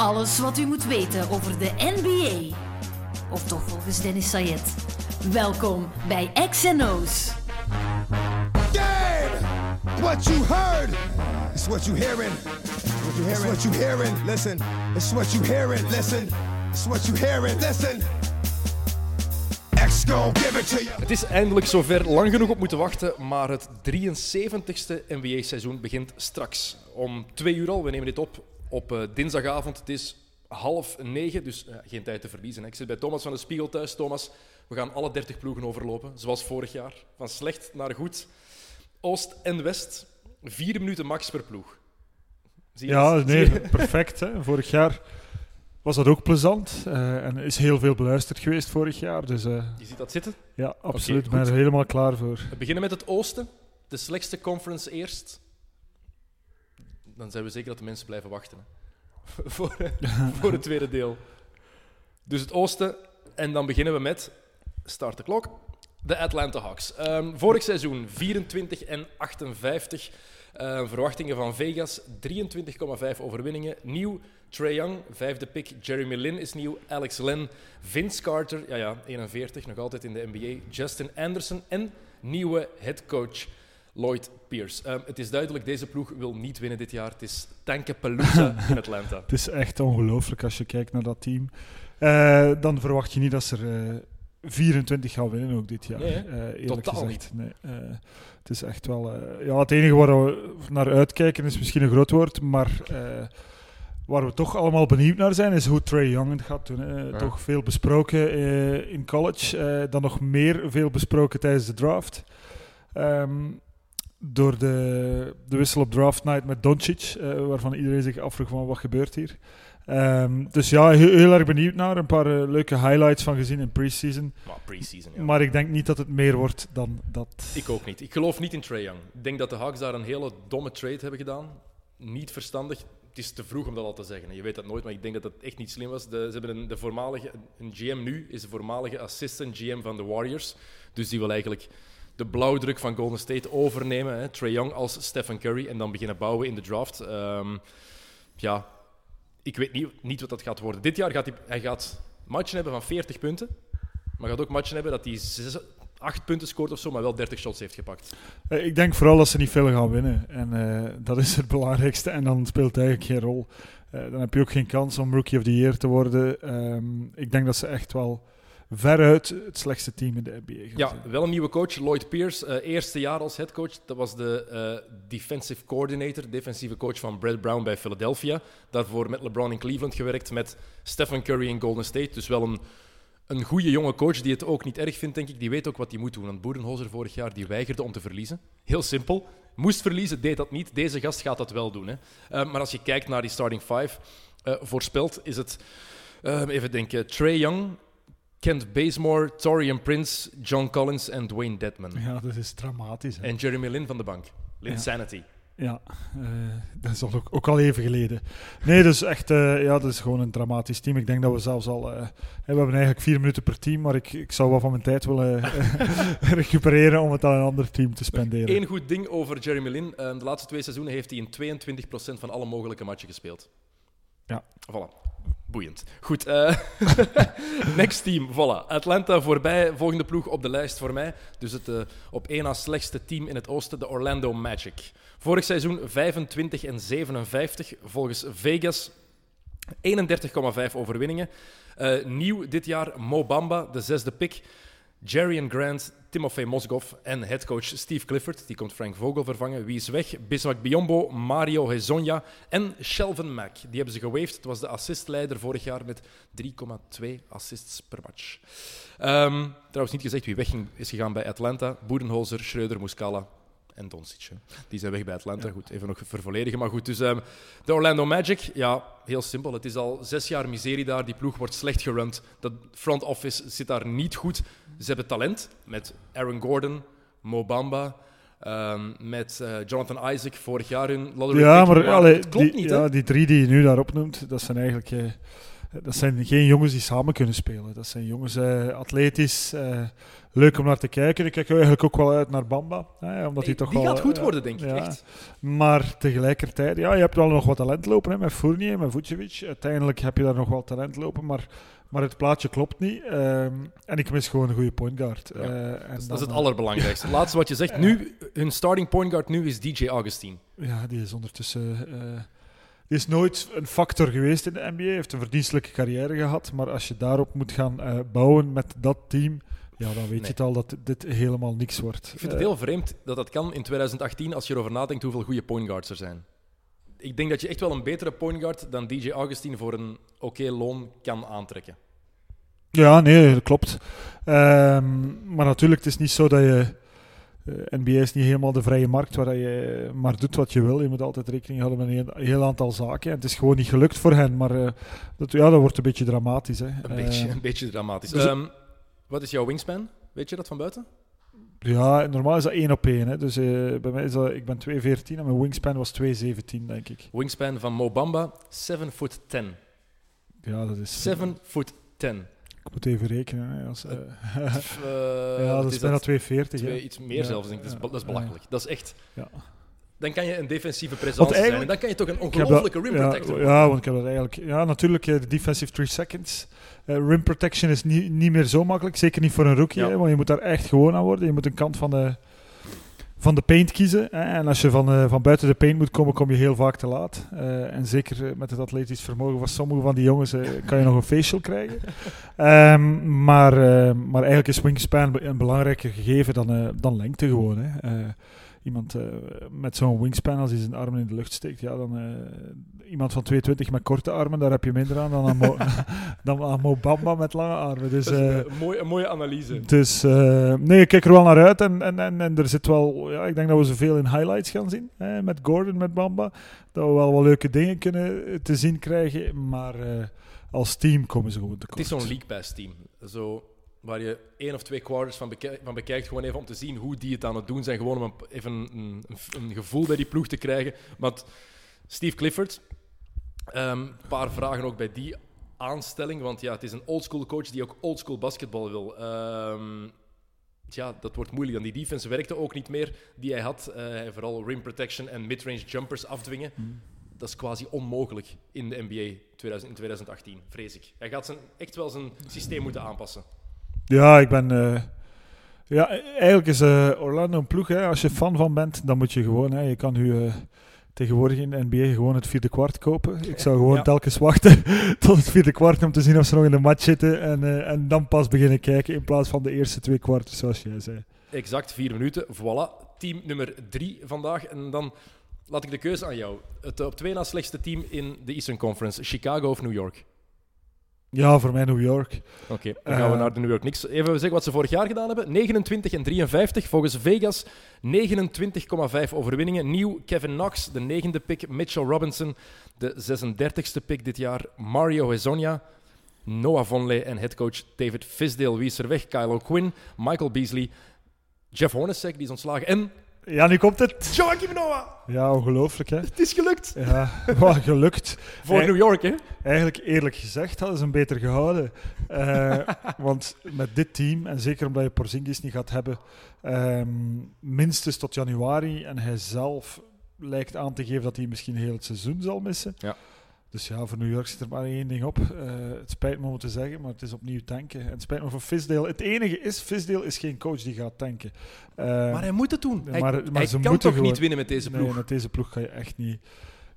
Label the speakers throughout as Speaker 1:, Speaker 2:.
Speaker 1: Alles wat u moet weten over de NBA. Of toch volgens Dennis Sayed. Welkom bij XNO's.
Speaker 2: Game! What you heard is what you hearing. What you hearing? It's what you hearing. Listen. It's what you hearing. Listen. It's what you hearing. Listen. X gon' give it to you.
Speaker 3: Het is eindelijk zover, lang genoeg op moeten wachten, maar het 73ste NBA-seizoen begint straks. Om twee uur al, we nemen dit op op eh, dinsdagavond. Het is half negen, dus eh, geen tijd te verliezen. hè. Ik zit bij Thomas van de Spiegel thuis. Thomas, we gaan alle 30 ploegen overlopen, zoals vorig jaar. Van slecht naar goed. Oost en West, vier minuten max per ploeg. Zie je
Speaker 4: Ja,
Speaker 3: het?
Speaker 4: nee, perfect. Hè. Vorig jaar was dat ook plezant. eh, en is heel veel beluisterd geweest vorig jaar. Dus
Speaker 3: Je ziet dat zitten.
Speaker 4: ja, absoluut. Ik ben er helemaal klaar voor.
Speaker 3: We beginnen met het oosten. De slechtste conference eerst. Dan zijn we zeker dat de mensen blijven wachten. hè. voor, voor het tweede deel. Dus het oosten. En dan beginnen we met... Start de klok. De Atlanta Hawks. Ehm, vorig seizoen 24 en 58. Eh, verwachtingen van Vegas 23,5 overwinningen. Nieuw Trae Young, vijfde pick. Jeremy Lin is nieuw. Alex Len. Vince Carter, ja ja, 41, nog altijd in de NBA. Justin Anderson en nieuwe headcoach Lloyd Pierce. Ehm, het is duidelijk, deze ploeg wil niet winnen dit jaar. Het is Tankapalooza in Atlanta.
Speaker 4: Het is echt ongelooflijk als je kijkt naar dat team. Eh, dan verwacht je niet dat ze er eh, 24 gaan winnen ook dit jaar.
Speaker 3: Nee,
Speaker 4: eh, eerlijk
Speaker 3: Totaal
Speaker 4: gezegd. Nee, eh, het is echt wel... eh, ja, het enige waar we naar uitkijken is misschien een groot woord, maar... eh, Waar we toch allemaal benieuwd naar zijn, is hoe Trey Young het gaat doen. hè.
Speaker 3: Ja.
Speaker 4: Toch veel besproken eh, in college. eh, dan nog meer veel besproken tijdens de draft. Ehm, door de, de wissel op draft night met Doncic, eh, waarvan iedereen zich afvroeg van wat gebeurt hier. Ehm, dus ja, heel, heel erg benieuwd naar. Een paar eh, leuke highlights van gezien in preseason.
Speaker 3: Maar preseason, ja.
Speaker 4: Maar ik denk niet dat het meer wordt dan dat.
Speaker 3: Ik ook niet. Ik geloof niet in Trae Young. Ik denk dat de Hawks daar een hele domme trade hebben gedaan. Niet verstandig. Het is te vroeg om dat al te zeggen. Je weet dat nooit, maar ik denk dat dat echt niet slim was. De, ze hebben een, de voormalige, een GM nu is de voormalige assistant GM van de Warriors. Dus die wil eigenlijk de blauwdruk van Golden State overnemen. Hè. Trae Young als Stephen Curry en dan beginnen bouwen in de draft. Ehm, ja, ik weet niet, niet wat dat gaat worden. Dit jaar gaat hij, hij gaat matchen hebben van 40 punten. Maar gaat ook matchen hebben dat hij 6, 8 punten scoort of zo, maar wel 30 shots heeft gepakt.
Speaker 4: Eh, Ik denk vooral dat ze niet veel gaan winnen. En eh, dat is het belangrijkste. En dan speelt het eigenlijk geen rol. Eh, dan heb je ook geen kans om Rookie of the Year te worden. Ehm, ik denk dat ze echt wel veruit het slechtste team in de NBA
Speaker 3: Ja, wel een nieuwe coach, Lloyd Pierce. eh, eerste jaar als headcoach. Dat was de eh, defensive coordinator, defensieve coach van Brad Brown bij Philadelphia. Daarvoor met LeBron in Cleveland gewerkt, met Stephen Curry in Golden State. Dus wel een, een goede jonge coach die het ook niet erg vindt, denk ik. Die weet ook wat hij moet doen. Want Boerenholzer vorig jaar die weigerde om te verliezen. Heel simpel. Moest verliezen, deed dat niet. Deze gast gaat dat wel doen. Hè. Eh, maar als je kijkt naar die starting five, voorspeld is het... even denken. Trey Young, Kent Bazemore, Torian Prince, John Collins en Dwayne Dedman.
Speaker 4: Ja, dat is dramatisch. hè.
Speaker 3: En Jeremy Lin van de bank. Lin
Speaker 4: Ja.
Speaker 3: Sanity.
Speaker 4: Ja, eh, dat is ook, ook al even geleden. Nee, dus echt, eh, ja, dat is gewoon een dramatisch team. Ik denk dat we zelfs al, eh, we hebben eigenlijk vier minuten per team, maar ik, ik zou wel van mijn tijd willen recupereren om het aan een ander team te spenderen.
Speaker 3: Eén goed ding over Jeremy Lin. De laatste twee seizoenen heeft hij in 22% van alle mogelijke matchen gespeeld.
Speaker 4: Ja.
Speaker 3: Voilà. Boeiend. Goed. eh, next team. Voilà. Atlanta voorbij. Volgende ploeg op de lijst voor mij. Dus het eh, op één na slechtste team in het oosten, de Orlando Magic. Vorig seizoen 25 en 57. Volgens Vegas 31,5 overwinningen. Eh, nieuw dit jaar Mo Bamba, de zesde pick. Jarian Grant, Timofey Mozgov en headcoach Steve Clifford. Die komt Frank Vogel vervangen. Wie is weg? Bismarck Biombo, Mario Hezonja en Shelvin Mack. Die hebben ze gewaved. Het was de assistleider vorig jaar met 3,2 assists per match. Ehm, trouwens niet gezegd wie weg is gegaan bij Atlanta. Boedenholzer, Schreuder, Muscala en Doncic. hè. Die zijn weg bij Atlanta. Goed, even nog vervolledigen. Maar goed, dus ehm, de Orlando Magic, ja, heel simpel. Het is al zes jaar miserie daar. Die ploeg wordt slecht gerund. Dat front office zit daar niet goed. Ze hebben talent met Aaron Gordon, Mo Bamba, ehm, met eh, Jonathan Isaac vorig jaar hun lottery
Speaker 4: Ja, maar, allee,
Speaker 3: het klopt
Speaker 4: die,
Speaker 3: niet.
Speaker 4: ja, die drie die je nu daar opnoemt, dat zijn eigenlijk... eh, dat zijn geen jongens die samen kunnen spelen. Dat zijn jongens eh, atletisch, eh, leuk om naar te kijken. Ik kijk eigenlijk ook wel uit naar Bamba. Hè, omdat hij toch
Speaker 3: die
Speaker 4: wel,
Speaker 3: gaat goed worden, denk ik.
Speaker 4: ja.
Speaker 3: Echt.
Speaker 4: Maar tegelijkertijd, ja, je hebt wel nog wat talent lopen hè, met Fournier, met Vucevic. Uiteindelijk heb je daar nog wel talent lopen, maar, maar het plaatje klopt niet. Ehm, en ik mis gewoon een goede point guard.
Speaker 3: Ja,
Speaker 4: Eh, en
Speaker 3: Dat is, het
Speaker 4: eh,
Speaker 3: allerbelangrijkste. Laatste wat je zegt. Nu, hun starting point guard nu is DJ Augustine.
Speaker 4: Ja, die is ondertussen. eh, die is nooit een factor geweest in de NBA. Heeft een verdienstelijke carrière gehad. Maar als je daarop moet gaan bouwen met dat team. Ja, dan weet
Speaker 3: Nee.
Speaker 4: je het al dat dit helemaal niks wordt.
Speaker 3: Ik vind het heel vreemd dat dat kan in 2018 als je erover nadenkt hoeveel goede point guards er zijn. Ik denk dat je echt wel een betere point guard dan DJ Augustine voor een oké loon kan aantrekken.
Speaker 4: Ja, nee, dat klopt. Ehm, maar natuurlijk, het is niet zo dat je. eh, NBA is niet helemaal de vrije markt waar je maar doet wat je wil. Je moet altijd rekening houden met een heel aantal zaken. En het is gewoon niet gelukt voor hen. Maar eh, dat, ja, dat wordt een beetje dramatisch. Hè.
Speaker 3: Een, beetje,
Speaker 4: Eh,
Speaker 3: een beetje dramatisch.
Speaker 4: dus-
Speaker 3: Ehm, wat is jouw wingspan? Weet je dat van buiten?
Speaker 4: Ja, normaal is dat 1 op 1. Hè. Dus eh, bij mij is dat, ik ben 2,14 en mijn wingspan was 2,17, denk ik.
Speaker 3: Wingspan van Mobamba, 7 foot 10.
Speaker 4: Ja, dat is.
Speaker 3: 7 foot 10.
Speaker 4: Ik moet even rekenen. Hè, als, eh,
Speaker 3: eh,
Speaker 4: ja, dat is bijna 2,40.
Speaker 3: twee,
Speaker 4: hè.
Speaker 3: iets meer
Speaker 4: Ja,
Speaker 3: zelfs. Denk ik. Dat, is,
Speaker 4: ja,
Speaker 3: dat is
Speaker 4: ja.
Speaker 3: belachelijk. Dat is echt...
Speaker 4: Ja.
Speaker 3: Dan kan je een defensieve presence zijn. En dan kan je toch een ongelofelijke rim
Speaker 4: ja,
Speaker 3: protector worden.
Speaker 4: Ja, want ik heb dat eigenlijk. Ja, natuurlijk, de defensive 3 seconds. Eh, rim protection is niet, niet meer zo makkelijk. Zeker niet voor een rookie,
Speaker 3: Ja.
Speaker 4: hè, want je moet daar echt gewoon aan worden. Je moet een kant van de, van de paint kiezen. Hè, en als je van, eh, van buiten de paint moet komen, kom je heel vaak te laat. Eh, en zeker met het atletisch vermogen van sommige van die jongens kan je nog een facial krijgen. Ehm, maar, maar eigenlijk is wingspan een belangrijker gegeven dan, dan lengte gewoon. Hè. Iemand met zo'n wingspan, als hij zijn armen in de lucht steekt, ja, dan iemand van 22 met korte armen, daar heb je minder aan dan aan, Mo, dan aan Mo Bamba met lange armen. Dus,
Speaker 3: Dat is
Speaker 4: eh,
Speaker 3: een, mooie, een mooie analyse.
Speaker 4: dus eh, nee, ik kijk er wel naar uit. En, en, en, en er zit wel, ja, ik denk dat we zoveel in highlights gaan zien. Hè, met Gordon, met Bamba. Dat we wel wat leuke dingen kunnen eh, te zien krijgen. Maar eh, als team komen ze gewoon
Speaker 3: Het
Speaker 4: tekort.
Speaker 3: is zo'n League Pass team. Zo, waar je één of twee quarters van, bekij- van bekijkt, gewoon even om te zien hoe die het aan het doen zijn. Gewoon om een, even een, een, een gevoel bij die ploeg te krijgen. Want Steve Clifford, een paar vragen ook bij die aanstelling. Want ja, het is een oldschool coach die ook oldschool basketbal wil. Ehm, ja, dat wordt moeilijk. Dan die defense werkte ook niet meer die hij had. Eh, vooral rim protection en midrange jumpers afdwingen. Dat is quasi onmogelijk in de NBA 2000, in 2018, vrees ik. Hij gaat zijn, echt wel zijn systeem moeten aanpassen.
Speaker 4: Ja, ik ben... eh, ja, eigenlijk is eh, Orlando een ploeg. Hè. Als je fan van bent, dan moet je gewoon... Hè, je kan nu tegenwoordig in de NBA gewoon het vierde kwart kopen. Ik zou gewoon
Speaker 3: Ja.
Speaker 4: telkens wachten tot het vierde kwart om te zien of ze nog in de match zitten. En, eh, en dan pas beginnen kijken in plaats van de eerste twee kwarten, zoals jij zei.
Speaker 3: Exact vier minuten, voilà. Team nummer drie vandaag. En dan laat ik de keuze aan jou. Het op twee na slechtste team in de Eastern Conference, Chicago of New York?
Speaker 4: Ja, voor mij New York.
Speaker 3: Oké, dan gaan we
Speaker 4: Eh.
Speaker 3: naar de New York Knicks. Even zeggen wat ze vorig jaar gedaan hebben. 29 en 53. Volgens Vegas 29,5 overwinningen. Nieuw Kevin Knox, de negende pick. Mitchell Robinson, de 36e pick dit jaar. Mario Hezonja, Noah Vonleh en headcoach David Fisdale. Wie is er weg? Kylo Quinn, Michael Beasley, Jeff Hornacek, die is ontslagen. En
Speaker 4: Ja, nu komt het.
Speaker 3: Joachim Noah.
Speaker 4: Ja, ongelooflijk hè.
Speaker 3: Het is gelukt.
Speaker 4: Ja, wat gelukt.
Speaker 3: Voor New York, hè?
Speaker 4: Eigenlijk eerlijk gezegd hadden ze hem beter gehouden. Eh, want met dit team, en zeker omdat je Porzingis niet gaat hebben, ehm, minstens tot januari. En hij zelf lijkt aan te geven dat hij misschien heel het seizoen zal missen.
Speaker 3: Ja.
Speaker 4: Dus ja, voor New York zit er maar één ding op. Eh, het spijt me om te zeggen, maar het is opnieuw tanken. En het spijt me voor Fisdale. Het enige is, Fisdale is geen coach die gaat tanken. Eh,
Speaker 3: Maar hij moet het doen. Hij,
Speaker 4: maar-
Speaker 3: hij
Speaker 4: ze
Speaker 3: kan toch
Speaker 4: gewoon-
Speaker 3: niet winnen met deze ploeg?
Speaker 4: Nee, met deze ploeg kan je echt niet.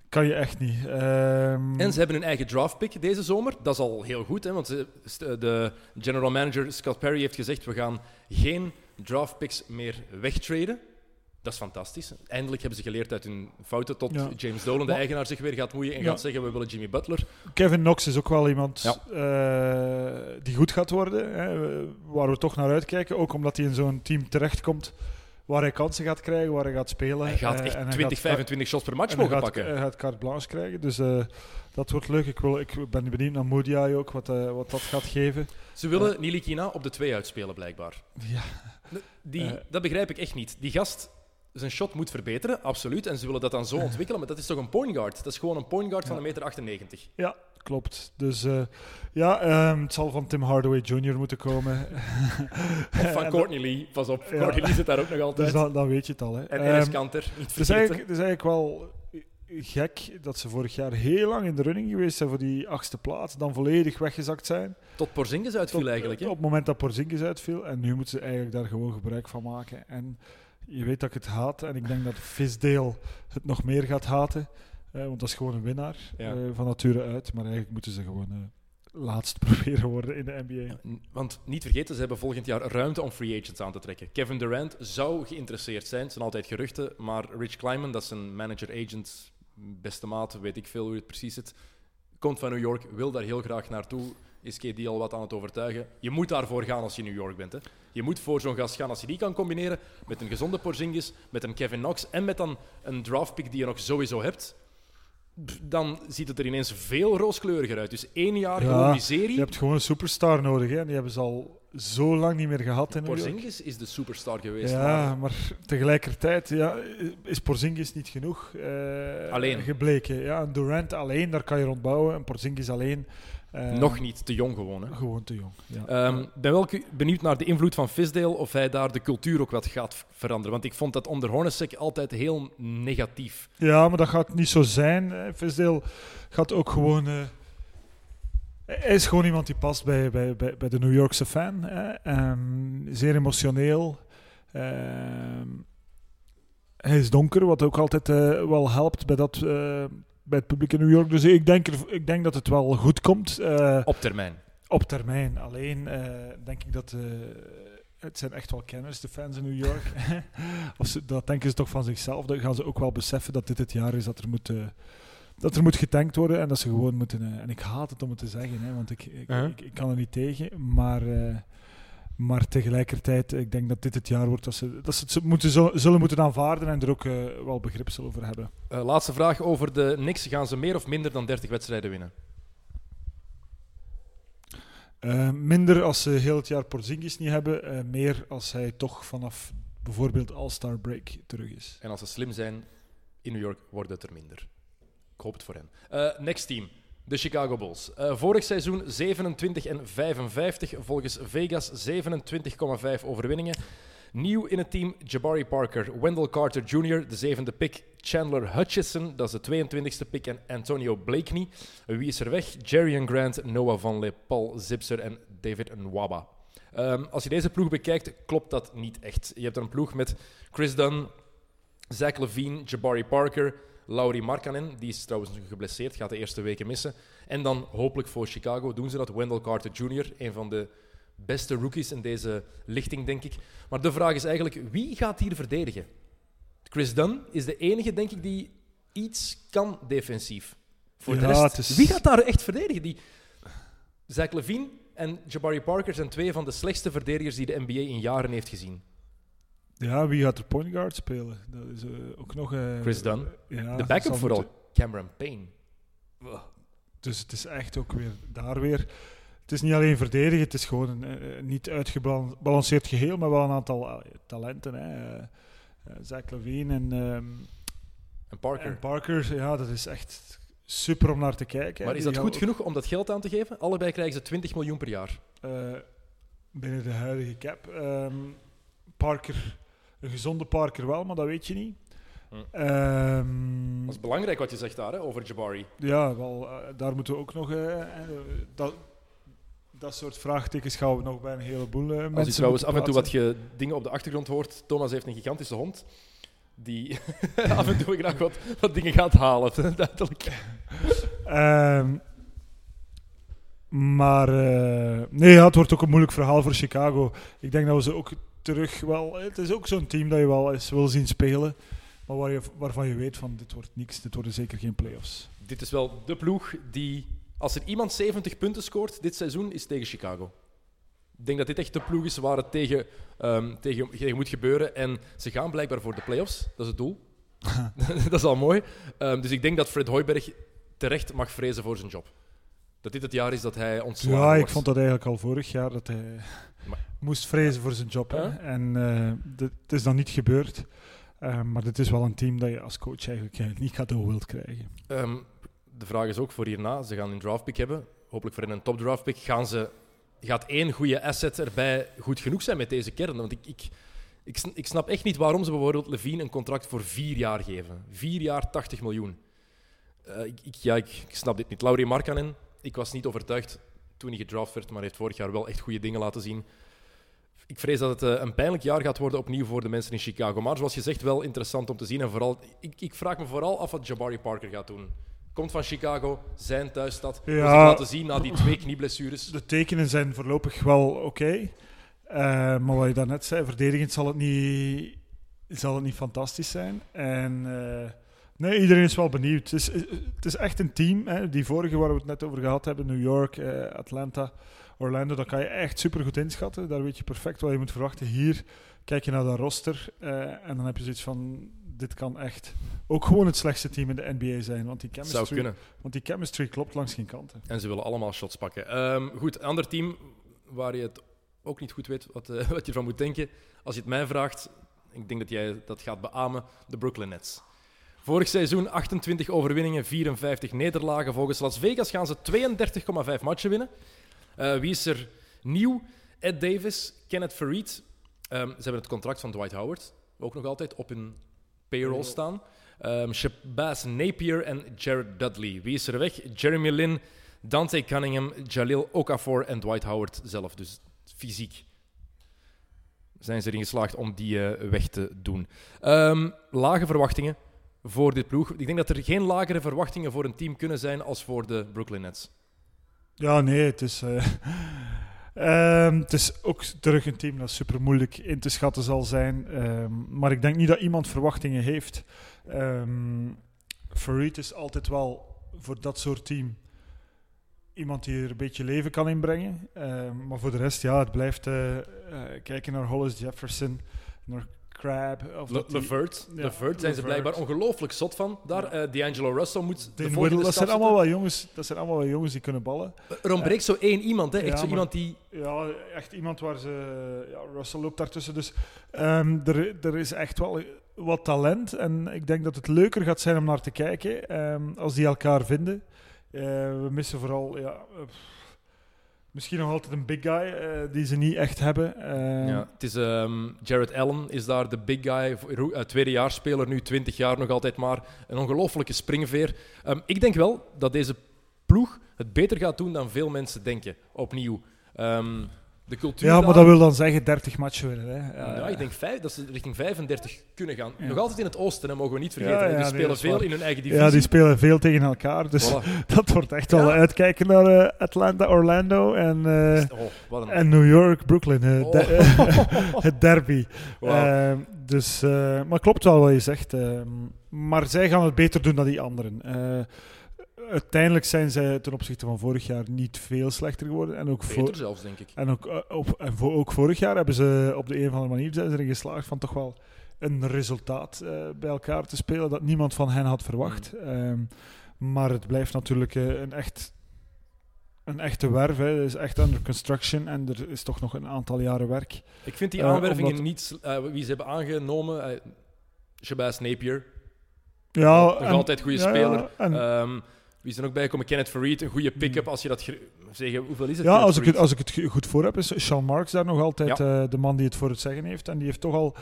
Speaker 4: Kan je echt niet. Ehm,
Speaker 3: En ze hebben hun eigen draftpick deze zomer. Dat is al heel goed, hè, want de general manager Scott Perry heeft gezegd: we gaan geen draftpicks meer wegtraden. Dat is fantastisch. Eindelijk hebben ze geleerd uit hun fouten tot
Speaker 4: Ja.
Speaker 3: James Dolan, de
Speaker 4: Maar-
Speaker 3: eigenaar, zich weer gaat moeien en
Speaker 4: Ja.
Speaker 3: gaat zeggen: we willen Jimmy Butler.
Speaker 4: Kevin Knox is ook wel iemand
Speaker 3: Ja.
Speaker 4: eh, die goed gaat worden. Hè, waar we toch naar uitkijken. Ook omdat hij in zo'n team terechtkomt waar hij kansen gaat krijgen, waar hij gaat spelen.
Speaker 3: Hij gaat
Speaker 4: Eh,
Speaker 3: echt
Speaker 4: en hij
Speaker 3: 20,
Speaker 4: gaat-
Speaker 3: 25 shots per match
Speaker 4: hij
Speaker 3: mogen
Speaker 4: gaat,
Speaker 3: pakken.
Speaker 4: Hij gaat carte blanche krijgen. Dus eh, dat wordt leuk. Ik, wil, ik ben benieuwd naar Moody ook, wat, wat dat gaat geven.
Speaker 3: Ze willen Nili Kina op de twee uitspelen, blijkbaar.
Speaker 4: Ja.
Speaker 3: Die, dat begrijp ik echt niet. Die gast, zijn shot moet verbeteren, absoluut. En ze willen dat dan zo ontwikkelen, maar dat is toch een point guard? Dat is gewoon een point guard van een meter 98.
Speaker 4: Ja, klopt. Dus eh, ja, ehm, het zal van Tim Hardaway Jr. moeten komen.
Speaker 3: Of van Courtney Lee, pas op.
Speaker 4: Ja.
Speaker 3: Courtney Lee zit daar ook nog altijd.
Speaker 4: Dus dan, dan weet je het al. Hè.
Speaker 3: en
Speaker 4: Ehm,
Speaker 3: Enes Kanter, niet
Speaker 4: het, is
Speaker 3: vergeten.
Speaker 4: eigenlijk, het is eigenlijk wel gek dat ze vorig jaar heel lang in de running geweest zijn voor die achtste plaats. Dan volledig weggezakt zijn.
Speaker 3: Tot Porzingis uitviel
Speaker 4: Tot-
Speaker 3: eigenlijk. Hè?
Speaker 4: Op het moment dat Porzingis uitviel. En nu moeten ze eigenlijk daar gewoon gebruik van maken. En je weet dat ik het haat. En ik denk dat Visdale het nog meer gaat haten. eh, want dat is gewoon een winnaar
Speaker 3: Ja.
Speaker 4: eh, van nature uit. Maar eigenlijk moeten ze gewoon eh, laatst proberen worden in de NBA.
Speaker 3: Want niet vergeten, ze hebben volgend jaar ruimte om free agents aan te trekken. Kevin Durant zou geïnteresseerd zijn, het zijn altijd geruchten, maar Rich Kleiman, dat is een manager-agent, beste maat, weet ik veel hoe het precies zit, komt van New York, wil daar heel graag naartoe. Is KD al wat aan het overtuigen? Je moet daarvoor gaan als je New York bent. Hè. Je moet voor zo'n gast gaan. Als je die kan combineren met een gezonde Porzingis, met een Kevin Knox en met dan een draftpick die je nog sowieso hebt, dan ziet het er ineens veel rooskleuriger uit. Dus één jaar
Speaker 4: Ja,
Speaker 3: gewoon miserie.
Speaker 4: Je hebt gewoon een superstar nodig. Hè? en Die hebben ze al zo lang niet meer gehad in.
Speaker 3: Porzingis is de superstar geweest.
Speaker 4: Ja,
Speaker 3: maar
Speaker 4: maar tegelijkertijd ja, is Porzingis niet genoeg eh,
Speaker 3: Alleen.
Speaker 4: gebleken. Ja, een Durant alleen, daar kan je rondbouwen. Een Porzingis alleen. Eh,
Speaker 3: nog niet, te jong gewoon. Hè.
Speaker 4: Gewoon te jong. Ja.
Speaker 3: Ehm, ben wel benieuwd naar de invloed van Fisdale, of hij daar de cultuur ook wat gaat veranderen. Want ik vond dat onder Hornacek altijd heel negatief.
Speaker 4: Ja, maar dat gaat niet zo zijn. Visdale gaat ook gewoon. eh, hij is gewoon iemand die past bij, bij, bij, bij de New Yorkse fan. Hè. Ehm, zeer emotioneel. Ehm, hij is donker, wat ook altijd eh, wel helpt bij, dat, eh, bij het publiek in New York. Dus ik denk, er, ik denk dat het wel goed komt. eh,
Speaker 3: Op termijn.
Speaker 4: op termijn. Alleen eh, denk ik dat. eh, het zijn echt wel kenners, de fans in New York. of ze, dat denken ze toch van zichzelf. Dan gaan ze ook wel beseffen dat dit het jaar is dat er moet, dat er moet getankt worden. En dat ze gewoon moeten. en ik haat het om het te zeggen, hè, want ik, ik,
Speaker 3: Uh-huh.
Speaker 4: ik, ik kan er niet tegen. Maar. Maar tegelijkertijd, ik denk dat dit het jaar wordt dat ze, dat ze het moeten, zullen moeten aanvaarden en er ook eh, wel begrip zullen voor hebben.
Speaker 3: Eh, laatste vraag over de Knicks. Gaan ze meer of minder dan 30 wedstrijden winnen?
Speaker 4: Eh, minder als ze heel het jaar Porzingis niet hebben, meer als hij toch vanaf bijvoorbeeld All-Star Break terug is.
Speaker 3: En als ze slim zijn in New York, wordt het er minder. Ik hoop het voor hen. Next team. De Chicago Bulls. Eh, vorig seizoen 27 en 55, volgens Vegas 27,5 overwinningen. Nieuw in het team Jabari Parker, Wendell Carter Jr., de zevende pick, Chandler Hutchison, dat is de 22e pick, en Antonio Blakeney. Wie is er weg? Jerry Grant, Noah Van Le, Paul Zipser en David Nwaba. Ehm, als je deze ploeg bekijkt, klopt dat niet echt. Je hebt een ploeg met Chris Dunn, Zach Levine, Jabari Parker, Laurie Markkanen, die is trouwens geblesseerd, gaat de eerste weken missen. En dan hopelijk voor Chicago doen ze dat. Wendell Carter Jr., een van de beste rookies in deze lichting, denk ik. Maar de vraag is eigenlijk, wie gaat hier verdedigen? Chris Dunn is de enige, denk ik, die iets kan defensief. Voor de
Speaker 4: Ja,
Speaker 3: rest,
Speaker 4: het is-
Speaker 3: wie gaat daar echt verdedigen? Die... Zach Levine en Jabari Parker zijn twee van de slechtste verdedigers die de NBA in jaren heeft gezien.
Speaker 4: Ja, wie gaat er point guard spelen? Dat is eh, ook nog... eh,
Speaker 3: Chris Dunn.
Speaker 4: Ja,
Speaker 3: de backup vooral,
Speaker 4: moeten-
Speaker 3: Cameron Payne.
Speaker 4: Dus het is echt ook weer daar weer... Het is niet alleen verdedigen, het is gewoon een eh, niet uitgebalanceerd geheel, maar wel een aantal talenten. Hè. Zach Levine en, ehm,
Speaker 3: En Parker.
Speaker 4: en Parker, ja, dat is echt super om naar te kijken.
Speaker 3: maar is dat goed genoeg om dat geld aan te geven? Allebei krijgen ze 20 miljoen per jaar.
Speaker 4: binnen de huidige cap. Ehm, Parker, een gezonde Parker wel, maar dat weet je niet.
Speaker 3: Hm.
Speaker 4: Ehm,
Speaker 3: Dat is belangrijk wat je zegt daar, hè, over Jabari.
Speaker 4: Ja, wel, eh, daar moeten we ook nog. eh, eh, dat, dat soort vraagtekens gaan we nog bij een heleboel eh, mensen.
Speaker 3: Als je trouwens af en toe wat je dingen op de achtergrond hoort, Thomas heeft een gigantische hond die af en toe graag wat, wat dingen gaat halen. Duidelijk.
Speaker 4: Ehm, maar nee, ja, het wordt ook een moeilijk verhaal voor Chicago. Ik denk dat we ze ook terug wel. Het is ook zo'n team dat je wel eens wil zien spelen. Maar waar je, waarvan je weet van dit wordt niks, dit worden zeker geen playoffs.
Speaker 3: Dit is wel de ploeg die, als er iemand 70 punten scoort dit seizoen, is tegen Chicago. Ik denk dat dit echt de ploeg is waar het tegen, ehm, tegen, tegen moet gebeuren. En ze gaan blijkbaar voor de playoffs, dat is het doel. dat is al mooi. Ehm, dus ik denk dat Fred Hoiberg terecht mag vrezen voor zijn job. Dat dit het jaar is dat hij ontslagen
Speaker 4: Ja, ik
Speaker 3: wordt.
Speaker 4: vond dat eigenlijk al vorig jaar dat hij moest vrezen voor zijn job. Hè. En eh, het is dan niet gebeurd. Eh, maar dit is wel een team dat je als coach eigenlijk niet cadeau wilt krijgen.
Speaker 3: Ehm, de vraag is ook voor hierna. Ze gaan een draftpick hebben. Hopelijk voor een top draftpick. Gaan ze, gaat één goede asset erbij goed genoeg zijn met deze kern? Want ik, ik, ik, sn- ik snap echt niet waarom ze bijvoorbeeld Levine een contract voor vier jaar geven. Vier jaar, 80 miljoen. Eh, ik, ik, ja, ik, ik snap dit niet. Laurie Markkanen, ik was niet overtuigd toen hij gedraft werd, maar heeft vorig jaar wel echt goede dingen laten zien. Ik vrees dat het eh, een pijnlijk jaar gaat worden opnieuw voor de mensen in Chicago. Maar zoals je zegt, wel interessant om te zien. En vooral, ik, ik vraag me vooral af wat Jabari Parker gaat doen. Komt van Chicago, zijn thuisstad. Ja. Zich laten zien na die twee knieblessures.
Speaker 4: De tekenen zijn voorlopig wel oké. Eh, maar wat je daarnet zei, verdedigend zal het niet, zal het niet fantastisch zijn. En eh, nee, iedereen is wel benieuwd. Het is, het is echt een team. Hè, die vorige waar we het net over gehad hebben, New York, Atlanta, Orlando, dat kan je echt supergoed inschatten. Daar weet je perfect wat je moet verwachten. Hier kijk je naar dat roster eh, en dan heb je zoiets van... Dit kan echt ook gewoon het slechtste team in de NBA zijn. Want die
Speaker 3: Zou
Speaker 4: chemistry,
Speaker 3: kunnen.
Speaker 4: want die chemistry klopt langs geen kanten.
Speaker 3: En ze willen allemaal shots pakken. Ehm, goed, een ander team waar je het ook niet goed weet wat, eh, wat je ervan moet denken. Als je het mij vraagt, ik denk dat jij dat gaat beamen, de Brooklyn Nets. Vorig seizoen 28 overwinningen, 54 nederlagen. Volgens Las Vegas gaan ze 32,5 matchen winnen. Eh, wie is er nieuw? Ed Davis, Kenneth Farid. Ehm, ze hebben het contract van Dwight Howard ook nog altijd op hun payroll staan. Ehm Shabazz Napier en Jared Dudley. Wie is er weg? Jeremy Lin, Dante Cunningham, Jalil Okafor en Dwight Howard zelf. Dus fysiek zijn ze erin geslaagd om die eh, weg te doen. Ehm, lage verwachtingen voor dit ploeg. Ik denk dat er geen lagere verwachtingen voor een team kunnen zijn als voor de Brooklyn Nets.
Speaker 4: Ja, nee, het is, eh, ehm, het is ook terug een team dat super moeilijk in te schatten zal zijn. Ehm, maar ik denk niet dat iemand verwachtingen heeft. Um, Farid is altijd wel voor dat soort team iemand die er een beetje leven kan inbrengen. Ehm, maar voor de rest, ja, het blijft eh, eh, kijken naar Hollis Jefferson, naar Crab. Of
Speaker 3: Le
Speaker 4: dat die-
Speaker 3: Levert,
Speaker 4: Ja,
Speaker 3: Levert zijn ze blijkbaar ongelooflijk zot van. Daar, eh, D'Angelo Russell moet de
Speaker 4: Dane
Speaker 3: volgende
Speaker 4: Whittle, dat zijn allemaal wel jongens, dat zijn allemaal wel jongens die kunnen ballen.
Speaker 3: zetten. Er ontbreekt zo één iemand, hè. echt
Speaker 4: Ja,
Speaker 3: zo
Speaker 4: maar-
Speaker 3: iemand die...
Speaker 4: Ja, echt iemand waar ze. Ja, Russell loopt daartussen. Dus ehm, er, er is echt wel wat talent. En ik denk dat het leuker gaat zijn om naar te kijken ehm, als die elkaar vinden. Eh, we missen vooral. Ja, eh, misschien nog altijd een big guy eh, die ze niet echt hebben. Ehm,
Speaker 3: Ja, het is ehm, Jared Allen is daar de big guy, eh, tweedejaarspeler, nu 20 jaar nog altijd maar. Een ongelofelijke springveer. Ehm, ik denk wel dat deze ploeg het beter gaat doen dan veel mensen denken, opnieuw. Ehm, de cultuur
Speaker 4: ja, maar dat wil dan zeggen 30 matchen winnen. Hè. Ja,
Speaker 3: Ja, ik denk vijf, dat ze richting 35 kunnen gaan. Nog altijd in het oosten, hè, mogen we niet vergeten.
Speaker 4: Ja,
Speaker 3: hè.
Speaker 4: ja,
Speaker 3: die
Speaker 4: nee,
Speaker 3: spelen
Speaker 4: dat
Speaker 3: veel in hun eigen divisie.
Speaker 4: Ja, die spelen veel tegen elkaar. Dus
Speaker 3: Voilà.
Speaker 4: dat wordt echt wel uitkijken naar eh, Atlanta, Orlando en, eh,
Speaker 3: Oh,
Speaker 4: en New York, Brooklyn. eh,
Speaker 3: Oh.
Speaker 4: de- het derby. Ehm, dus, maar klopt wel wat je zegt. ehm, maar zij gaan het beter doen dan die anderen. Uiteindelijk zijn zij ten opzichte van vorig jaar niet veel slechter geworden. En ook, voor,
Speaker 3: zelfs, denk ik.
Speaker 4: en ook, eh, op, en voor, ook vorig jaar hebben ze op de een of andere manier zijn ze erin geslaagd van toch wel een resultaat eh, bij elkaar te spelen dat niemand van hen had verwacht.
Speaker 3: Mm.
Speaker 4: Ehm, maar het blijft natuurlijk eh, een echt een echte werf. Hè. Het is echt under construction en er is toch nog een aantal jaren werk.
Speaker 3: Ik vind die aanwervingen
Speaker 4: omdat-
Speaker 3: niet... wie ze hebben aangenomen... eh Shabazz Napier,
Speaker 4: Ja,
Speaker 3: nog
Speaker 4: en-
Speaker 3: altijd goede
Speaker 4: ja, ja,
Speaker 3: speler.
Speaker 4: en-
Speaker 3: Ehm, wie is er nog bij gekomen? Kenneth Farid, een goede pick-up. Als je dat ge- zeggen, hoeveel is het?
Speaker 4: Ja, als ik, het, als ik het goed voor heb, is Sean Marks daar nog altijd eh, de man die het voor het zeggen heeft. En die heeft toch al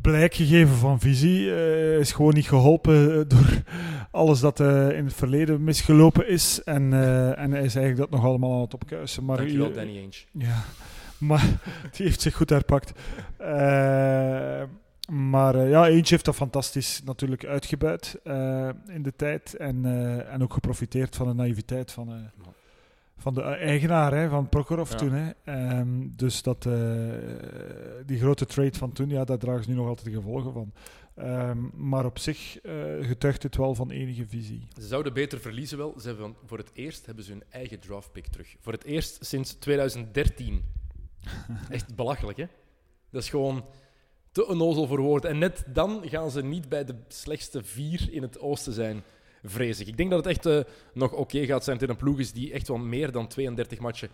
Speaker 4: blijk gegeven van visie. Eh, is gewoon niet geholpen eh, door alles dat in het verleden misgelopen is. En, en hij is eigenlijk dat nog allemaal aan het opkuisen. Maar,
Speaker 3: Dankjewel, Danny Ainge.
Speaker 4: Ja, maar die heeft zich goed herpakt. Eh, maar eh, ja, Ainge heeft dat fantastisch natuurlijk uitgebuit eh, in de tijd. En, eh, en ook geprofiteerd van de naïviteit van, eh, van de eigenaar, hè, van Prokhorov
Speaker 3: Ja.
Speaker 4: toen. Hè. Ehm, dus dat, eh, die grote trade van toen, ja, daar dragen ze nu nog altijd de gevolgen van. Ehm, maar op zich eh, getuigt het wel van enige visie.
Speaker 3: Ze zouden beter verliezen wel. Ze hebben, voor het eerst hebben ze hun eigen draftpick terug. Voor het eerst sinds 2013. Echt belachelijk, hè? Dat is gewoon te onnozel voor woorden. En net dan gaan ze niet bij de slechtste vier in het oosten zijn, vrees ik. Ik denk dat het echt eh, nog oké gaat zijn tegen een ploeg is die echt wel meer dan 32 matchen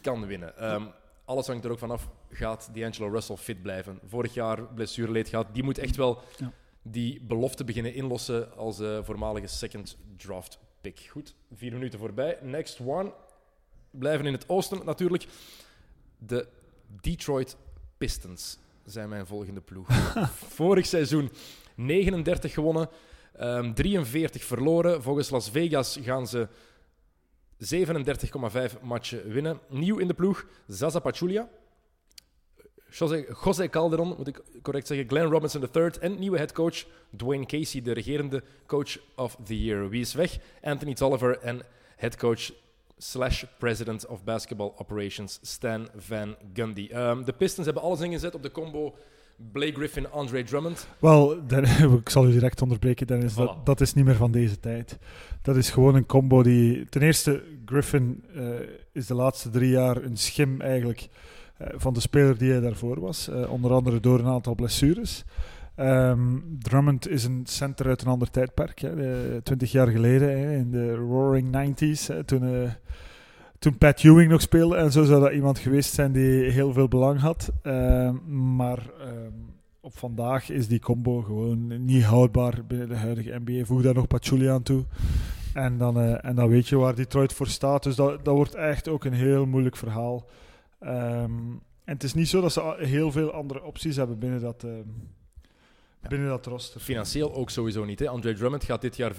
Speaker 3: kan winnen. Ehm, alles hangt er ook vanaf. Gaat D'Angelo Russell fit blijven? Vorig jaar blessureleed gehad. Die moet echt wel
Speaker 4: Ja.
Speaker 3: die belofte beginnen inlossen als eh, voormalige second draft pick. Goed, vier minuten voorbij. Next one. Blijven in het oosten natuurlijk. De Detroit Pistons zijn mijn volgende ploeg. Vorig seizoen 39 gewonnen, ehm, 43 verloren. Volgens Las Vegas gaan ze 37,5 matchen winnen. Nieuw in de ploeg, Zaza Pachulia. José, José Calderon, moet ik correct zeggen. Glenn Robinson III en nieuwe headcoach Dwayne Casey, de regerende coach of the year. Wie is weg? Anthony Tolliver en headcoach slash president of basketball operations Stan Van Gundy. Ehm, de Pistons hebben alles ingezet op de combo Blake Griffin, Andre Drummond.
Speaker 4: Wel, ik zal u direct onderbreken, Dennis.
Speaker 3: Voilà.
Speaker 4: Dat, dat is niet meer van deze tijd. Dat is gewoon een combo die... Ten eerste, Griffin eh, is de laatste drie jaar een schim eigenlijk eh, van de speler die hij daarvoor was. Eh, onder andere door een aantal blessures. Ehm, Drummond is een center uit een ander tijdperk. hè. Twintig jaar geleden, hè, in de roaring 90s, hè, toen... eh, toen Pat Ewing nog speelde en zo zou dat iemand geweest zijn die heel veel belang had. Ehm, maar ehm, op vandaag is die combo gewoon niet houdbaar binnen de huidige NBA. Voeg daar nog Pachulia aan toe. En dan, eh, en dan weet je waar Detroit voor staat. Dus dat, dat wordt echt ook een heel moeilijk verhaal. En het is niet zo dat ze heel veel andere opties hebben binnen dat, binnen dat roster.
Speaker 3: Financieel ook sowieso niet. Hè. Andre Drummond gaat dit jaar 25,4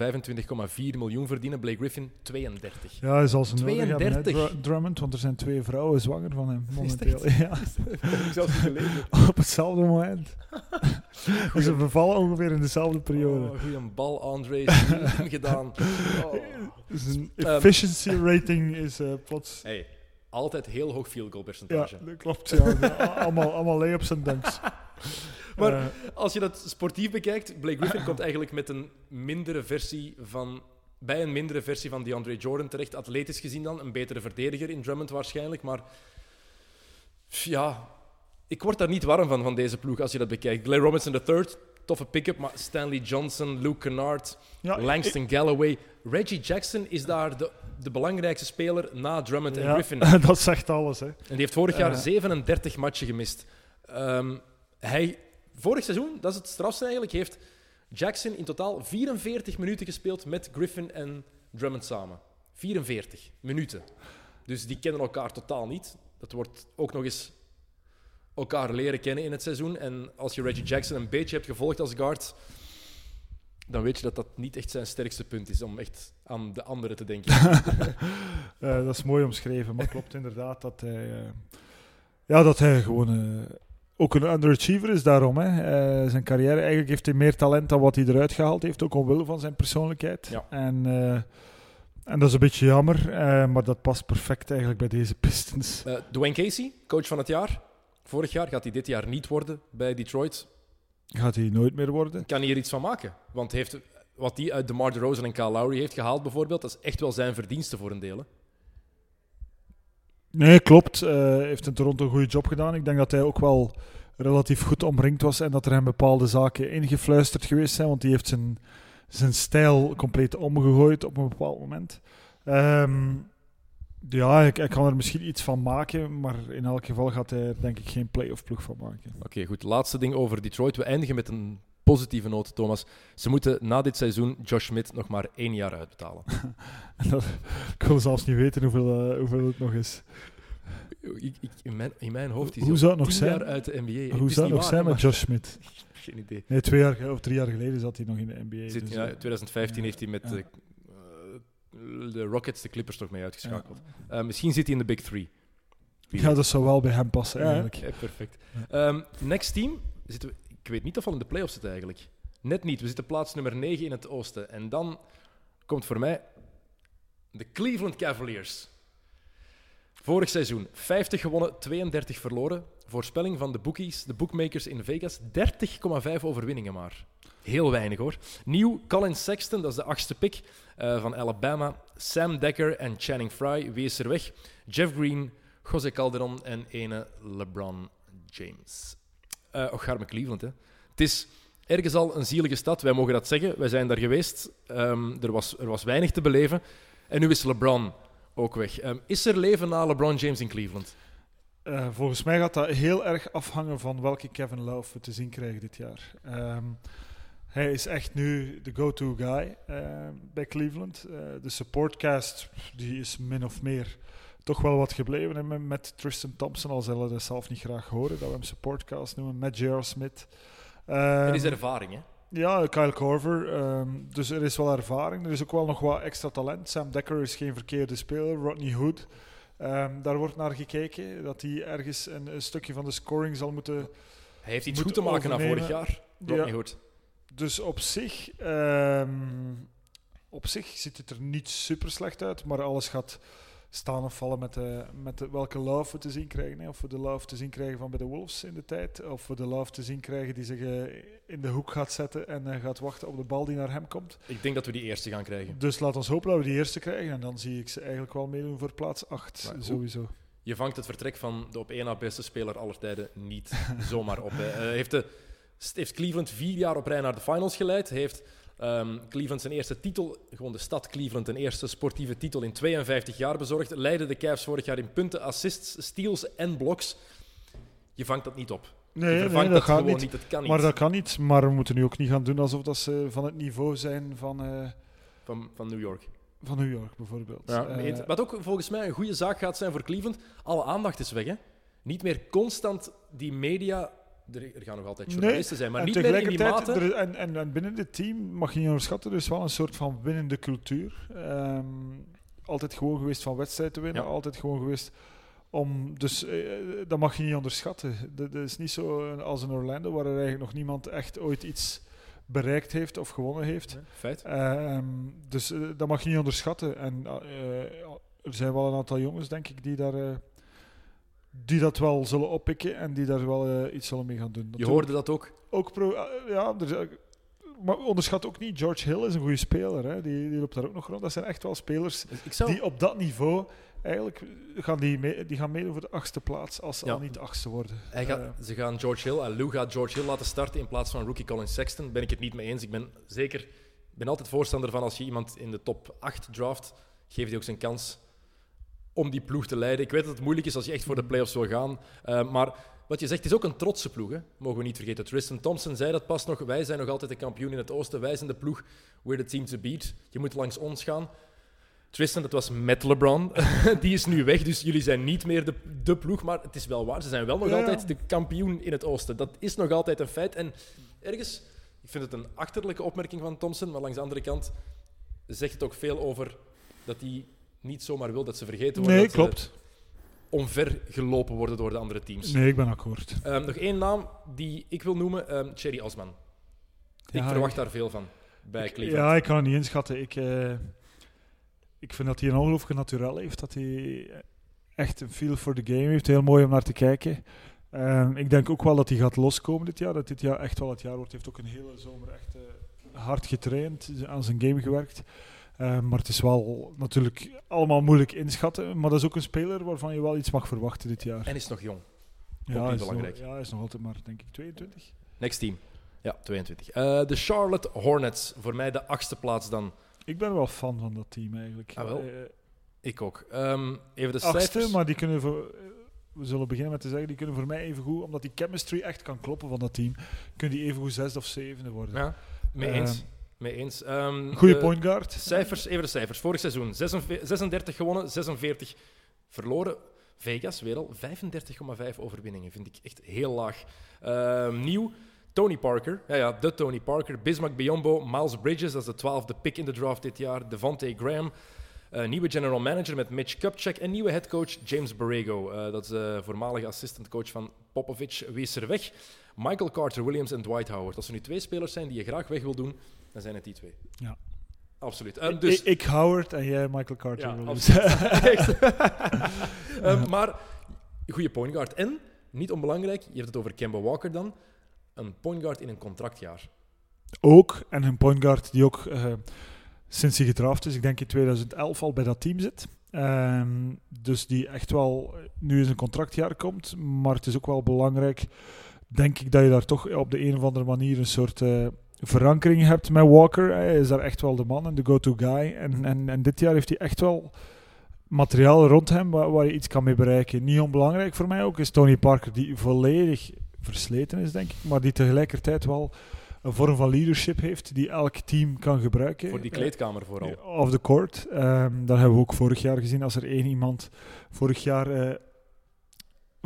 Speaker 3: miljoen verdienen. Blake Griffin 32.
Speaker 4: Ja, nodig hebben, hè,
Speaker 3: 32.
Speaker 4: Dru- Drummond, want er zijn twee vrouwen zwanger van hem
Speaker 3: Is
Speaker 4: momenteel. Ja,
Speaker 3: Dat heb ik zelfs niet gelezen.
Speaker 4: op hetzelfde moment. Dus ze bevallen ongeveer in dezelfde periode.
Speaker 3: Oh, goeie bal, Andre. Gedaan. Oh.
Speaker 4: Dus een
Speaker 3: Ehm.
Speaker 4: efficiency rating is eh, plots...
Speaker 3: Hey, altijd heel hoog field goal
Speaker 4: Ja,
Speaker 3: percentage.
Speaker 4: dat klopt. Ja. Allemaal, allemaal layups en dunks.
Speaker 3: Maar-
Speaker 4: Eh,
Speaker 3: Als je dat sportief bekijkt, Blake Griffin komt eigenlijk met een mindere versie van... Bij een mindere versie van DeAndre Jordan terecht. Atletisch gezien dan. Een betere verdediger in Drummond waarschijnlijk. Maar ja, ik word daar niet warm van, van deze ploeg als je dat bekijkt. Glenn Robinson III, toffe pick-up. Maar Stanley Johnson, Luke Kennard,
Speaker 4: ja,
Speaker 3: Langston Galloway. Reggie Jackson is daar de, de belangrijkste speler na Drummond en Griffin.
Speaker 4: dat zegt alles. Hè.
Speaker 3: En die heeft vorig jaar
Speaker 4: Eh.
Speaker 3: 37 matchen gemist. Ehm, hij, vorig seizoen, dat is het strafste eigenlijk, heeft Jackson in totaal 44 minuten gespeeld met Griffin en Drummond samen. 44 minuten. Dus die kennen elkaar totaal niet. Dat wordt ook nog eens elkaar leren kennen in het seizoen. En als je Reggie Jackson een beetje hebt gevolgd als guard, dan weet je dat dat niet echt zijn sterkste punt is om echt aan de anderen te denken.
Speaker 4: Eh, dat is mooi omschreven, maar klopt inderdaad dat hij, eh, ja, dat hij gewoon eh, ook een underachiever is daarom. Hè. Eh, zijn carrière, eigenlijk heeft hij meer talent dan wat hij eruit gehaald heeft, ook omwille van zijn persoonlijkheid.
Speaker 3: Ja.
Speaker 4: En, eh, en dat is een beetje jammer, eh, maar dat past perfect eigenlijk bij deze Pistons.
Speaker 3: Dwayne Casey, coach van het jaar. Vorig jaar gaat hij dit jaar niet worden bij Detroit.
Speaker 4: Gaat hij nooit meer worden?
Speaker 3: Kan hij er iets van maken? Want heeft, wat hij uit DeMar DeRozan en Kyle Lowry heeft gehaald bijvoorbeeld, dat is echt wel zijn verdienste voor een deel. hè.
Speaker 4: Nee, klopt. Eh, Hij heeft in Toronto een goede job gedaan. Ik denk dat hij ook wel relatief goed omringd was en dat er hem bepaalde zaken ingefluisterd geweest zijn, want die heeft zijn, zijn stijl compleet omgegooid op een bepaald moment. Ehm, ja, ik, ik kan er misschien iets van maken, maar in elk geval gaat hij er denk ik geen playoff ploeg van maken.
Speaker 3: Oké, goed. Laatste ding over Detroit. We eindigen met een positieve noot, Thomas. Ze moeten na dit seizoen Josh Smith nog maar één jaar uitbetalen.
Speaker 4: Dat, ik wil zelfs niet weten hoeveel, eh, hoeveel het nog is.
Speaker 3: Ik, ik, in, mijn, in mijn hoofd is
Speaker 4: Hoe zou het nog zijn?
Speaker 3: jaar uit de NBA.
Speaker 4: Hoe zou het nog zijn met Josh Smith?
Speaker 3: Geen idee.
Speaker 4: Nee, twee jaar of drie jaar geleden zat hij nog in de NBA.
Speaker 3: Zit,
Speaker 4: dus,
Speaker 3: ja,
Speaker 4: eh,
Speaker 3: 2015
Speaker 4: ja,
Speaker 3: heeft hij met
Speaker 4: ja.
Speaker 3: de, eh, de Rockets de Clippers toch mee uitgeschakeld. Eh, misschien zit hij in de Big Three. Wie
Speaker 4: Ja, dat zou wel bij hem passen eigenlijk.
Speaker 3: ja, perfect. Ehm, next team zitten we, ik weet niet of we in de playoffs zitten eigenlijk. Net niet. We zitten plaats nummer 9 in het oosten. En dan komt voor mij de Cleveland Cavaliers. Vorig seizoen 50 gewonnen, 32 verloren. Voorspelling van de bookies, de bookmakers in Vegas, 30,5 overwinningen maar. Heel weinig hoor. Nieuw, Colin Sexton, dat is de achtste pick eh, van Alabama. Sam Dekker en Channing Frye, wie is er weg? Jeff Green, José Calderon en ene LeBron James. Eh och, Garme Cleveland, hè. Het is ergens al een zielige stad, wij mogen dat zeggen. Wij zijn daar geweest. Ehm, er, was, er was weinig te beleven. En nu is LeBron ook weg. Ehm, is er leven na LeBron James in Cleveland?
Speaker 4: Eh, volgens mij gaat dat heel erg afhangen van welke Kevin Love we te zien krijgen dit jaar. Ehm, Hij is echt nu de go-to guy eh, bij Cleveland. De supportcast die is min of meer toch wel wat gebleven met, met Tristan Thompson, al zullen dat zelf niet graag horen, dat we hem supportcast noemen, met J.R. Smith.
Speaker 3: Er is
Speaker 4: Ehm,
Speaker 3: ervaring, hè?
Speaker 4: ja, Kyle Korver. ehm, dus er is wel ervaring. Er is ook wel nog wat extra talent. Sam Dekker is geen verkeerde speler. Rodney Hood. ehm, daar wordt naar gekeken. Dat hij ergens een, een stukje van de scoring zal moeten.
Speaker 3: Hij heeft iets goed te maken na vorig jaar. Rodney
Speaker 4: Ja.
Speaker 3: Hood.
Speaker 4: Dus op zich, op zich ziet het er niet super slecht uit. Maar alles gaat staan of vallen met, de, met de, welke love we te zien krijgen. Hè. Of we de love te zien krijgen van bij de Wolves in de tijd. Of we de love te zien krijgen die zich eh, in de hoek gaat zetten en eh, gaat wachten op de bal die naar hem komt.
Speaker 3: Ik denk dat we die eerste gaan krijgen.
Speaker 4: Dus laat ons hopen dat we die eerste krijgen. En dan zie ik ze eigenlijk wel meedoen voor plaats 8.
Speaker 3: Maar hoe-
Speaker 4: sowieso.
Speaker 3: Je vangt het vertrek van de op één na beste speler aller tijden niet zomaar op. Hè. Eh, heeft, de, heeft Cleveland vier jaar op rij naar de finals geleid. Heeft ehm, Cleveland zijn eerste titel, gewoon de stad Cleveland, een eerste sportieve titel in 52 jaar bezorgd. Leidde de Cavs vorig jaar in punten, assists, steals en blocks. Je vangt dat niet op. Je
Speaker 4: Nee, dat
Speaker 3: dat
Speaker 4: gaat niet.
Speaker 3: niet. Het kan niet.
Speaker 4: Maar dat kan niet. Maar we moeten nu ook niet gaan doen alsof dat ze van het niveau zijn van, eh,
Speaker 3: van, van New York.
Speaker 4: van New York bijvoorbeeld.
Speaker 3: Ja,
Speaker 4: Eh.
Speaker 3: Wat ook volgens mij een goede zaak gaat zijn voor Cleveland. Alle aandacht is weg. Hè? Niet meer constant die media. Er, gaan nog altijd
Speaker 4: Nee,
Speaker 3: journalisten zijn, maar niet meer in die mate.
Speaker 4: er- en, en, en binnen dit team mag je niet onderschatten, er is wel een soort van winnende cultuur. Ehm, altijd gewoon geweest van wedstrijd te winnen,
Speaker 3: Ja.
Speaker 4: altijd gewoon geweest om. Dus eh, dat mag je niet onderschatten. Dat, dat is niet zo als in Orlando, waar er eigenlijk nog niemand echt ooit iets bereikt heeft of gewonnen heeft.
Speaker 3: Nee, Feit.
Speaker 4: Ehm, dus eh, dat mag je niet onderschatten. En eh, er zijn wel een aantal jongens, denk ik, die daar. Die dat wel zullen oppikken en die daar wel eh, iets zullen mee gaan doen.
Speaker 3: Je hoorde dat ook.
Speaker 4: ook pro, eh, ja, er, maar onderschat ook niet, George Hill is een goede speler. Hè. Die, die loopt daar ook nog rond. Dat zijn echt wel spelers
Speaker 3: zou,
Speaker 4: die op dat niveau eigenlijk gaan, die mee, die gaan meedoen voor de achtste plaats als ze
Speaker 3: Ja.
Speaker 4: al niet de achtste worden.
Speaker 3: hij gaat,
Speaker 4: Eh,
Speaker 3: ze gaan George Hill, en Lou gaat George Hill laten starten in plaats van rookie Colin Sexton. Ben ik het niet mee eens. Ik ben zeker, ben altijd voorstander van als je iemand in de top 8 draft, geef die ook zijn kans om die ploeg te leiden. Ik weet dat het moeilijk is als je echt voor de playoffs wil gaan. eh, maar wat je zegt, het is ook een trotse ploeg. Hè? Mogen we niet vergeten. Tristan Thompson zei dat pas nog. Wij zijn nog altijd de kampioen in het oosten. Wij zijn de ploeg. We're the team to beat. Je moet langs ons gaan. Tristan, dat was met LeBron. Die is nu weg, dus jullie zijn niet meer de, de ploeg. Maar het is wel waar, ze zijn wel nog
Speaker 4: Ja.
Speaker 3: altijd de kampioen in het oosten. Dat is nog altijd een feit. En ergens, ik vind het een achterlijke opmerking van Thompson, maar langs de andere kant zegt het ook veel over dat hij niet zomaar wil dat ze vergeten worden.
Speaker 4: nee,
Speaker 3: dat
Speaker 4: klopt.
Speaker 3: omver gelopen worden door de andere teams.
Speaker 4: Nee, ik ben akkoord.
Speaker 3: Ehm, nog één naam die ik wil noemen, ehm Cherry Osman. ik verwacht
Speaker 4: ik-
Speaker 3: daar veel van bij Cleveland.
Speaker 4: Ja, ik kan het niet inschatten. Ik, eh, ik vind dat hij een ongelooflijke naturel heeft. Dat hij echt een feel for the game heeft. Heel mooi om naar te kijken. Ehm, ik denk ook wel dat hij gaat loskomen dit jaar. Dat dit jaar echt wel het jaar wordt. Hij heeft ook een hele zomer echt eh, hard getraind. Aan zijn game gewerkt. Ehm, maar het is wel natuurlijk allemaal moeilijk inschatten. Maar dat is ook een speler waarvan je wel iets mag verwachten dit jaar.
Speaker 3: En is nog jong.
Speaker 4: Ja, is nog,
Speaker 3: belangrijk.
Speaker 4: ja, hij is nog altijd maar, denk ik, 22.
Speaker 3: Next team. Ja, 22. Eh, de Charlotte Hornets. Voor mij de achtste plaats dan.
Speaker 4: Ik ben wel fan van dat team eigenlijk.
Speaker 3: Ah, wel?
Speaker 4: Eh,
Speaker 3: Ik ook. Ehm, even de
Speaker 4: achtste,
Speaker 3: cijfers.
Speaker 4: maar die kunnen voor, eh, we zullen beginnen met te zeggen, die kunnen voor mij even goed, omdat die chemistry echt kan kloppen van dat team, kunnen die even goed zesde of zevende worden.
Speaker 3: Ja, mee eens. Mee eens. Ehm,
Speaker 4: Goede
Speaker 3: de
Speaker 4: point guard.
Speaker 3: Cijfers, even de cijfers. Vorig seizoen 46 36 gewonnen, 46 verloren. Vegas weer al 35,5 overwinningen. Vind ik echt heel laag. Ehm, nieuw. Tony Parker, ja, ja, de Tony Parker, Bismack Biombo, Miles Bridges, dat is de twaalfde pick in de draft dit jaar, Devontae Graham, eh, nieuwe general manager met Mitch Kupchak en nieuwe headcoach James Borrego. Eh, dat is de voormalige assistant coach van Popovich. Wie is er weg? Michael Carter Williams en Dwight Howard. Als er nu twee spelers zijn die je graag weg wil doen, dan zijn het die twee.
Speaker 4: Ja.
Speaker 3: Absoluut. Ehm, dus,
Speaker 4: ik, ik Howard en jij Michael Carter.
Speaker 3: ja. Ehm, maar, goede point guard. En, niet onbelangrijk, je hebt het over Kemba Walker dan, een point guard in een contractjaar.
Speaker 4: ook, en een point guard die ook eh, sinds hij gedraft is, ik denk in 2011 al bij dat team zit. Ehm, dus die echt wel nu in zijn contractjaar komt. Maar het is ook wel belangrijk, denk ik, dat je daar toch op de een of andere manier een soort eh, verankering hebt met Walker. Hij is daar echt wel de man en de go-to guy. En, en, en dit jaar heeft hij echt wel materiaal rond hem waar, waar je iets kan mee bereiken. Niet onbelangrijk voor mij ook is Tony Parker, die volledig versleten is, denk ik. Maar die tegelijkertijd wel een vorm van leadership heeft die elk team kan gebruiken.
Speaker 3: Voor die kleedkamer vooral.
Speaker 4: Off the court. Um, dat hebben we ook vorig jaar gezien. Als er één iemand vorig jaar uh,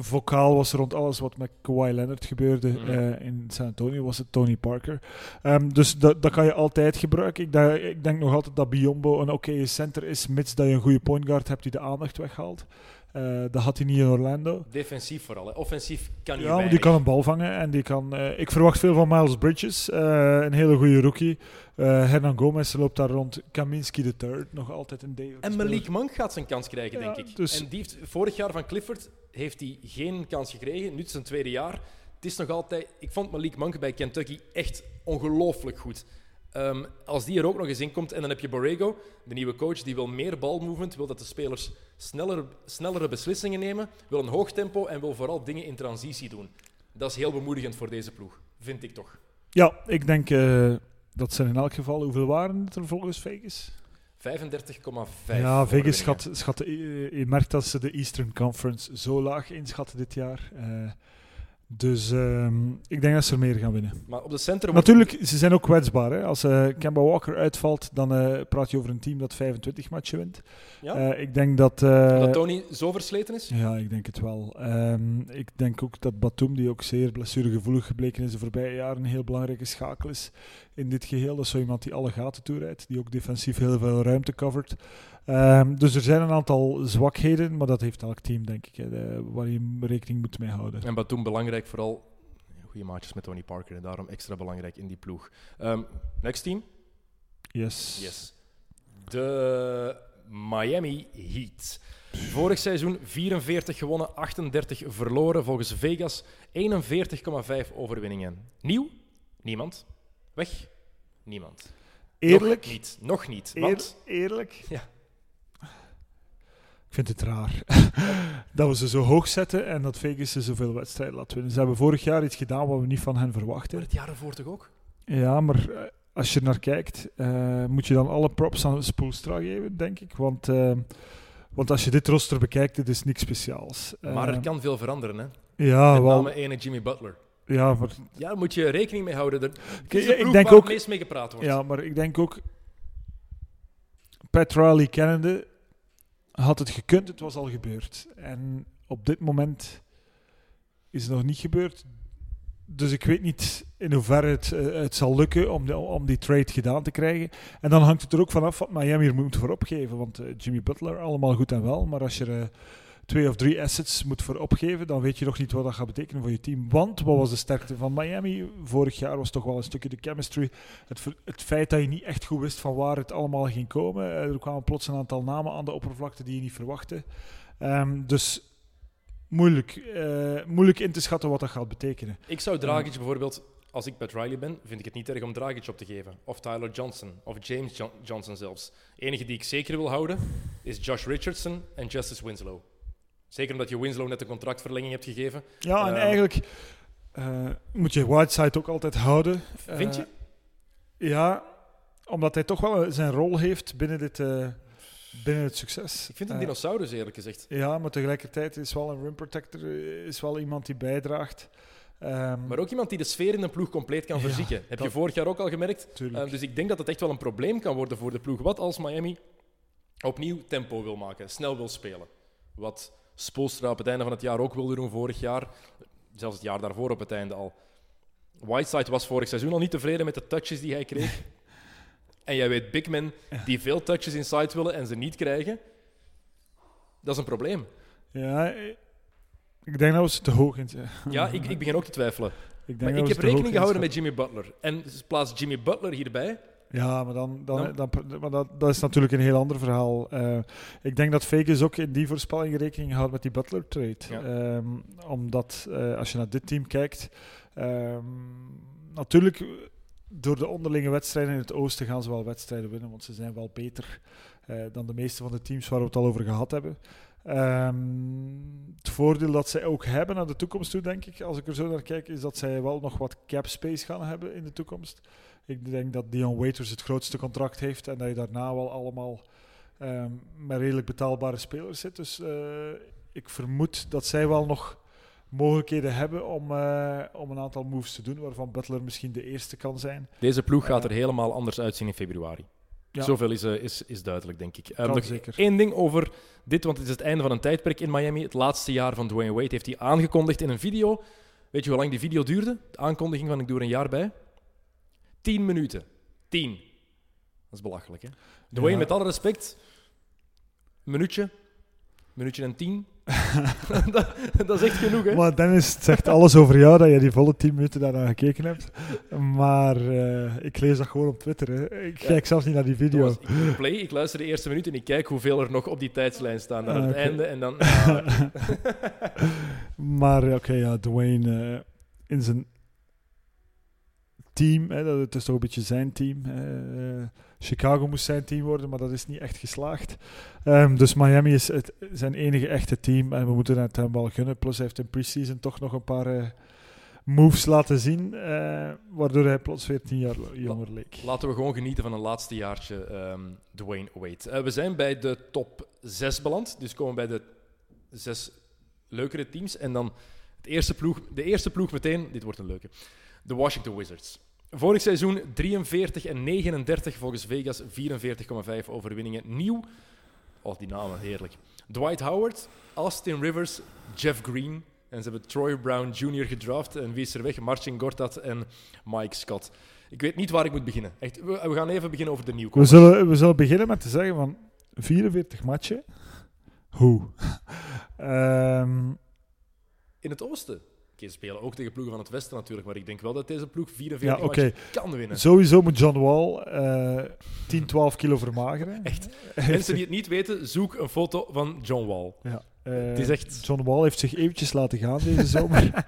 Speaker 4: vocaal was rond alles wat met Kawhi Leonard gebeurde mm uh, in San Antonio, was het Tony Parker. Um, dus dat, dat kan je altijd gebruiken. Ik, da, ik denk nog altijd dat Biombo een oké center is, mits dat je een goede point guard hebt die de aandacht weghaalt. Uh, dat had hij niet in Orlando.
Speaker 3: Defensief vooral. Hè. Offensief kan hij
Speaker 4: Ja, die kan een bal vangen. En die kan, uh, ik verwacht veel van Miles Bridges. Uh, een hele goede rookie. Hernan Gomez loopt daar rond. Kaminski third. Nog altijd een deel.
Speaker 3: En Malik Monk gaat zijn kans krijgen,
Speaker 4: Ja,
Speaker 3: denk ik.
Speaker 4: dus-
Speaker 3: En die heeft, vorig jaar van Clifford heeft hij geen kans gekregen. Nu is zijn tweede jaar. Het is nog altijd... Ik vond Malik Monk bij Kentucky echt ongelooflijk goed. Ehm, als die er ook nog eens in komt en dan heb je Borrego, de nieuwe coach, die wil meer balmovement, wil dat de spelers sneller, snellere beslissingen nemen, wil een hoog tempo en wil vooral dingen in transitie doen. Dat is heel bemoedigend voor deze ploeg, vind ik toch.
Speaker 4: Ja, ik denk eh, dat zijn in elk geval... Hoeveel waren het er volgens Vegas?
Speaker 3: 35,5.
Speaker 4: ja, Vegas schat, schat, je je merkt dat ze de Eastern Conference zo laag inschatten dit jaar. Eh, dus ehm, ik denk dat ze er meer gaan winnen.
Speaker 3: Maar op de center wordt-
Speaker 4: Natuurlijk, ze zijn ook kwetsbaar. Hè? Als eh Kemba Walker uitvalt, dan eh, praat je over een team dat 25 matchen wint.
Speaker 3: Ja?
Speaker 4: Eh, ik denk dat...
Speaker 3: dat Tony zo versleten is.
Speaker 4: ja, ik denk het wel. Ehm, ik denk ook dat Batum, die ook zeer blessuregevoelig gebleken is de voorbije jaren, een heel belangrijke schakel is in dit geheel. Dat is zo iemand die alle gaten toerijdt, die ook defensief heel veel ruimte covert. Ehm, dus er zijn een aantal zwakheden, maar dat heeft elk team, denk ik, hè, waar je rekening moet mee houden.
Speaker 3: En Batum belangrijk, vooral goede maatjes met Tony Parker en daarom extra belangrijk in die ploeg. Ehm, next team.
Speaker 4: Yes.
Speaker 3: Yes. De Miami Heat. Vorig seizoen 44 gewonnen, 38 verloren. Volgens Vegas 41,5 overwinningen. Nieuw? Niemand. Weg? Niemand.
Speaker 4: Eerlijk?
Speaker 3: Nog niet. Nog niet.
Speaker 4: Eer-
Speaker 3: Want
Speaker 4: eerlijk?
Speaker 3: Ja.
Speaker 4: Ik vind het raar dat we ze zo hoog zetten en dat Vegas ze zoveel wedstrijden laat winnen. Ze hebben vorig jaar iets gedaan wat we niet van hen verwachten.
Speaker 3: het jaar ervoor toch ook?
Speaker 4: Ja, maar eh, als je er naar kijkt, eh, moet je dan alle props aan Spoelstra geven, denk ik. Want, eh, want als je dit roster bekijkt, het is niks speciaals.
Speaker 3: Maar er kan veel veranderen, hè?
Speaker 4: ja,
Speaker 3: Met
Speaker 4: wel,
Speaker 3: name ene Jimmy Butler.
Speaker 4: ja, maar,
Speaker 3: Ja, daar moet je rekening mee houden. Er, is de
Speaker 4: ik denk
Speaker 3: waar
Speaker 4: ook-
Speaker 3: het meest mee gepraat wordt.
Speaker 4: ja, maar ik denk ook... Pat Riley kennende had het gekund, het was al gebeurd. En op dit moment is het nog niet gebeurd. Dus ik weet niet in hoeverre het, eh, het zal lukken om, de, om die trade gedaan te krijgen. En dan hangt het er ook vanaf wat Miami er moet voor opgeven. Want eh, Jimmy Butler, allemaal goed en wel. Maar als je eh, twee of drie assets moet voor opgeven, dan weet je nog niet wat dat gaat betekenen voor je team. Want wat was de sterkte van Miami? Vorig jaar was toch wel een stukje de chemistry. Het, het feit dat je niet echt goed wist van waar het allemaal ging komen. Eh, Er kwamen plots een aantal namen aan de oppervlakte die je niet verwachtte. Ehm, dus moeilijk, eh, moeilijk in te schatten wat dat gaat betekenen.
Speaker 3: Ik zou Dragic bijvoorbeeld, als ik Pat Riley ben, vind ik het niet erg om Dragic op te geven. Of Tyler Johnson, of James Jo- Johnson zelfs. De enige die ik zeker wil houden, is Josh Richardson en Justice Winslow. Zeker omdat je Winslow net een contractverlenging hebt gegeven.
Speaker 4: Ja, en
Speaker 3: Ehm.
Speaker 4: eigenlijk eh, moet je Whiteside ook altijd houden.
Speaker 3: Vind je?
Speaker 4: Eh, ja, omdat hij toch wel zijn rol heeft binnen, dit, eh, binnen het succes.
Speaker 3: Ik vind een
Speaker 4: Eh,
Speaker 3: dinosaurus, eerlijk gezegd.
Speaker 4: Ja, maar tegelijkertijd is wel een rim protector, eh, is wel iemand die bijdraagt. Ehm,
Speaker 3: Maar ook iemand die de sfeer in een ploeg compleet kan
Speaker 4: Ja,
Speaker 3: verzieken. Heb je vorig jaar ook al gemerkt? Eh, dus ik denk dat het echt wel een probleem kan worden voor de ploeg. Wat als Miami opnieuw tempo wil maken, snel wil spelen? Wat Spoelstra op het einde van het jaar ook wilde doen vorig jaar. Zelfs het jaar daarvoor op het einde al. Whiteside was vorig seizoen al niet tevreden met de touches die hij kreeg. en jij weet big men die veel touches inside willen en ze niet krijgen. Dat is een probleem.
Speaker 4: ja, ik denk dat we ze te hoog in zijn.
Speaker 3: Ja, ik, ik begin ook te twijfelen.
Speaker 4: Ik, denk
Speaker 3: Maar
Speaker 4: dat
Speaker 3: ik heb rekening gehouden met. Jimmy Butler. En plaats Jimmy Butler hierbij.
Speaker 4: Ja, maar, dan, dan,
Speaker 3: Dan-
Speaker 4: dan, maar dat, dat is natuurlijk een heel ander verhaal. Eh, ik denk dat Vegas ook in die voorspelling rekening houdt met die Butler trade.
Speaker 3: Ja.
Speaker 4: Ehm, omdat eh, als je naar dit team kijkt, ehm, natuurlijk door de onderlinge wedstrijden in het oosten gaan ze wel wedstrijden winnen, want ze zijn wel beter eh, dan de meeste van de teams waar we het al over gehad hebben. Ehm, het voordeel dat zij ook hebben naar de toekomst toe, denk ik, als ik er zo naar kijk, is dat zij wel nog wat cap space gaan hebben in de toekomst. Ik denk dat Dion Waiters het grootste contract heeft en dat je daarna wel allemaal ehm, met redelijk betaalbare spelers zit. Dus eh, ik vermoed dat zij wel nog mogelijkheden hebben om, eh, om een aantal moves te doen, waarvan Butler misschien de eerste kan zijn.
Speaker 3: Deze ploeg gaat er helemaal anders uitzien in februari.
Speaker 4: Ja.
Speaker 3: Zoveel is, eh, is, is duidelijk, denk ik. Eh,
Speaker 4: Kan
Speaker 3: nog
Speaker 4: zeker.
Speaker 3: één ding over dit, want het is het einde van een tijdperk in Miami. Het laatste jaar van Dwayne Wade heeft hij aangekondigd in een video. Weet je hoe lang die video duurde? De aankondiging van ik doe er een jaar bij. 10 minuten. 10. Dat is belachelijk, hè? Dwayne,
Speaker 4: Ja.
Speaker 3: met alle respect, een minuutje. Minuutje en tien. dat, dat is echt genoeg, hè?
Speaker 4: Maar Dennis, het zegt alles over jou dat je die volle 10 minuten daarna gekeken hebt. Maar eh, ik lees dat gewoon op Twitter. Hè. Ik
Speaker 3: Ja.
Speaker 4: kijk zelfs niet naar die video.
Speaker 3: Ik play, ik luister de eerste minuut en ik kijk hoeveel er nog op die tijdslijn staan naar
Speaker 4: Ah,
Speaker 3: het einde. En dan, ja,
Speaker 4: Maar oké, ja, Dwayne eh, in zijn team, hè, dat, het is toch een beetje zijn team. Eh, Chicago moest zijn team worden, maar dat is niet echt geslaagd. Ehm, dus Miami is het, zijn enige echte team en we moeten het hem wel gunnen. Plus hij heeft in preseason toch nog een paar eh, moves laten zien, eh, waardoor hij plots weer tien jaar jonger leek.
Speaker 3: Laten we gewoon genieten van een laatste jaartje ehm, Dwayne Wade. We zijn bij de top 6 beland, dus komen bij de zes leukere teams. En dan het eerste ploeg, de eerste ploeg meteen, dit wordt een leuke, de Washington Wizards. Vorig seizoen 43 en 39 volgens Vegas, 44,5 overwinningen. Nieuw, oh die namen, heerlijk. Dwight Howard, Austin Rivers, Jeff Green. En ze hebben Troy Brown Jr. gedraft. En wie is er weg? Marcin Gortat en Mike Scott. Ik weet niet waar ik moet beginnen. Echt, we, we gaan even beginnen over de
Speaker 4: We
Speaker 3: nieuwkomers.
Speaker 4: zullen, we zullen beginnen met te zeggen van 44 matchen. Hoe? Ehm,
Speaker 3: In het oosten. Oké, spelen ook tegen ploegen van het westen natuurlijk, maar ik denk wel dat deze ploeg 44
Speaker 4: Ja,
Speaker 3: kan winnen.
Speaker 4: Sowieso moet John Wall eh 10, 12 kilo vermageren.
Speaker 3: Echt. Mensen die het niet weten, zoek een foto van John Wall.
Speaker 4: Ja, eh,
Speaker 3: Het is echt-
Speaker 4: John Wall heeft zich eventjes laten gaan deze zomer.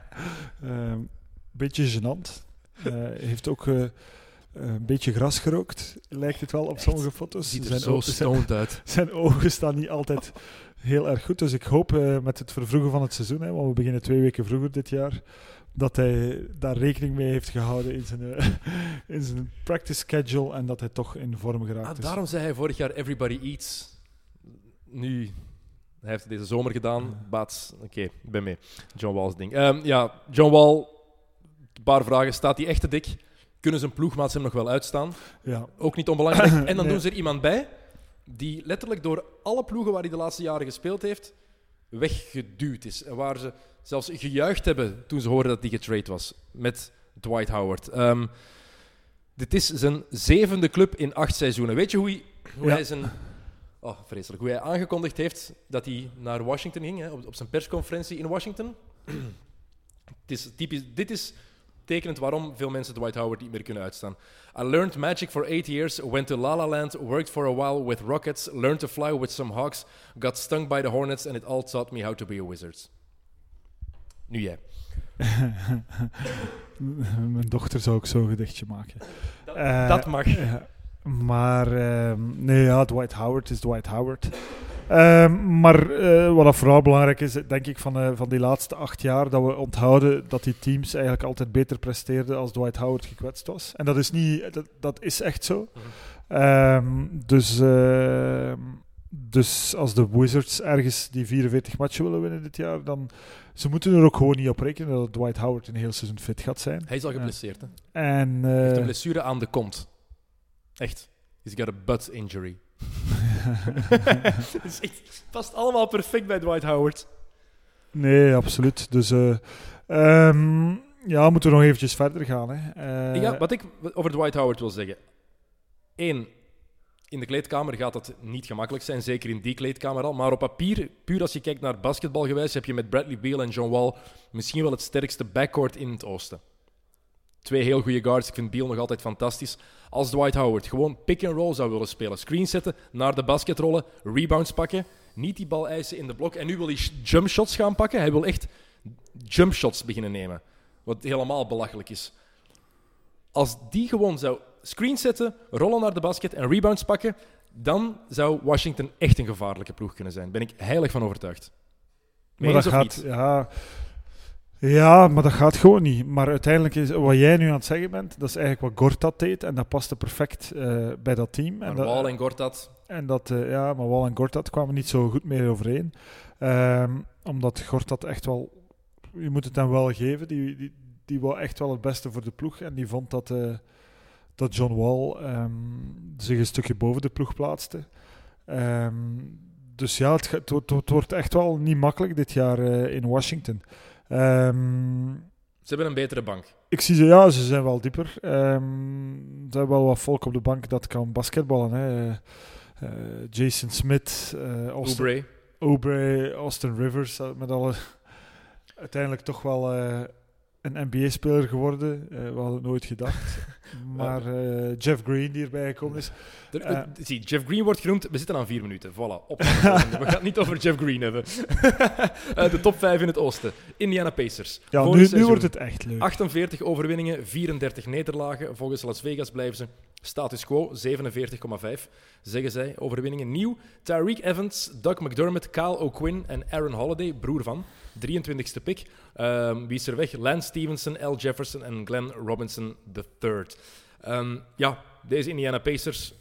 Speaker 4: Ehm beetje gênant. Eh, heeft ook eh, een beetje gras gerookt, lijkt het wel op
Speaker 3: Echt?
Speaker 4: sommige foto's.
Speaker 3: Ziet er
Speaker 4: Zijn
Speaker 3: zo stoned uit.
Speaker 4: zijn ogen staan niet altijd heel erg goed. Dus ik hoop eh, met het vervroegen van het seizoen, hè, want we beginnen twee weken vroeger dit jaar, dat hij daar rekening mee heeft gehouden in zijn, eh, in zijn practice schedule en dat hij toch in vorm geraakt
Speaker 3: Ah,
Speaker 4: is.
Speaker 3: daarom zei hij vorig jaar Everybody Eats. Nu, hij heeft het deze zomer gedaan. Baats, oké, ik ben mee. John Wall's ding. Ehm, ja, John Wall, een paar vragen. Staat hij echt te dik? Kunnen zijn ploegmaats hem nog wel uitstaan?
Speaker 4: Ja.
Speaker 3: Ook niet onbelangrijk. En dan
Speaker 4: Nee.
Speaker 3: doen ze er iemand bij die letterlijk door alle ploegen waar hij de laatste jaren gespeeld heeft, weggeduwd is. En waar ze zelfs gejuicht hebben toen ze hoorden dat hij getrade was met Dwight Howard. Ehm, dit is zijn zevende club in acht seizoenen. Weet je hoe hij, hoe
Speaker 4: Ja.
Speaker 3: hij zijn... Oh, vreselijk. Hoe hij aangekondigd heeft dat hij naar Washington ging, hè, op, op zijn persconferentie in Washington. Het is typisch, dit is tekenend waarom veel mensen Dwight Howard niet meer kunnen uitstaan. I learned magic for eight years, went to La La Land, worked for a while with Rockets, learned to fly with some Hawks, got stung by the Hornets, and it all taught me how to be a Wizard. Nu jij.
Speaker 4: Mijn dochter zou ook zo'n gedichtje maken. Eh,
Speaker 3: dat mag.
Speaker 4: ja. Maar ehm, nee, ja, Dwight Howard is Dwight Howard. Ehm, maar eh, wat vooral belangrijk is, denk ik, van, eh, van die laatste acht jaar, dat we onthouden dat die teams eigenlijk altijd beter presteerden als Dwight Howard gekwetst was. En dat is, niet, dat, dat is echt zo.
Speaker 3: Mhm.
Speaker 4: Ehm, dus, ehm, dus als de Wizards ergens die 44 matchen willen winnen dit jaar, dan ze moeten er ook gewoon niet op rekenen dat Dwight Howard een heel seizoen fit gaat zijn.
Speaker 3: Hij is al geblesseerd. Hè?
Speaker 4: En
Speaker 3: Hij heeft
Speaker 4: eh,
Speaker 3: een blessure aan de kont. Echt. He's got a butt injury. Het echt, past allemaal perfect bij Dwight Howard.
Speaker 4: Nee, absoluut. Dus eh ehm, ja, moeten we nog eventjes verder gaan. Hè. Eh,
Speaker 3: ja, wat ik over Dwight Howard wil zeggen. Eén, in de kleedkamer gaat dat niet gemakkelijk zijn, zeker in die kleedkamer al. Maar op papier, puur als je kijkt naar basketbalgewijs, heb je met Bradley Beal en John Wall misschien wel het sterkste backcourt in het oosten. Twee heel goede guards. Ik vind Beal nog altijd fantastisch. Als Dwight Howard gewoon pick-and-roll zou willen spelen, screen zetten, naar de basket rollen, rebounds pakken, niet die bal eisen in de blok. En nu wil hij jump shots gaan pakken. Hij wil echt jump shots beginnen nemen. Wat helemaal belachelijk is. Als die gewoon zou screen zetten, rollen naar de basket en rebounds pakken, dan zou Washington echt een gevaarlijke ploeg kunnen zijn. Ben ik heilig van overtuigd.
Speaker 4: maar dat gaat,
Speaker 3: niet?
Speaker 4: ja, ja, maar dat gaat gewoon niet. Maar uiteindelijk is wat jij nu aan het zeggen bent, dat is eigenlijk wat Gortat deed. En dat paste perfect eh, bij dat team.
Speaker 3: Maar
Speaker 4: en dat,
Speaker 3: Wall en Gortat,
Speaker 4: En dat, eh, ja, maar Wall en Gortat kwamen niet zo goed meer overeen. Ehm, omdat Gortat echt wel je moet het hem wel geven. Die, die, die wou echt wel het beste voor de ploeg. En die vond dat, eh, dat John Wall ehm, zich een stukje boven de ploeg plaatste. Ehm, dus ja, het, het, wordt- het wordt echt wel niet makkelijk dit jaar in Washington. Ehm,
Speaker 3: Ze hebben een betere bank.
Speaker 4: ik zie ze, ja, ze zijn wel dieper. Ehm er zijn wel wat volk op de bank dat kan basketballen. Hè. Eh, eh, Jason Smith, eh Austin,
Speaker 3: Oubre.
Speaker 4: Oubre, Austin Rivers, met alle uiteindelijk toch wel een NBA-speler geworden. We hadden het nooit gedacht. Maar eh, Jeff Green die erbij gekomen is.
Speaker 3: Er-
Speaker 4: Eh.
Speaker 3: zie, Jeff Green wordt genoemd. We zitten aan vier minuten. Voilà. Op. We gaan het niet over Jeff Green hebben. Eh, de top 5 in het oosten. Indiana Pacers.
Speaker 4: Ja, nu, nu wordt het echt leuk.
Speaker 3: 48 overwinningen, 34 nederlagen. Volgens Las Vegas blijven ze status quo, 47,5 zeggen zij. Overwinningen nieuw. Tyreek Evans, Doug McDermott, Kyle O'Quinn en Aaron Holiday, broer van. 23ste pick. Ehm, wie is er weg? Lance Stevenson, L. Jefferson en Glenn Robinson III. Ehm, ja, deze Indiana Pacers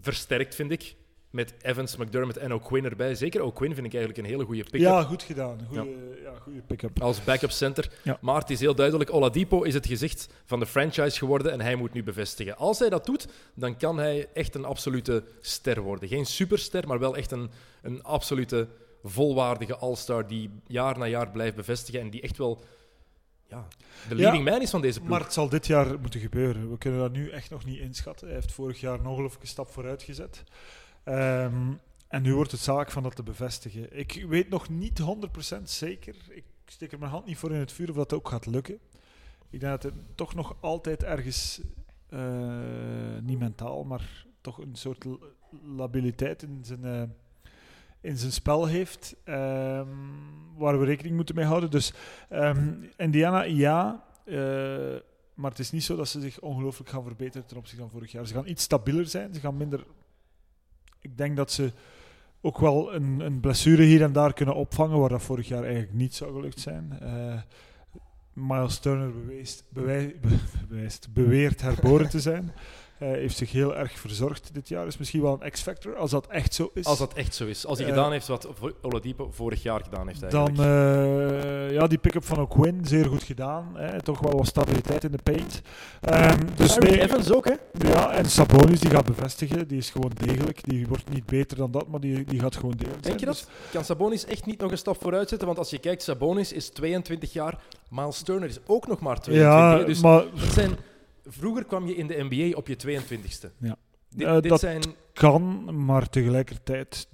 Speaker 3: versterkt, vind ik. Met Evans, McDermott en O'Quinn erbij. Zeker O'Quinn vind ik eigenlijk een hele goede pick
Speaker 4: Ja, goed gedaan. Goeie, ja. goede pick-up.
Speaker 3: als backup center.
Speaker 4: Ja.
Speaker 3: Maar het is heel duidelijk, Oladipo is het gezicht van de franchise geworden en hij moet nu bevestigen. Als hij dat doet, dan kan hij echt een absolute ster worden. Geen superster, maar wel echt een, een absolute volwaardige all-star die jaar na jaar blijft bevestigen en die echt wel ja, de
Speaker 4: Ja,
Speaker 3: leading man is van deze ploeg.
Speaker 4: Maar het zal dit jaar moeten gebeuren. We kunnen dat nu echt nog niet inschatten. Hij heeft vorig jaar een ongelooflijke stap vooruit gezet. Ehm, en nu wordt het zaak van dat te bevestigen. Ik weet nog niet 100% zeker. Ik steek er mijn hand niet voor in het vuur of dat ook gaat lukken. Ik denk dat hij toch nog altijd ergens, eh, niet mentaal, maar toch een soort labiliteit in zijn, eh, in zijn spel heeft. ehm, waar we rekening moeten mee houden. Dus ehm, Indiana, ja. eh, maar het is niet zo dat ze zich ongelooflijk gaan verbeteren ten opzichte van vorig jaar. Ze gaan iets stabieler zijn. Ze gaan minder. Ik denk dat ze ook wel een, een blessure hier en daar kunnen opvangen, waar dat vorig jaar eigenlijk niet zou gelukt zijn. Eh, Miles Turner beweest, beweert herboren te zijn. Hij heeft zich heel erg verzorgd dit jaar. Is misschien wel een X-factor, als dat echt zo is.
Speaker 3: Als dat echt zo is. Als hij
Speaker 4: Eh,
Speaker 3: gedaan heeft wat Oladipo vorig jaar gedaan heeft
Speaker 4: Dan,
Speaker 3: eigenlijk.
Speaker 4: eh, ja, die pick-up van O'Quinn, zeer goed gedaan. Hè. Toch wel wat stabiliteit in de paint. Ehm, dus
Speaker 3: Tyreek
Speaker 4: nee,
Speaker 3: Evans ook, hè?
Speaker 4: ja, en Sabonis die gaat bevestigen. Die is gewoon degelijk. Die wordt niet beter dan dat, maar die, die gaat gewoon degelijk
Speaker 3: Denk je
Speaker 4: zijn.
Speaker 3: dat? Kan Sabonis echt niet nog een stap vooruit zetten? Want als je kijkt, Sabonis is 22 jaar, Miles Turner is ook nog maar
Speaker 4: Dus,
Speaker 3: 22.
Speaker 4: ja,
Speaker 3: dus
Speaker 4: maar
Speaker 3: dat zijn, vroeger kwam je in de NBA op je 22ste.
Speaker 4: Ja.
Speaker 3: Dit,
Speaker 4: Eh,
Speaker 3: dit
Speaker 4: dat-
Speaker 3: zijn,
Speaker 4: kan, maar tegelijkertijd...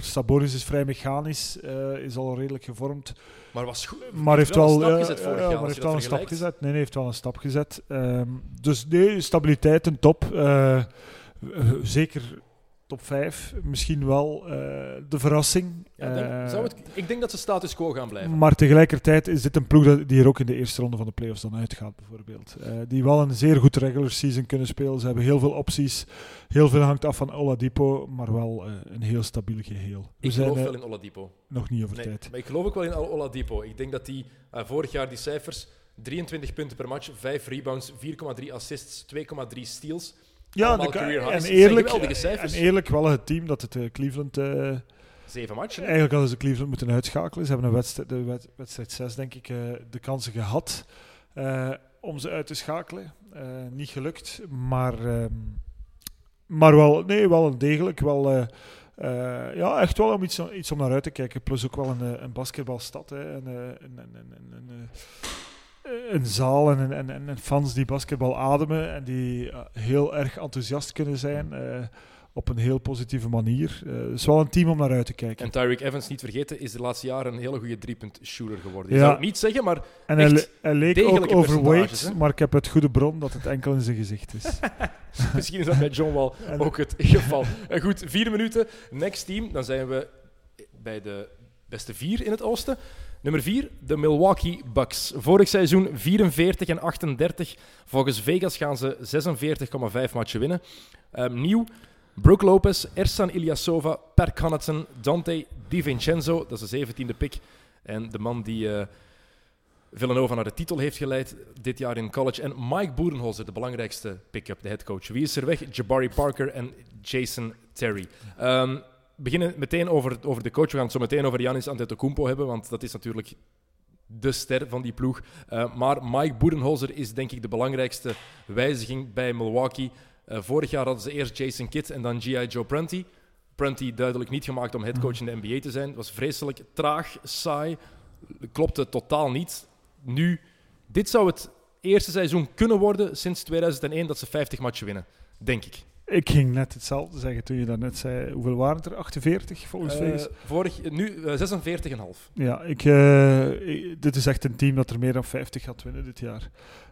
Speaker 4: Sabonis is vrij mechanisch, eh, is al redelijk gevormd.
Speaker 3: maar was goed.
Speaker 4: Maar heeft
Speaker 3: wel
Speaker 4: wel,
Speaker 3: een stap
Speaker 4: ja,
Speaker 3: gezet vorig
Speaker 4: ja,
Speaker 3: jaar,
Speaker 4: maar heeft wel een stap gezet. Nee, nee, heeft wel een stap gezet. Ehm, dus nee, stabiliteit een top. Eh, eh, zeker top 5. Misschien wel eh, de verrassing.
Speaker 3: Ja, denk,
Speaker 4: Eh,
Speaker 3: zou het, ik denk dat ze status quo gaan blijven.
Speaker 4: maar tegelijkertijd is dit een ploeg die er ook in de eerste ronde van de playoffs dan uitgaat, bijvoorbeeld. Eh, die wel een zeer goed regular season kunnen spelen. Ze hebben heel veel opties. Heel veel hangt af van Oladipo, maar wel een heel stabiel geheel. We
Speaker 3: Ik
Speaker 4: zijn
Speaker 3: geloof wel in Oladipo.
Speaker 4: nog niet over
Speaker 3: Nee,
Speaker 4: tijd.
Speaker 3: maar ik geloof ook wel in Ol- Oladipo. Ik denk dat eh, vorig jaar die cijfers... 23 punten per match, 5 rebounds, 4,3 assists, 2,3 steals.
Speaker 4: Ja, de- en eerlijk, en eerlijk wel het team dat het eh, Cleveland... eh,
Speaker 3: Zeven matchen.
Speaker 4: eigenlijk hadden ze Cleveland moeten uitschakelen. Ze hebben een wedstrijd, de wed- wedstrijd 6, denk ik, eh, de kansen gehad eh, om ze uit te schakelen. Niet gelukt, maar, ehm, maar wel, nee, wel een degelijk. Wel, ja, echt wel om iets, iets om naar uit te kijken. Plus ook wel een, een basketbalstad. Hè. Een, een, een, een, zaal en, en, en, en fans die basketbal ademen en die eh, heel erg enthousiast kunnen zijn. eh, op een heel positieve manier. Eh, Het is wel een team om naar uit te kijken.
Speaker 3: En Tyreek Evans, niet vergeten, is de laatste jaren een hele goede driepunt shooter geworden. Je
Speaker 4: Ja.
Speaker 3: zou het niet zeggen, maar
Speaker 4: En hij,
Speaker 3: Echt
Speaker 4: le- hij leek ook overweight, maar ik heb het goede bron dat het enkel in zijn gezicht is.
Speaker 3: misschien is dat bij John Wall
Speaker 4: En-
Speaker 3: ook het geval. Eh, goed, vier minuten. Next team, dan zijn we bij de beste vier in het oosten. Nummer 4, de Milwaukee Bucks. Vorig seizoen 44 en 38. Volgens Vegas gaan ze 46,5 matchen winnen. Ehm, nieuw, Brook Lopez, Ersan Ilyasova, Per Connaughton, Dante DiVincenzo, dat is de 17e pick. En de man die eh, Villanova naar de titel heeft geleid dit jaar in college. En Mike Boerenholzer, de belangrijkste pick-up, de headcoach. Wie is er weg? Jabari Parker en Jason Terry. Ehm, beginnen meteen over, over de coach. We gaan het zo meteen over Janis Antetokounmpo hebben, want dat is natuurlijk de ster van die ploeg. Uh, maar Mike Boedenholzer is denk ik de belangrijkste wijziging bij Milwaukee. Uh, vorig jaar hadden ze eerst Jason Kidd en dan G.I. Joe Prunty. Prunty duidelijk niet gemaakt om headcoach in de NBA te zijn. Was vreselijk traag, saai. Klopte totaal niet. Nu, dit zou het eerste seizoen kunnen worden sinds 2001 dat ze 50 matchen winnen. Denk ik.
Speaker 4: Ik ging net hetzelfde zeggen toen je dat net zei. Hoeveel waren het er? 48 volgens mij? Uh,
Speaker 3: vorig, nu uh, 46,5.
Speaker 4: Ja, ik, uh, dit is echt een team dat er meer dan 50 gaat winnen dit jaar.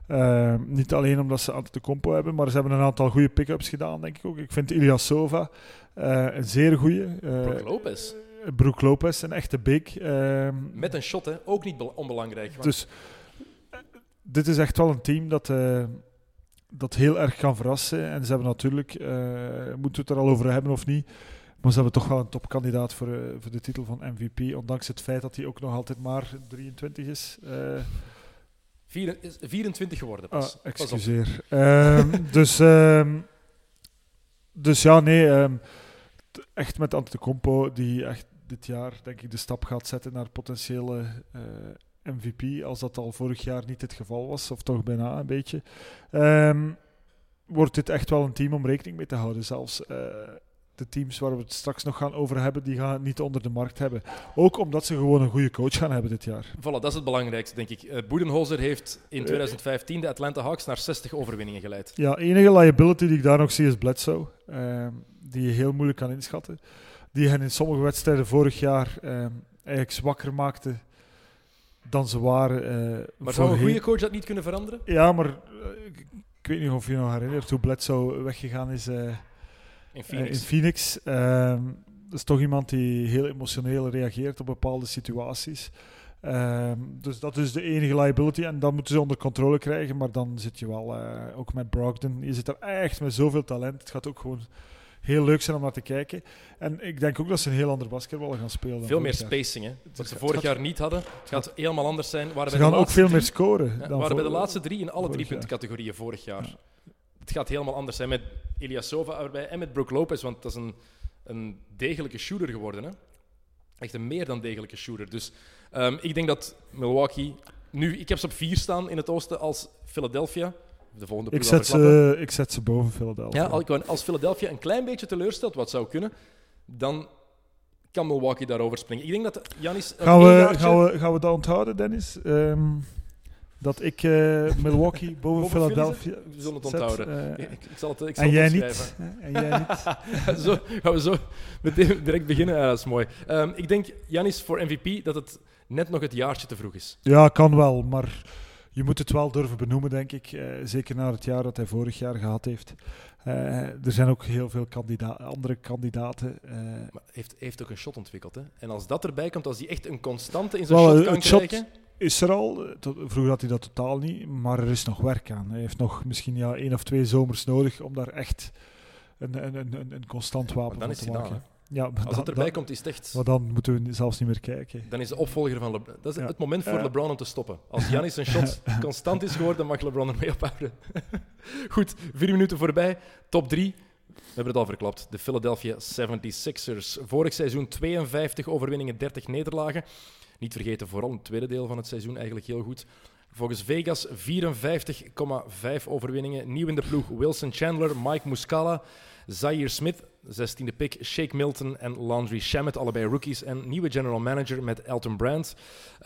Speaker 4: Uh, niet alleen omdat ze de compo hebben, maar ze hebben een aantal goede pick-ups gedaan, denk ik ook. Ik vind Ilias Sova een zeer goede.
Speaker 3: Brook Lopez.
Speaker 4: Brook Lopez, een echte big.
Speaker 3: Met een shot, hè? ook niet onbelangrijk.
Speaker 4: Dus dit is echt wel een team dat dat heel erg kan verrassen. En ze hebben natuurlijk, uh, moeten we het er al over hebben of niet, maar ze hebben toch wel een topkandidaat voor, uh, voor de titel van MVP. Ondanks het feit dat hij ook nog altijd maar 23 is. Uh,
Speaker 3: Vier, is 24 geworden pas.
Speaker 4: Ah, excuseer. um, dus, um, dus ja, nee. Um, echt met Antetokounmpo, die echt dit jaar denk ik de stap gaat zetten naar potentiële MVP, als dat al vorig jaar niet het geval was, of toch bijna een beetje, um, wordt dit echt wel een team om rekening mee te houden. Zelfs uh, de teams waar we het straks nog gaan over hebben, die gaan het niet onder de markt hebben. Ook omdat ze gewoon een goede coach gaan hebben dit jaar.
Speaker 3: Voilà, dat is het belangrijkste, denk ik. Uh, Boedenholzer heeft in 2015 de Atlanta Hawks naar 60 overwinningen geleid.
Speaker 4: Ja, enige liability die ik daar nog zie is Bledsoe, uh, die je heel moeilijk kan inschatten. Die hen in sommige wedstrijden vorig jaar uh, eigenlijk zwakker maakte dan ze waren. Uh,
Speaker 3: maar zou een goede coach dat niet kunnen veranderen?
Speaker 4: Ja, maar uh, ik weet niet of je nog herinnert hoe Bledsoe weggegaan is uh,
Speaker 3: in Phoenix.
Speaker 4: in Phoenix. Ehm, dat is toch iemand die heel emotioneel reageert op bepaalde situaties. Ehm, dus dat is de enige liability. En dan moeten ze onder controle krijgen. Maar dan zit je wel ook met Brogdon. Je zit er echt met zoveel talent. Het gaat ook gewoon heel leuk zijn om naar te kijken. En ik denk ook dat ze een heel ander basketbal gaan spelen.
Speaker 3: Veel meer spacing, hè? Wat ze vorig jaar niet hadden. Het gaat helemaal anders zijn.
Speaker 4: Waren ze gaan ook veel meer scoren.
Speaker 3: Ja, waren bij de laatste drie in alle drie puntencategorieën vorig jaar. Ja. Het gaat helemaal anders zijn met Ilyasova erbij en met Brook Lopez, want dat is een, een degelijke shooter geworden. Hè? Echt een meer dan degelijke shooter. Dus um, ik denk dat Milwaukee nu, ik heb ze op vier staan in het oosten als Philadelphia de volgende
Speaker 4: ik zet, ze, ik zet ze boven Philadelphia.
Speaker 3: Ja, als Philadelphia een klein beetje teleurstelt, wat zou kunnen, dan kan Milwaukee daarover springen. Ik denk dat Janis.
Speaker 4: Gaan we, gaan, we, gaan we dat onthouden, Dennis? Um, dat ik uh, Milwaukee boven, Philadelphia.
Speaker 3: We zullen het onthouden. Uh, ik, ik, zal het, ik zal
Speaker 4: en,
Speaker 3: jij
Speaker 4: niet, en jij niet.
Speaker 3: zo gaan we zo meteen direct beginnen. Ja, dat is mooi. Um, ik denk, Janis, voor MVP dat het net nog het jaartje te vroeg is.
Speaker 4: Ja, kan wel, maar je moet het wel durven benoemen, denk ik. Uh, zeker na het jaar dat hij vorig jaar gehad heeft. Uh, er zijn ook heel veel kandida andere kandidaten. Uh,
Speaker 3: maar heeft, heeft ook een shot ontwikkeld. Hè? En als dat erbij komt, als hij echt een constante in zijn well, shot kan krijgen... Shot
Speaker 4: is er al. Vroeger had hij dat totaal niet, maar er is nog werk aan. Hij heeft nog misschien ja, één of twee zomers nodig om daar echt een, een, een, een constant wapen van te maken.
Speaker 3: Ja, Als dat erbij komt, is het echt...
Speaker 4: Maar dan moeten we zelfs niet meer kijken.
Speaker 3: Dan is de opvolger van LeBron... Dat is het moment voor LeBron om te stoppen. Als Janis een shot constant is geworden, mag LeBron ermee ophouden. Goed, vier minuten voorbij. Top drie. We hebben het al verklapt. De Philadelphia 76ers. Vorig seizoen 52 overwinningen, 30 nederlagen. Niet vergeten, vooral het tweede deel van het seizoen eigenlijk heel goed. Volgens Vegas 54,5 overwinningen. Nieuw in de ploeg Wilson Chandler, Mike Muscala, Zaire Smith, 16e pick, Shake Milton en Landry Shamet, allebei rookies. En nieuwe general manager met Elton Brand.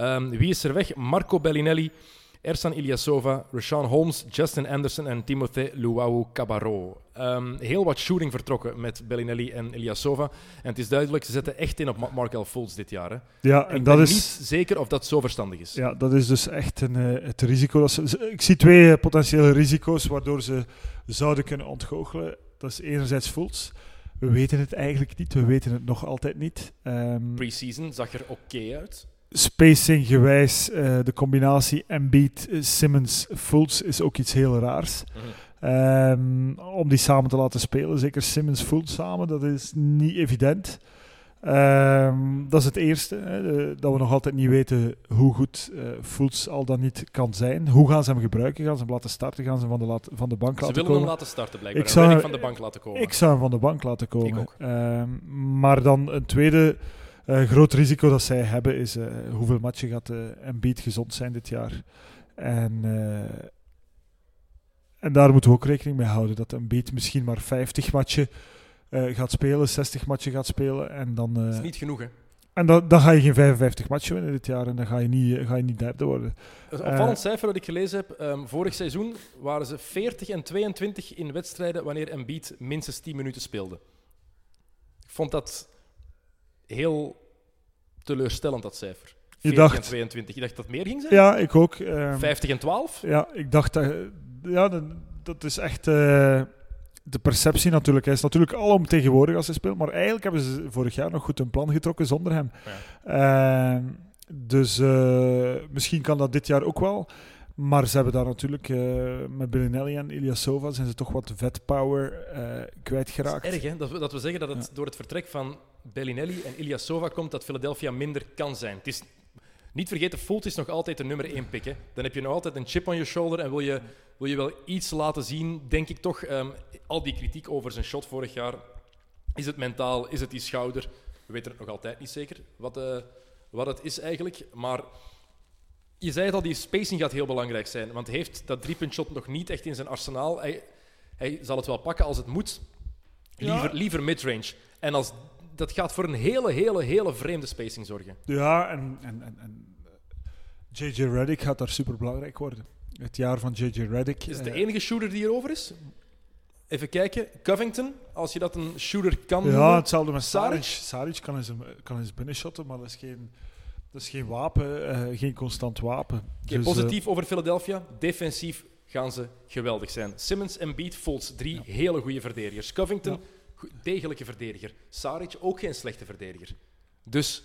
Speaker 3: Um, wie is er weg? Marco Bellinelli, Ersan Ilyasova, Rashawn Holmes, Justin Anderson en Timothée Luau Cabarro. Um, heel wat shooting vertrokken met Bellinelli en Ilyasova. En het is duidelijk, ze zetten echt in op Markel Fultz dit jaar. Hè.
Speaker 4: Ja, en
Speaker 3: ik
Speaker 4: dat
Speaker 3: ben
Speaker 4: is...
Speaker 3: niet zeker of dat zo verstandig is.
Speaker 4: Ja, dat is dus echt een, uh, het risico. Dat ze, ik zie twee uh, potentiële risico's waardoor ze zouden kunnen ontgoochelen. Dat is enerzijds Fultz. We weten het eigenlijk niet. We weten het nog altijd niet. Um,
Speaker 3: Preseason zag er oké okay uit.
Speaker 4: Spacing gewijs, uh, de combinatie Embiid, Simmons, Fultz is ook iets heel raars. Mm -hmm. um, om die samen te laten spelen, zeker Simmons, Fultz samen, dat is niet evident. Um, dat is het eerste, hè, dat we nog altijd niet weten hoe goed uh, Fultz al dan niet kan zijn. Hoe gaan ze hem gebruiken? Gaan ze hem laten starten? Gaan ze hem van de, van de bank
Speaker 3: ze
Speaker 4: laten komen?
Speaker 3: Ze willen hem laten starten blijkbaar.
Speaker 4: Ik zou,
Speaker 3: hem van de bank laten komen.
Speaker 4: Ik zou hem van de bank laten komen.
Speaker 3: Ik ook.
Speaker 4: Um, maar dan een tweede Eh groot risico dat zij hebben is eh, hoeveel matchen gaat Embiid gezond zijn dit jaar. En, en daar moeten we ook rekening mee houden. Dat Embiid misschien maar 50 matchen eh, gaat spelen, 60 matchen gaat spelen. En dan,
Speaker 3: Dat is
Speaker 4: eh,
Speaker 3: niet genoeg, hè?
Speaker 4: en dan, dan ga je geen 55 matchen winnen dit jaar. En dan ga je niet, ga je niet derde worden.
Speaker 3: Een
Speaker 4: Eh,
Speaker 3: opvallend cijfer dat ik gelezen heb. ehm, vorig seizoen waren ze 40 en 22 in wedstrijden wanneer Embiid minstens 10 minuten speelde. Ik vond dat heel teleurstellend, dat cijfer. 40
Speaker 4: dacht-
Speaker 3: en 22. Je dacht dat meer ging zijn?
Speaker 4: Ja, ik ook. ehm,
Speaker 3: 50 en 12?
Speaker 4: Ja, ik dacht dat... Ja, dat, dat is echt eh, de perceptie natuurlijk. Hij is natuurlijk alomtegenwoordig als hij speelt, maar eigenlijk hebben ze vorig jaar nog goed een plan getrokken zonder hem. Ehm, dus eh, misschien kan dat dit jaar ook wel. Maar ze hebben daar natuurlijk eh, met Bellinelli en Ilyasova zijn ze toch wat vetpower eh kwijtgeraakt.
Speaker 3: Het is erg, hè? Dat we, dat we zeggen dat het
Speaker 4: Ja.
Speaker 3: door het vertrek van Bellinelli en Ilyasova komt dat Philadelphia minder kan zijn. Het is, niet vergeten, Fultz is nog altijd de nummer 1 pick. Hè? Dan heb je nog altijd een chip on your shoulder en wil je, wil je wel iets laten zien, denk ik toch. ehm, al die kritiek over zijn shot vorig jaar. Is het mentaal? Is het die schouder? We weten het nog altijd niet zeker wat, eh, wat het is eigenlijk. Maar je zei het al, die spacing gaat heel belangrijk zijn. Want hij heeft dat driepuntshot nog niet echt in zijn arsenaal. Hij, hij zal het wel pakken als het moet.
Speaker 4: Ja.
Speaker 3: Liever, liever midrange. En als, dat gaat voor een hele, hele, hele vreemde spacing zorgen.
Speaker 4: Ja, en, en, en, en eh, JJ Redick gaat daar super belangrijk worden. Het jaar van JJ Redick.
Speaker 3: Is het de
Speaker 4: eh,
Speaker 3: enige shooter die erover is? Even kijken. Covington, als je dat een shooter kan
Speaker 4: Ja,
Speaker 3: noemen.
Speaker 4: hetzelfde met
Speaker 3: Saric?
Speaker 4: Saric. Kan eens, kan eens binnenshotten, maar dat is geen, dat is geen wapen, eh, geen constant wapen.
Speaker 3: Oké,
Speaker 4: Dus,
Speaker 3: positief over Philadelphia. Defensief gaan ze geweldig zijn. Simmons en Beat, Fultz, drie hele goede verdedigers. Covington,
Speaker 4: Ja.
Speaker 3: Degelijke verdediger. Saric, ook geen slechte verdediger. Dus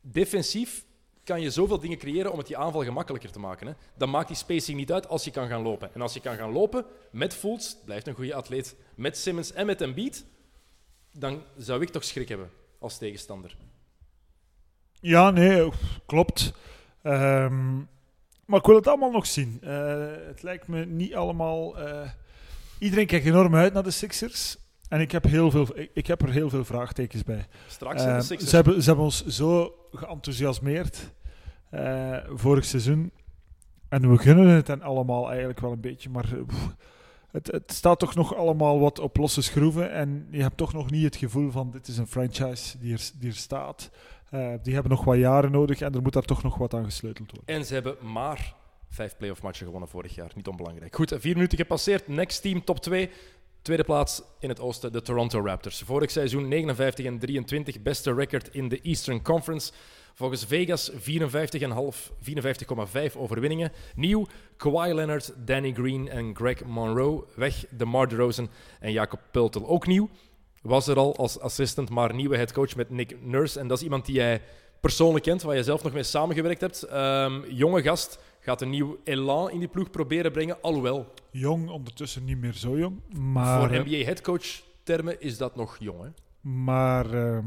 Speaker 3: defensief kan je zoveel dingen creëren om het die aanval gemakkelijker te maken. Hè. Dan maakt die spacing niet uit als je kan gaan lopen. En als je kan gaan lopen met Fultz, blijft een goede atleet, met Simmons en met Embiid, dan zou ik toch schrik hebben als tegenstander.
Speaker 4: ja, nee, klopt. Ehm, maar ik wil het allemaal nog zien. Eh, het lijkt me niet allemaal... eh, iedereen kijkt enorm uit naar de Sixers. En ik heb, heel veel, ik, ik heb er heel veel vraagtekens bij.
Speaker 3: Straks Sixers.
Speaker 4: ze, hebben, ze hebben ons zo geenthousiasmeerd eh, vorig seizoen. En we gunnen het hen allemaal eigenlijk wel een beetje. Maar eh, pff, het, het staat toch nog allemaal wat op losse schroeven. En je hebt toch nog niet het gevoel van dit is een franchise die er, die er staat. Die hebben nog wat jaren nodig en er moet daar toch nog wat aan gesleuteld worden.
Speaker 3: En ze hebben maar vijf playoff matchen gewonnen vorig jaar. Niet onbelangrijk. Goed, vier minuten gepasseerd. Next team, top 2. Tweede plaats in het oosten, de Toronto Raptors. Vorig seizoen 59 en 23, beste record in de Eastern Conference. Volgens Vegas 54,5, 54,5 overwinningen. Nieuw, Kawhi Leonard, Danny Green en Greg Monroe. Weg, DeMar DeRozan en Jacob Pultel. Ook nieuw, was er al als assistant, maar nieuwe headcoach met Nick Nurse. En dat is iemand die jij persoonlijk kent, waar je zelf nog mee samengewerkt hebt. Ehm, jonge gast, gaat een nieuw elan in die ploeg proberen brengen. Alhoewel,
Speaker 4: Jong, ondertussen niet meer zo jong. Maar,
Speaker 3: voor
Speaker 4: eh,
Speaker 3: NBA headcoach termen is dat nog jong. Hè?
Speaker 4: Maar ehm,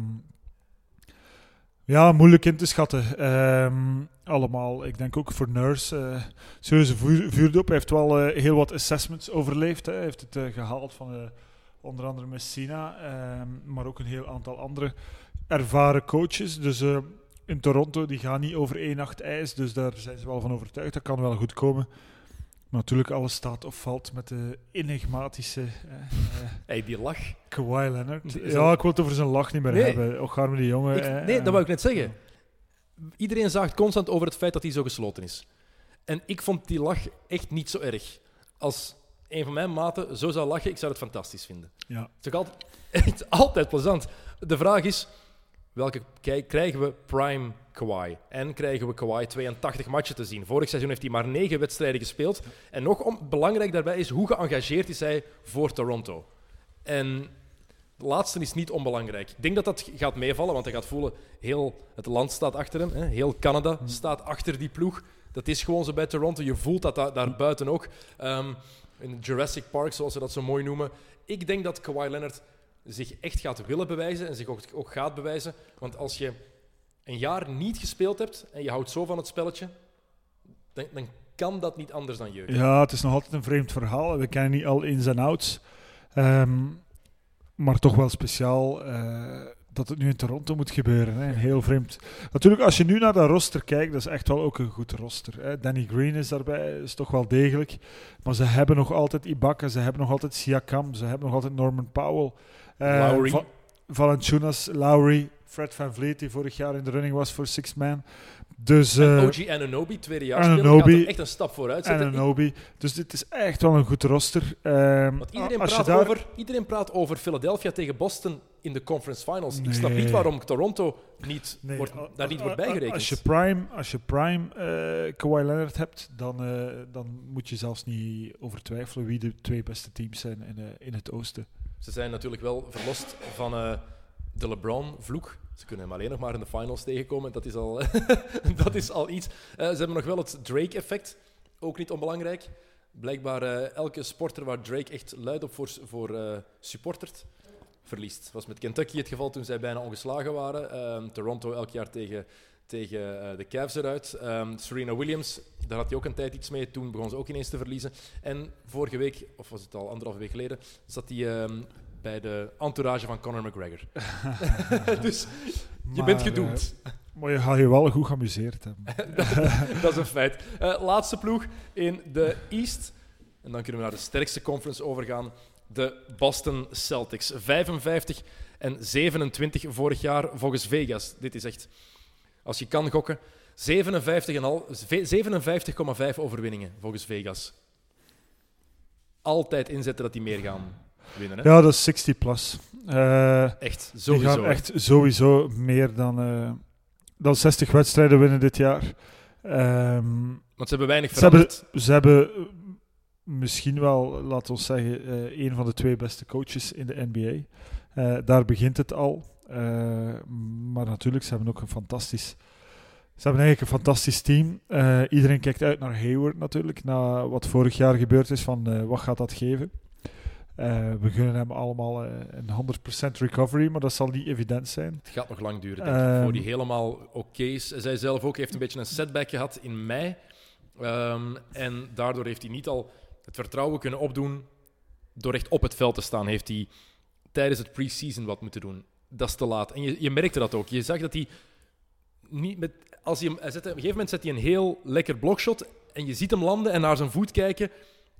Speaker 4: ja, moeilijk in te schatten. Ehm, allemaal. Ik denk ook voor Nurse. eh serieuze vuur, vuurdoop. Hij heeft wel eh, heel wat assessments overleefd. Hè. Hij heeft het eh, gehaald van onder andere Messina. ehm, maar ook een heel aantal andere ervaren coaches. Dus in Toronto, die gaan niet over één nacht ijs. Dus daar zijn ze wel van overtuigd. Dat kan wel goed komen. Maar natuurlijk, alles staat of valt met de enigmatische eh, eh,
Speaker 3: Hey, die lach.
Speaker 4: Kawhi Leonard. Ja,
Speaker 3: dat-
Speaker 4: ik wil het over zijn lach niet meer
Speaker 3: Nee.
Speaker 4: hebben. Och, arme die jongen.
Speaker 3: Ik-
Speaker 4: eh,
Speaker 3: nee,
Speaker 4: eh,
Speaker 3: dat wou ik net zeggen. Iedereen zaagt constant over het feit dat hij zo gesloten is. En ik vond die lach echt niet zo erg. Als een van mijn maten zo zou lachen, ik zou het fantastisch vinden.
Speaker 4: Ja.
Speaker 3: Het is toch altijd, echt altijd plezant. De vraag is, welke krijgen we prime Kawhi? En krijgen we Kawhi 82 matchen te zien? Vorig seizoen heeft hij maar 9 wedstrijden gespeeld. En nog om, belangrijk daarbij is, hoe geëngageerd is hij voor Toronto? En de laatste is niet onbelangrijk. Ik denk dat dat gaat meevallen, want hij gaat voelen, heel het land staat achter hem. Hè? Heel Canada staat achter die ploeg. Dat is gewoon zo bij Toronto. Je voelt dat da- daar buiten ook. Ehm, in Jurassic Park, zoals ze dat zo mooi noemen. Ik denk dat Kawhi Leonard zich echt gaat willen bewijzen en zich ook, gaat bewijzen. Want als je een jaar niet gespeeld hebt en je houdt zo van het spelletje, dan, dan kan dat niet anders dan jeugd.
Speaker 4: ja, het is nog altijd een vreemd verhaal. We kennen niet al ins en outs. Ehm, maar toch wel speciaal eh, dat het nu in Toronto moet gebeuren. Hè. Heel vreemd. Natuurlijk, als je nu naar dat roster kijkt, dat is echt wel ook een goed roster. Hè. Danny Green is daarbij, is toch wel degelijk. Maar ze hebben nog altijd Ibaka, ze hebben nog altijd Siakam, ze hebben nog altijd Norman Powell. Eh,
Speaker 3: Lowry.
Speaker 4: Va- Valanciunas, Lowry, Fred Van Vliet, die vorig jaar in de running was voor Six Man. Dus,
Speaker 3: En
Speaker 4: eh,
Speaker 3: OG Anunoby, tweede jaar er echt een stap vooruit
Speaker 4: en
Speaker 3: zetten.
Speaker 4: Anobi. Dus dit is echt wel een goed roster. Ehm,
Speaker 3: Want iedereen
Speaker 4: als je
Speaker 3: praat,
Speaker 4: daar-
Speaker 3: over, iedereen praat over Philadelphia tegen Boston in de conference finals. Ik snap niet waarom Toronto niet
Speaker 4: Nee,
Speaker 3: wordt, daar niet wordt bijgerekend.
Speaker 4: Als je prime, als je prime eh, Kawhi Leonard hebt, dan, dan moet je zelfs niet over twijfelen wie de twee beste teams zijn in, in het oosten.
Speaker 3: Ze zijn natuurlijk wel verlost van eh, de LeBron-vloek. Ze kunnen hem alleen nog maar in de finals tegenkomen. Dat is al, dat is al iets. Eh, ze hebben nog wel het Drake-effect. Ook niet onbelangrijk. Blijkbaar eh, elke sporter waar Drake echt luid op voor, voor supportert, verliest. Dat was met Kentucky het geval toen zij bijna ongeslagen waren. Ehm, Toronto elk jaar tegen, tegen eh, de Cavs eruit. Ehm, Serena Williams, daar had hij ook een tijd iets mee. Toen begon ze ook ineens te verliezen. En vorige week, of was het al anderhalve week geleden, zat hij ehm, bij de entourage van Conor McGregor. dus je bent gedoemd.
Speaker 4: eh, maar je gaat je wel goed geamuseerd hebben.
Speaker 3: dat is een feit. Eh, laatste ploeg in de East. En dan kunnen we naar de sterkste conference overgaan. De Boston Celtics. 55 en 27 vorig jaar volgens Vegas. Dit is echt, als je kan gokken, 57,5 ve- 57,5 overwinningen volgens Vegas. Altijd inzetten dat die meer gaan winnen. Hè?
Speaker 4: Ja, dat is 60 plus. Eh,
Speaker 3: Echt,
Speaker 4: die
Speaker 3: sowieso.
Speaker 4: gaan
Speaker 3: hè.
Speaker 4: echt sowieso meer dan, eh, dan 60 wedstrijden winnen dit jaar. Ehm,
Speaker 3: Want ze hebben weinig
Speaker 4: Ze hebben-
Speaker 3: veranderd.
Speaker 4: Ze hebben eh, misschien wel, laten we zeggen, eh een van de twee beste coaches in de NBA. Daar begint het al. Eh, maar natuurlijk, ze hebben ook een fantastisch. Ze hebben eigenlijk een fantastisch team. Eh, iedereen kijkt uit naar Hayward natuurlijk, na wat vorig jaar gebeurd is van eh, wat gaat dat geven. We gunnen hem allemaal een 100% recovery, maar dat zal niet evident zijn.
Speaker 3: Het gaat nog lang duren, denk ik,
Speaker 4: Ehm.
Speaker 3: voor die helemaal oké is. Zij zelf ook heeft een beetje een setback gehad in mei. Ehm, en daardoor heeft hij niet al het vertrouwen kunnen opdoen door echt op het veld te staan. Heeft hij tijdens het pre-season wat moeten doen. Dat is te laat. En je, je merkte dat ook. Je zag dat hij niet met... Als hij hem, hij op een gegeven moment zet hij een heel lekker blokshot en je ziet hem landen en naar zijn voet kijken.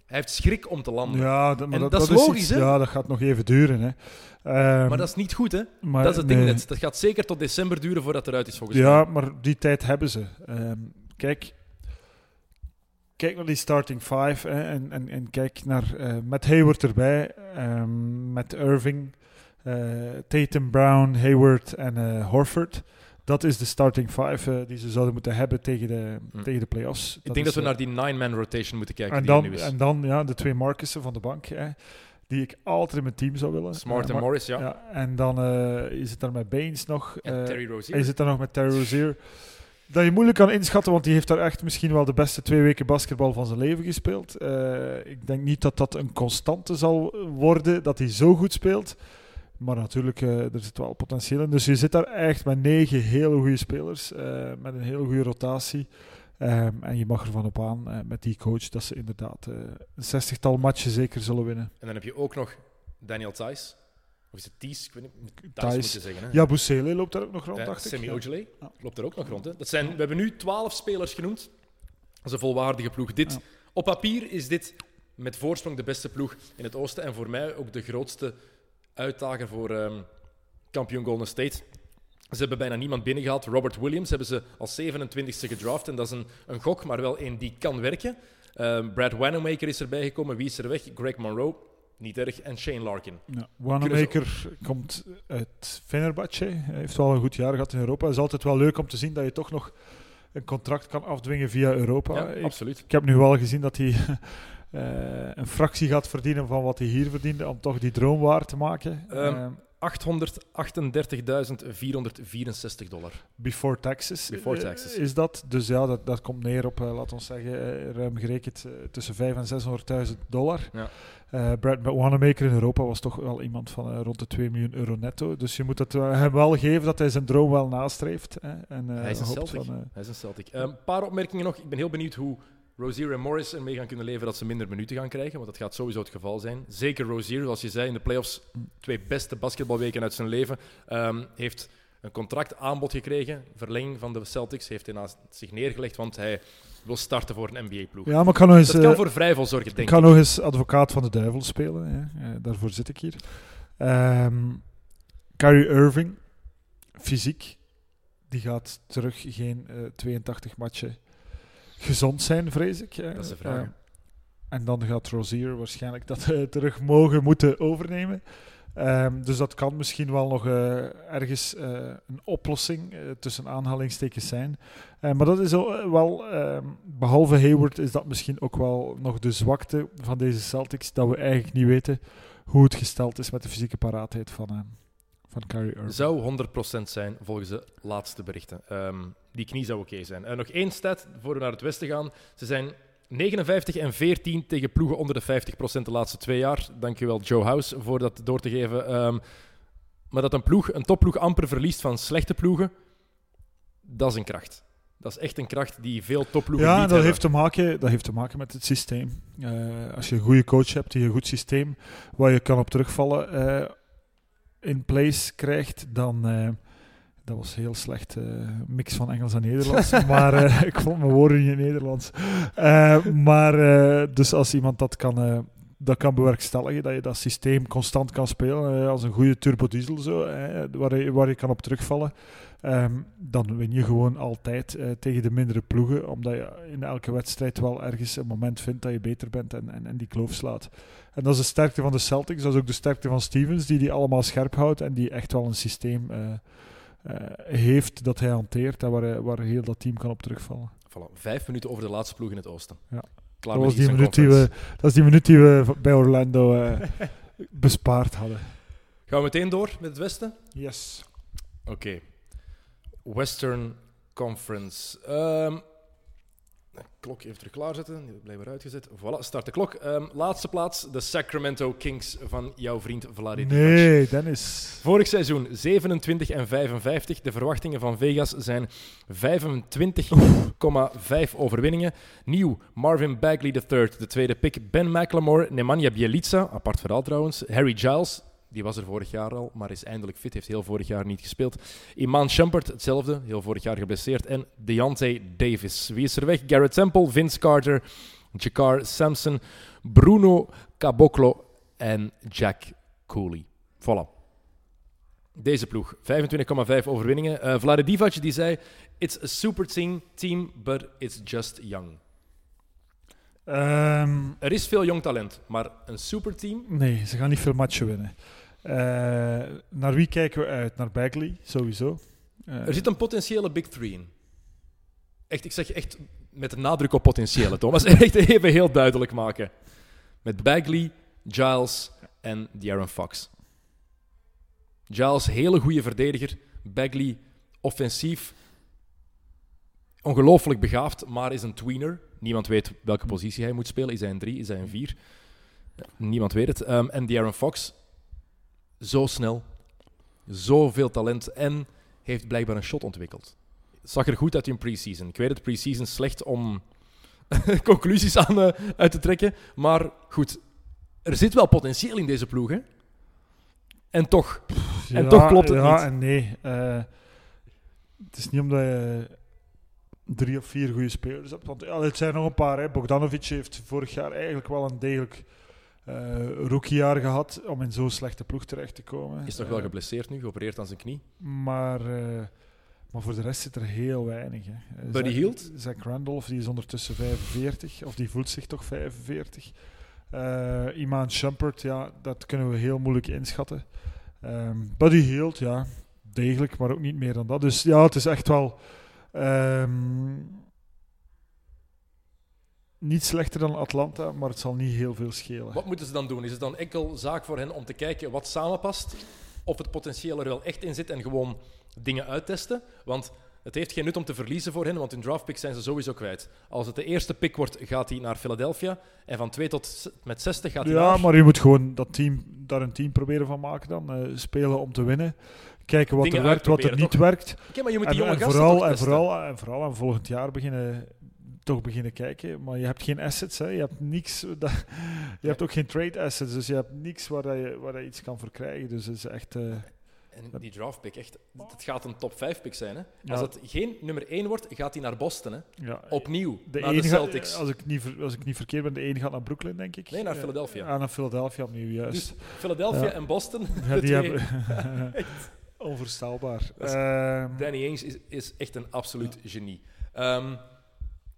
Speaker 3: Hij heeft schrik om te landen.
Speaker 4: Ja, dat, maar dat,
Speaker 3: dat is logisch,
Speaker 4: iets-
Speaker 3: hè?
Speaker 4: Ja, dat gaat nog even duren. Hè. Ehm,
Speaker 3: Maar dat is niet goed, hè?
Speaker 4: maar
Speaker 3: dat is het ding net. Dat gaat zeker tot december duren voordat het eruit is, volgens mij.
Speaker 4: Ja, maar die tijd hebben ze. Ehm, kijk, kijk naar die starting five hè, en, en, en kijk naar eh, met Hayward erbij, ehm, met Irving, eh, Tatum, Brown, Hayward en eh, Horford. Dat is de starting five eh, die ze zouden moeten hebben tegen de,
Speaker 3: Hm.
Speaker 4: tegen de playoffs.
Speaker 3: Ik denk dat
Speaker 4: is,
Speaker 3: we
Speaker 4: eh,
Speaker 3: naar die nine-man rotation moeten kijken
Speaker 4: en
Speaker 3: die
Speaker 4: dan,
Speaker 3: nu is.
Speaker 4: en dan ja, de twee Marcussen van de bank, hè, die ik altijd in mijn team zou willen.
Speaker 3: Smart
Speaker 4: Eh,
Speaker 3: en Morris, ja.
Speaker 4: ja, en dan eh, is het daar met Baines nog.
Speaker 3: En
Speaker 4: eh,
Speaker 3: Terry Rozier.
Speaker 4: je zit daar nog met Terry Rozier. Dat je moeilijk kan inschatten, want die heeft daar echt misschien wel de beste twee weken basketbal van zijn leven gespeeld. Eh, ik denk niet dat dat een constante zal worden, dat hij zo goed speelt. Maar natuurlijk, eh, er zit wel potentieel in. Dus je zit daar echt met negen hele goede spelers, eh, met een hele goede rotatie. Ehm, en je mag ervan op aan, eh, met die coach, dat ze inderdaad eh, een zestigtal matchen zeker zullen winnen.
Speaker 3: En dan heb je ook nog Daniel Thijs. Of is het Thies? Ik weet niet. Thijs
Speaker 4: Thijs.
Speaker 3: moet je zeggen. Hè?
Speaker 4: Ja, Bousele loopt daar ook nog rond,
Speaker 3: Ja,
Speaker 4: dacht ik.
Speaker 3: Ojeley
Speaker 4: Ja.
Speaker 3: loopt er ook nog rond. Hè? Dat zijn, we hebben nu twaalf spelers genoemd. Dat is een volwaardige ploeg. Dit,
Speaker 4: Ja.
Speaker 3: Op papier is dit met voorsprong de beste ploeg in het oosten. En voor mij ook de grootste uitdager voor ehm, kampioen Golden State. Ze hebben bijna niemand binnengehaald. Robert Williams hebben ze als 27e gedraft. En dat is een, een gok, maar wel één die kan werken. Ehm, Brad Wanamaker is erbij gekomen. Wie is er weg? Greg Monroe. Niet erg. En Shane Larkin.
Speaker 4: Ja, Wanamaker komt uit Fenerbahce. Hij heeft wel een goed jaar gehad in Europa. Het is altijd wel leuk om te zien dat je toch nog een contract kan afdwingen via Europa.
Speaker 3: Ja, absoluut.
Speaker 4: ik heb nu wel gezien dat hij een fractie gaat verdienen van wat hij hier verdiende, om toch die droom waar te maken.
Speaker 3: Ehm,
Speaker 4: Eh,
Speaker 3: 838.464 dollar.
Speaker 4: before taxes,
Speaker 3: Before
Speaker 4: eh,
Speaker 3: taxes.
Speaker 4: is dat. Dus ja, dat, dat komt neer op, eh, laten we zeggen, eh, ruim gerekend eh, tussen 500.000 en 600.000 dollar.
Speaker 3: Ja.
Speaker 4: Eh, Brad Wanamaker in Europa was toch wel iemand van eh, rond de 2 miljoen euro netto. Dus je moet het eh, hem wel geven dat hij zijn droom wel nastreeft. Hè, en, eh,
Speaker 3: Hij is een Celtic.
Speaker 4: van, eh,
Speaker 3: Hij is een Celtic. Een paar opmerkingen nog. Ik ben heel benieuwd hoe Rozier en Morris ermee gaan kunnen leven dat ze minder minuten gaan krijgen, want dat gaat sowieso het geval zijn. Zeker Rozier, zoals je zei, in de playoffs twee beste basketbalweken uit zijn leven, ehm, heeft een contractaanbod gekregen, verlenging van de Celtics, heeft hij naast zich neergelegd, want hij wil starten voor een NBA-ploeg.
Speaker 4: Ja, maar ik kan nog eens,
Speaker 3: dat kan
Speaker 4: eh,
Speaker 3: voor zorgen,
Speaker 4: ik kan nog eens advocaat van de duivel spelen. Eh, daarvoor zit ik hier. Ehm Kyrie Irving, fysiek, die gaat terug geen eh, 82 matchen gezond zijn, vrees ik.
Speaker 3: Dat is de vraag.
Speaker 4: Eh, en dan gaat Rozier waarschijnlijk dat eh, terug mogen moeten overnemen. Ehm, dus dat kan misschien wel nog eh, ergens een oplossing tussen aanhalingstekens zijn. Maar dat is wel, ehm, behalve Hayward, is dat misschien ook wel nog de zwakte van deze Celtics. Dat we eigenlijk niet weten hoe het gesteld is met de fysieke paraatheid van, eh, van Kyrie Irving.
Speaker 3: Zou 100% zijn volgens de laatste berichten. Ehm, die knie zou oké zijn. En nog één stat voor we naar het westen gaan. Ze zijn 59 en 14 tegen ploegen onder de 50% de laatste twee jaar. Dankjewel Joe House voor dat door te geven. Ehm, maar dat een ploeg, een topploeg amper verliest van slechte ploegen, dat is een kracht. Dat is echt een kracht die veel topploegen
Speaker 4: Ja,
Speaker 3: niet
Speaker 4: dat
Speaker 3: hebben.
Speaker 4: heeft, te maken, dat heeft te maken met het systeem. Eh, als je een goede coach hebt die een goed systeem waar je kan op terugvallen eh, in place krijgt, dan. eh, dat was heel slecht, eh, mix van Engels en Nederlands. maar eh, ik vond mijn woorden niet in Nederlands. Maar dus als iemand dat kan, dat kan bewerkstelligen, dat je dat systeem constant kan spelen, als een goede turbodiesel, zo, waar, je, waar je kan op terugvallen, Ehm, dan win je gewoon altijd eh, tegen de mindere ploegen, omdat je in elke wedstrijd wel ergens een moment vindt dat je beter bent en, en, en die kloof slaat. En dat is de sterkte van de Celtics, dat is ook de sterkte van Stevens, die die allemaal scherp houdt en die echt wel een systeem eh, eh, heeft dat hij hanteert en waar, waar heel dat team kan op terugvallen.
Speaker 3: Voilà, vijf minuten over de laatste ploeg in het oosten.
Speaker 4: Ja.
Speaker 3: Klaar
Speaker 4: Dat, was die minuut die we, dat is die minuut die we bij Orlando bespaard hadden.
Speaker 3: Gaan we meteen door met het westen?
Speaker 4: Yes.
Speaker 3: Oké. Western Conference. Ehm, de klok even terug klaarzetten. Die blijkbaar uitgezet. Voilà, start de klok. Ehm, laatste plaats, de Sacramento Kings van jouw vriend Vlade Divac.
Speaker 4: Nee, Dennis.
Speaker 3: Vorig seizoen 27 en 55. De verwachtingen van Vegas zijn 25,5 overwinningen. Nieuw, Marvin Bagley III, de tweede pick. Ben McLemore, Nemanja Bjelica, apart verhaal trouwens. Harry Giles, die was er vorig jaar al, maar is eindelijk fit. Heeft heel vorig jaar niet gespeeld. Iman Shumpert, hetzelfde, heel vorig jaar geblesseerd. En Deontay Davis. Wie is er weg? Garrett Temple, Vince Carter, Jakar Sampson, Bruno Caboclo en Jack Cooley. Voilà. Deze ploeg, 25,5 overwinningen. Eh Vlade Divac die zei: It's a super team, team, but it's just young.
Speaker 4: Ehm,
Speaker 3: Er is veel jong talent, maar een superteam.
Speaker 4: Nee, ze gaan niet veel matchen winnen. Eh, naar wie kijken we uit? Naar Bagley, sowieso. Eh,
Speaker 3: Er zit een potentiële Big Three in. Echt, ik zeg echt met een nadruk op potentiële, Thomas. Echt even heel duidelijk maken. Met Bagley, Giles en De'Aaron Fox. Giles, hele goede verdediger. Bagley, offensief. Ongelooflijk begaafd, maar is een tweener. Niemand weet welke positie hij moet spelen. Is hij een 3? Is hij een 4? Niemand weet het. Ehm, en De'Aaron Fox, zo snel, zoveel talent en heeft blijkbaar een shot ontwikkeld. Zag er goed uit in pre-season. Ik weet het, pre-season slecht om conclusies aan eh, uit te trekken. Maar goed, er zit wel potentieel in deze ploeg, hè? En toch, en toch klopt het
Speaker 4: ja
Speaker 3: niet.
Speaker 4: en nee. Eh, het is niet omdat je drie of vier goede spelers hebt. Want ja, het zijn nog een paar. Hè. Bogdanovic heeft vorig jaar eigenlijk wel een degelijk eh rookiejaar gehad om in zo'n slechte ploeg terecht te komen.
Speaker 3: is toch wel
Speaker 4: Eh,
Speaker 3: geblesseerd nu, geopereerd aan zijn knie.
Speaker 4: Maar, eh, maar voor de rest zit er heel weinig. Hè.
Speaker 3: Buddy Hield?
Speaker 4: Zach Randolph die is ondertussen 45, of die voelt zich toch 45. Eh Iman Shumpert, ja, dat kunnen we heel moeilijk inschatten. Ehm, Buddy Hield, ja, degelijk, maar ook niet meer dan dat. Dus ja, het is echt wel ehm, niet slechter dan Atlanta, maar het zal niet heel veel schelen.
Speaker 3: Wat moeten ze dan doen? Is het dan enkel zaak voor hen om te kijken wat samenpast? Of het potentieel er wel echt in zit en gewoon dingen uittesten? Want het heeft geen nut om te verliezen voor hen, want hun draftpick zijn ze sowieso kwijt. Als het de eerste pick wordt, gaat hij naar Philadelphia. En van 2 tot met 60 gaat hij
Speaker 4: Ja,
Speaker 3: naar...
Speaker 4: maar je moet gewoon dat team, daar een team proberen van maken dan. eh, spelen om te winnen. Kijken wat
Speaker 3: Dingen
Speaker 4: er werkt, wat er niet
Speaker 3: toch?
Speaker 4: werkt.
Speaker 3: Oké, maar je moet
Speaker 4: En,
Speaker 3: die jonge
Speaker 4: en
Speaker 3: gasten
Speaker 4: vooral, en, vooral, en vooral aan volgend jaar beginnen toch beginnen kijken. Maar je hebt geen assets, hè. Je hebt niks. Dat, je hebt ook geen trade assets, dus je hebt niks waar, dat je, waar dat je iets kan voor krijgen. Dus het is echt... eh,
Speaker 3: En die draft pick, echt, het gaat een top 5 pick zijn. Hè?
Speaker 4: Ja.
Speaker 3: Als het geen nummer 1 wordt, gaat hij naar Boston. Hè?
Speaker 4: ja,
Speaker 3: Opnieuw,
Speaker 4: de
Speaker 3: naar de
Speaker 4: gaat-
Speaker 3: Celtics.
Speaker 4: als, ik niet, als ik niet verkeerd ben, de ene gaat naar Brooklyn, denk ik.
Speaker 3: Nee, naar Philadelphia.
Speaker 4: ah, naar Philadelphia opnieuw, juist.
Speaker 3: Dus Philadelphia
Speaker 4: Ja.
Speaker 3: en Boston,
Speaker 4: ja, die hebben... Onvoorstelbaar. Ehm,
Speaker 3: Danny Ainge is, is echt een absoluut genie. Ehm,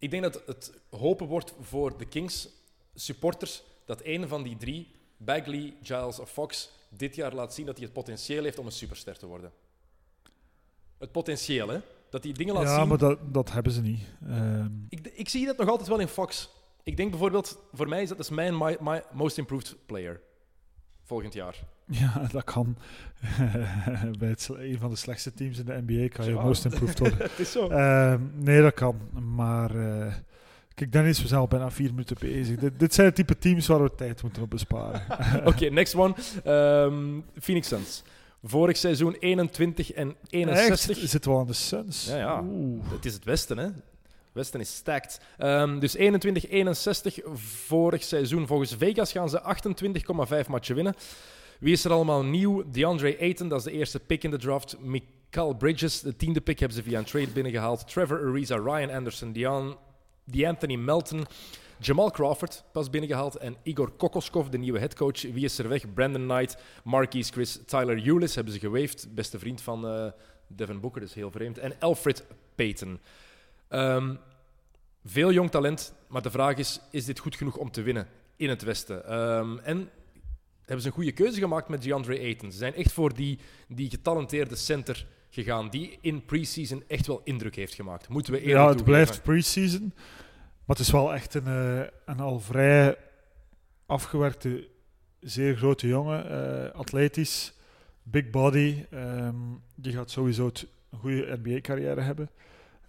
Speaker 3: ik denk dat het hopen wordt voor de Kings supporters dat een van die drie, Bagley, Giles of Fox, dit jaar laat zien dat hij het potentieel heeft om een superster te worden. Het potentieel, hè? Dat hij dingen laat
Speaker 4: ja,
Speaker 3: zien.
Speaker 4: maar dat, dat hebben ze niet. Ehm,
Speaker 3: Ik, ik zie dat nog altijd wel in Fox. Ik denk bijvoorbeeld, voor mij is dat is mijn my, my most improved player volgend jaar.
Speaker 4: Ja, dat kan. Bij het, een van de slechtste teams in de NBA kan je
Speaker 3: Ja.
Speaker 4: most improved worden.
Speaker 3: Het is zo.
Speaker 4: Ehm, nee, dat kan. Maar eh, kijk, Dennis, we zijn al bijna vier minuten bezig. dit, dit zijn het type teams waar we tijd moeten op besparen.
Speaker 3: Oké, next one. Ehm, Phoenix Suns. Vorig seizoen 21 en 61.
Speaker 4: Echt? Zitten we al aan de Suns?
Speaker 3: Ja, ja.
Speaker 4: Oeh.
Speaker 3: Het is het Westen, hè? Het Westen is stacked. Ehm, dus 21, 61 vorig seizoen. Volgens Vegas gaan ze 28,5 matchen winnen. Wie is er allemaal nieuw? DeAndre Ayton, dat is de eerste pick in de draft. Mikael Bridges, de tiende pick, hebben ze via een trade binnengehaald. Trevor Ariza, Ryan Anderson, Dean, DeAnthony Melton, Jamal Crawford, pas binnengehaald. En Igor Kokoskov, de nieuwe headcoach. Wie is er weg? Brandon Knight, Marquise Chris, Tyler Eulis hebben ze gewaved. Beste vriend van eh, Devin Booker, dus heel vreemd. En Alfred Payton. Ehm, veel jong talent, maar de vraag is: is dit goed genoeg om te winnen in het Westen? Ehm, en hebben ze een goede keuze gemaakt met DeAndre Ayton? Ze zijn echt voor die, die getalenteerde center gegaan, die in preseason echt wel indruk heeft gemaakt. Moeten we eerlijk
Speaker 4: Ja, het
Speaker 3: toegeven.
Speaker 4: blijft pre-season. Maar het is wel echt een, eh, een al vrij afgewerkte, zeer grote jongen. eh, atletisch, big body. ehm, die gaat sowieso het- een goede NBA-carrière hebben.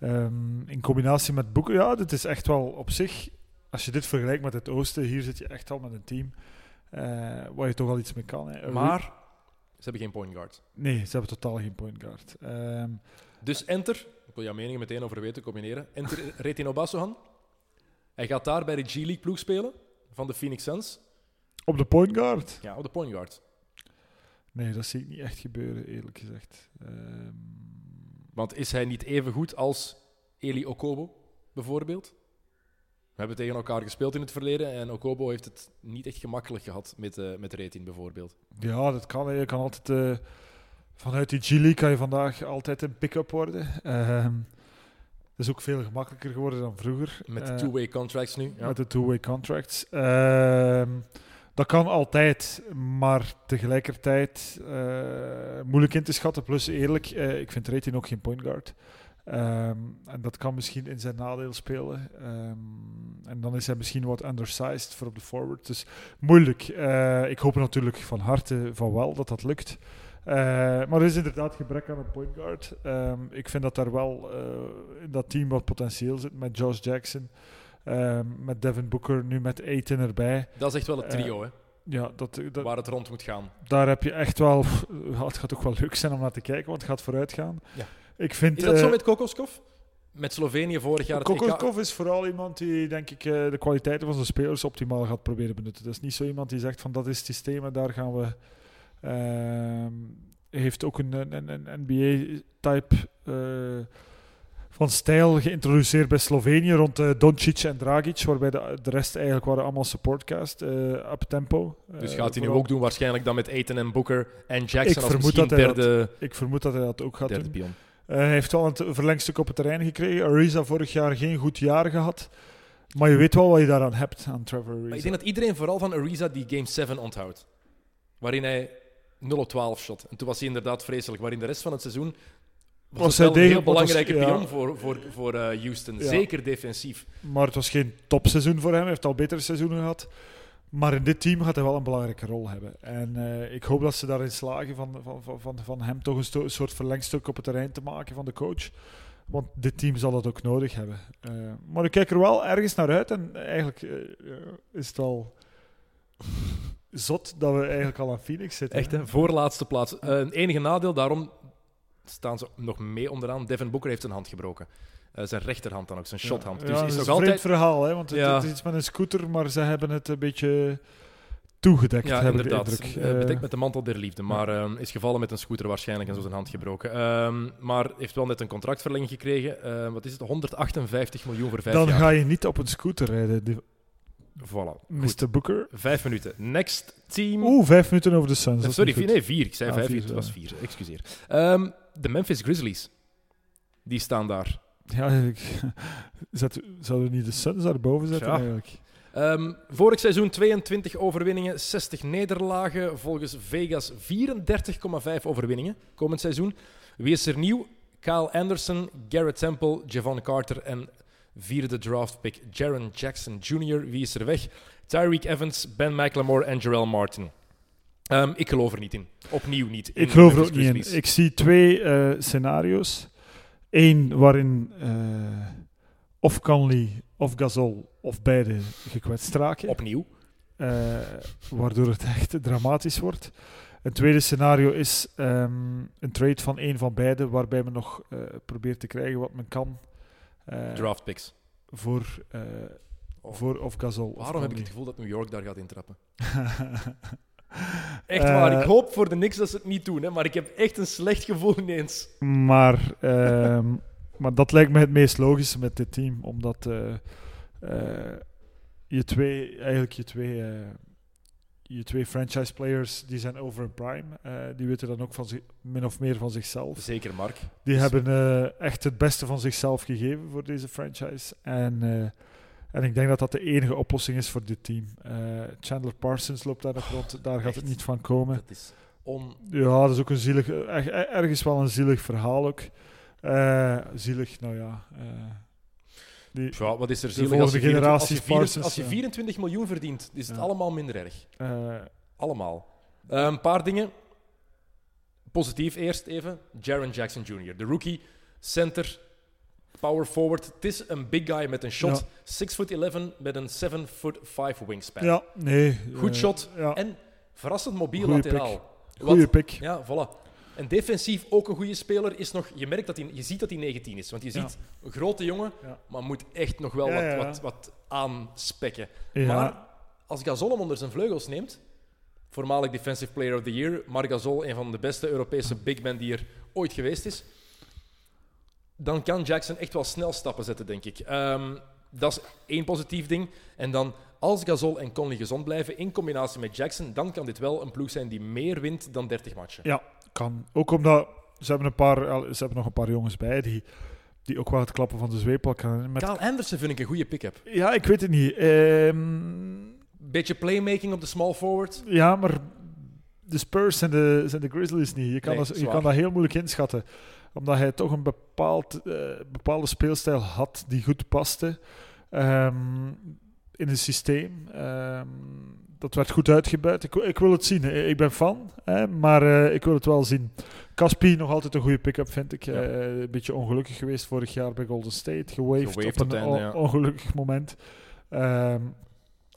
Speaker 4: Ehm, in combinatie met Boeken, ja, dit is echt wel op zich. Als je dit vergelijkt met het Oosten, hier zit je echt al met een team waar je toch al iets mee kan. Hè.
Speaker 3: Maar ze hebben geen point guard.
Speaker 4: Nee, ze hebben totaal geen point guard. Ehm,
Speaker 3: Dus enter, ik wil jouw meningen meteen over weten, combineren. Enter Retino Bassohan. Hij gaat daar bij de G-League ploeg spelen van de Phoenix Suns.
Speaker 4: op de point guard?
Speaker 3: Ja, op de point guard.
Speaker 4: Nee, dat zie ik niet echt gebeuren, eerlijk gezegd. Ehm,
Speaker 3: Want is hij niet even goed als Eli Okobo, bijvoorbeeld? We hebben tegen elkaar gespeeld in het verleden en Okobo heeft het niet echt gemakkelijk gehad met, eh met Retin, bijvoorbeeld.
Speaker 4: ja, dat kan. Je kan altijd... eh, vanuit die G-League kan je vandaag altijd een pick-up worden. Ehm dat is ook veel gemakkelijker geworden dan vroeger.
Speaker 3: Met
Speaker 4: Eh,
Speaker 3: two-way contracts nu. Ja.
Speaker 4: Met de two-way contracts. Ehm, dat kan altijd, maar tegelijkertijd moeilijk in te schatten. Plus eerlijk, ik vind Rating ook geen point guard. Ehm, en dat kan misschien in zijn nadeel spelen. Ehm, en dan is hij misschien wat undersized voor op de forward. Dus moeilijk. Eh, ik hoop natuurlijk van harte van wel dat dat lukt. Eh, maar er is inderdaad gebrek aan een point guard. Ehm, ik vind dat daar wel eh, in dat team wat potentieel zit met Josh Jackson. Met Devin Booker, nu met Aiton erbij.
Speaker 3: Dat is echt wel het trio hè,
Speaker 4: Ja, dat, dat,
Speaker 3: waar het rond moet gaan.
Speaker 4: daar heb je echt wel... het gaat ook wel leuk zijn om naar te kijken, want het gaat vooruit gaan.
Speaker 3: Ja.
Speaker 4: Ik vind,
Speaker 3: Is dat zo
Speaker 4: eh,
Speaker 3: met Kokoskov? Met Slovenië vorig jaar?
Speaker 4: Kokoskov is vooral iemand die, denk ik, eh, de kwaliteiten van zijn spelers optimaal gaat proberen benutten. Dat is niet zo iemand die zegt van dat is het systeem en daar gaan we... ehm, Hij heeft ook een, een, een NBA-type van stijl geïntroduceerd bij Slovenië rond eh, Doncic en Dragic, waarbij de, de rest eigenlijk waren allemaal supportcast, eh up tempo.
Speaker 3: Dus
Speaker 4: Eh,
Speaker 3: gaat hij nu ook doen, waarschijnlijk dan met Aiton en Booker en Jackson
Speaker 4: Ik
Speaker 3: als
Speaker 4: vermoed
Speaker 3: misschien
Speaker 4: dat hij dat
Speaker 3: derde,
Speaker 4: Ik vermoed dat hij dat ook gaat
Speaker 3: derde
Speaker 4: doen.
Speaker 3: pion.
Speaker 4: Eh, hij heeft wel een verlengstuk op het terrein gekregen. Ariza vorig jaar geen goed jaar gehad. Maar je weet wel wat je daaraan hebt, aan Trevor Ariza.
Speaker 3: Maar ik denk dat iedereen vooral van Ariza die Game 7 onthoudt. Waarin hij 0 op 12 shot. En toen was hij inderdaad vreselijk. Maar in de rest van het seizoen was,
Speaker 4: hij
Speaker 3: een heel
Speaker 4: was-
Speaker 3: belangrijke
Speaker 4: ja.
Speaker 3: pion voor, voor, voor eh, Houston.
Speaker 4: Ja.
Speaker 3: Zeker defensief.
Speaker 4: Maar het was geen topseizoen voor hem. Hij heeft al betere seizoenen gehad. Maar in dit team gaat hij wel een belangrijke rol hebben. En eh, ik hoop dat ze daarin slagen van, van, van, van, hem toch een, sto- een soort verlengstuk op het terrein te maken van de coach. Want dit team zal dat ook nodig hebben. Eh, maar ik kijk er wel ergens naar uit. En eigenlijk eh, is het wel zot dat we eigenlijk al aan Phoenix zitten.
Speaker 3: Echt, hè? Voorlaatste plaats. Een enige nadeel, daarom staan ze nog mee onderaan. Devin Booker heeft zijn hand gebroken. Eh, zijn rechterhand dan ook, zijn shothand.
Speaker 4: Ja,
Speaker 3: dus
Speaker 4: ja,
Speaker 3: is nog
Speaker 4: een
Speaker 3: altijd...
Speaker 4: vreemd verhaal, hè, want het,
Speaker 3: Ja.
Speaker 4: het is iets met een scooter, maar ze hebben het een beetje toegedekt,
Speaker 3: Ja,
Speaker 4: heb ik de
Speaker 3: inderdaad. Eh,
Speaker 4: Eh,
Speaker 3: bedekt met de mantel der liefde. Maar ehm, is gevallen met een scooter waarschijnlijk en zo zijn hand gebroken. Ehm, maar heeft wel net een contractverlenging gekregen. Eh, wat is het? 158 miljoen voor vijf
Speaker 4: dan
Speaker 3: jaar.
Speaker 4: ga je niet op een scooter rijden, die-
Speaker 3: Voilà.
Speaker 4: Mr. Booker.
Speaker 3: Vijf minuten. Next team.
Speaker 4: Oeh, vijf minuten over de Suns.
Speaker 3: Sorry, nee, vier. Ik zei
Speaker 4: Ah,
Speaker 3: vijf,
Speaker 4: vier,
Speaker 3: het was vier. Excuseer. Ehm, de Memphis Grizzlies. Die staan daar.
Speaker 4: Ja. Zet, zouden we niet de Suns daarboven zetten
Speaker 3: Ja.
Speaker 4: eigenlijk?
Speaker 3: Ehm, vorig seizoen 22 overwinningen, 60 nederlagen. Volgens Vegas 34,5 overwinningen komend seizoen. Wie is er nieuw? Kyle Anderson, Garrett Temple, Javon Carter en vierde draftpick Jaron Jackson Jr. Wie is er weg? Tyreek Evans, Ben McLemore en Jarrell Martin. Ehm, ik geloof er niet in. Opnieuw niet. in
Speaker 4: Ik geloof er ook niet in. Ik zie twee eh, scenario's. Eén waarin eh, of Conley of Gasol of beide gekwetst raken.
Speaker 3: Opnieuw.
Speaker 4: eh, waardoor het echt dramatisch wordt. Een tweede scenario is ehm, een trade van één van beide, waarbij men nog eh, probeert te krijgen wat men kan eh,
Speaker 3: Draftpicks.
Speaker 4: voor, eh,
Speaker 3: Oh.
Speaker 4: voor of Gasol. of
Speaker 3: Waarom heb ik het gevoel dat New York daar gaat intrappen? Echt waar.
Speaker 4: Eh,
Speaker 3: Ik hoop voor de niks dat ze het niet doen, hè, maar ik heb echt een slecht gevoel ineens.
Speaker 4: Maar, ehm, maar dat lijkt me het meest logische met dit team, omdat eh, eh, je twee, eigenlijk je twee, eh, je twee franchise players, die zijn over een prime. Eh, die weten dan ook van zich, min of meer van zichzelf.
Speaker 3: Zeker, Mark.
Speaker 4: Die
Speaker 3: Dus-
Speaker 4: hebben eh, echt het beste van zichzelf gegeven voor deze franchise. En, eh, en ik denk dat dat de enige oplossing is voor dit team. Eh, Chandler Parsons loopt daar nog rond, daar gaat het niet van komen.
Speaker 3: Dat is on...
Speaker 4: Ja, dat is ook een zielig, er- er- ergens wel een zielig verhaal ook. Eh, zielig, nou ja. eh, die,
Speaker 3: Ja, wat is er zielig als je,
Speaker 4: volgende
Speaker 3: 24
Speaker 4: generatie
Speaker 3: als, je 24
Speaker 4: Parsons,
Speaker 3: als je
Speaker 4: ja.
Speaker 3: 24 miljoen verdient, is het
Speaker 4: Ja.
Speaker 3: allemaal minder erg. Allemaal. Een paar dingen. Positief eerst even. Jaron Jackson Jr., de rookie, center, power forward. Het is een big guy met een shot.
Speaker 4: Ja.
Speaker 3: 6 foot 11 met een 7 foot 5 wingspan.
Speaker 4: ja, nee.
Speaker 3: Goed
Speaker 4: eh,
Speaker 3: shot. En verrassend mobiel
Speaker 4: Goeie
Speaker 3: lateraal.
Speaker 4: goede
Speaker 3: Wat-
Speaker 4: pick.
Speaker 3: Ja, voilà. En defensief ook een goede speler is nog... Je merkt dat hij... Je ziet dat hij 19 is. Want je
Speaker 4: Ja.
Speaker 3: ziet een grote jongen,
Speaker 4: Ja.
Speaker 3: maar moet echt nog wel
Speaker 4: Ja,
Speaker 3: wat. Wat, wat aanspekken. Maar als Gasol hem onder zijn vleugels neemt, voormalig Defensive Player of the Year, maar Gasol, een van de beste Europese big men die er ooit geweest is, dan kan Jackson echt wel snel stappen zetten, denk ik. Ehm, dat is één positief ding. En dan, als Gasol en Conley gezond blijven, in combinatie met Jackson, dan kan dit wel een ploeg zijn die meer wint dan 30 matchen.
Speaker 4: ja, kan. Ook omdat ze hebben, een paar, ze hebben nog een paar jongens bij die, die ook wel het klappen van de zweep kunnen. Met,
Speaker 3: Kyle Anderson vind ik een goede pick-up.
Speaker 4: ja, ik weet het niet. Ehm,
Speaker 3: Beetje playmaking op de small forward.
Speaker 4: ja, maar de Spurs en de, zijn de Grizzlies niet. Je kan,
Speaker 3: Nee,
Speaker 4: dat, je kan dat heel moeilijk inschatten. Omdat hij toch een bepaald, eh, bepaalde speelstijl had die goed paste ehm, in het systeem. Ehm, dat werd goed uitgebuit. Ik, ik wil het zien. Eh, Ik ben fan, hè, maar eh, ik wil het wel zien. Caspi nog altijd een goede pick-up, vind ik.
Speaker 3: Ja.
Speaker 4: Een beetje ongelukkig geweest vorig jaar bij Golden State. Gewaved,
Speaker 3: Gewaved
Speaker 4: op een
Speaker 3: einde, ja.
Speaker 4: ongelukkig moment. Ehm,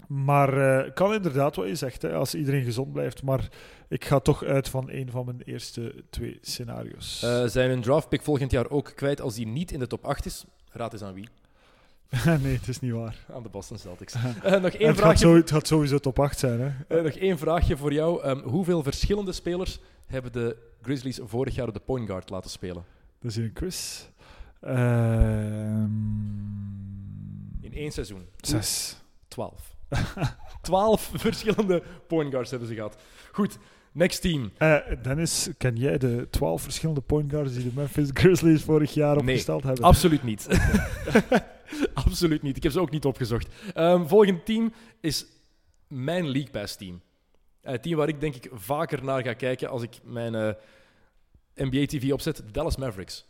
Speaker 4: maar eh, kan inderdaad wat je zegt, hè, als iedereen gezond blijft. Maar ik ga toch uit van een van mijn eerste twee scenario's.
Speaker 3: Eh, zijn hun draftpick volgend jaar ook kwijt als die niet in de top 8 is? Raad eens aan wie?
Speaker 4: nee, het is niet waar.
Speaker 3: Aan de Boston Celtics. Eh, nog, één
Speaker 4: het, gaat zo, het gaat sowieso top 8 zijn. Hè?
Speaker 3: nog één vraagje voor jou. Ehm, hoeveel verschillende spelers hebben de Grizzlies vorig jaar op de point guard laten spelen?
Speaker 4: Dat is hier een quiz. Ehm
Speaker 3: In één seizoen.
Speaker 4: zes.
Speaker 3: 12. 12 verschillende point guards hebben ze gehad. Goed, next team.
Speaker 4: Eh, Dennis, ken jij de twaalf verschillende point guards die de Memphis Grizzlies vorig jaar
Speaker 3: Nee,
Speaker 4: opgesteld hebben?
Speaker 3: Absoluut niet. Absoluut niet. Ik heb ze ook niet opgezocht. Ehm volgend team is mijn League Pass team. Eh, Het team waar ik denk ik vaker naar ga kijken als ik mijn eh, NBA TV opzet, de Dallas Mavericks.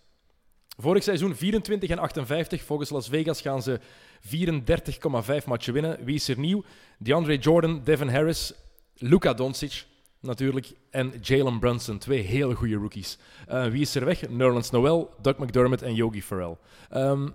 Speaker 3: Vorig seizoen 24 en 58. Volgens Las Vegas gaan ze 34,5 matchen winnen. Wie is er nieuw? DeAndre Jordan, Devin Harris, Luka Doncic natuurlijk en Jalen Brunson. Twee hele goede rookies. Eh, wie is er weg? Nerlens Noel, Doug McDermott en Yogi Ferrell. Ehm,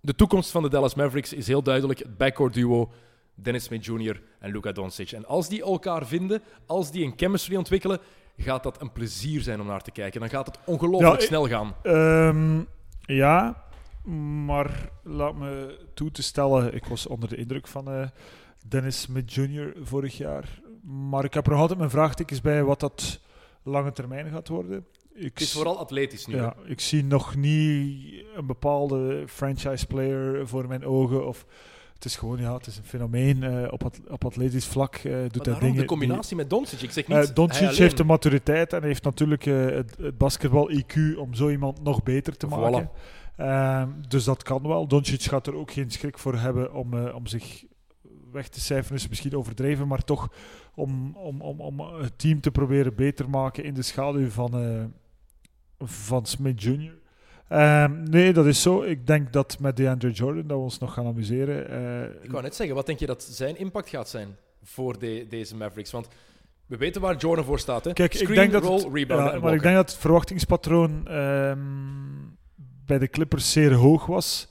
Speaker 3: de toekomst van de Dallas Mavericks is heel duidelijk. Het backcourt duo Dennis Smith Jr. en Luka Doncic. En als die elkaar vinden, als die een chemistry ontwikkelen, gaat dat een plezier zijn om naar te kijken. Dan gaat het ongelooflijk
Speaker 4: Ja,
Speaker 3: snel gaan.
Speaker 4: Ehm, ja, maar laat me toe te stellen, ik was onder de indruk van eh, Dennis Smith Jr. vorig jaar. Maar ik heb er nog altijd mijn vraagtekens bij wat dat lange termijn gaat worden. Ik
Speaker 3: Het is vooral atletisch nu.
Speaker 4: ja, ik zie nog niet een bepaalde franchise player voor mijn ogen. Of het is gewoon, ja, het is een fenomeen. eh, op, at- op atletisch vlak eh, doet
Speaker 3: Maar
Speaker 4: hij dingen.
Speaker 3: de
Speaker 4: die-
Speaker 3: combinatie met Doncic. Ik zeg niet
Speaker 4: eh,
Speaker 3: hij
Speaker 4: Doncic heeft de maturiteit en heeft natuurlijk het, het basketbal-IQ om zo iemand nog beter te maken. Ehm, dus dat kan wel. Doncic gaat er ook geen schrik voor hebben om, om zich weg te cijferen, is misschien overdreven, maar toch om, om, om, om het team te proberen beter maken in de schaduw van, van Smith Jr. Ehm, nee, dat is zo. Ik denk dat met DeAndre Jordan dat we ons nog gaan amuseren. Eh,
Speaker 3: Ik wou net zeggen, wat denk je dat zijn impact gaat zijn voor de- deze Mavericks? Want we weten waar Jordan voor staat. Hè?
Speaker 4: Kijk, ik
Speaker 3: Screen,
Speaker 4: denk dat
Speaker 3: roll,
Speaker 4: het-
Speaker 3: rebound
Speaker 4: Ja, maar ik denk dat het verwachtingspatroon ehm, bij de Clippers zeer hoog was.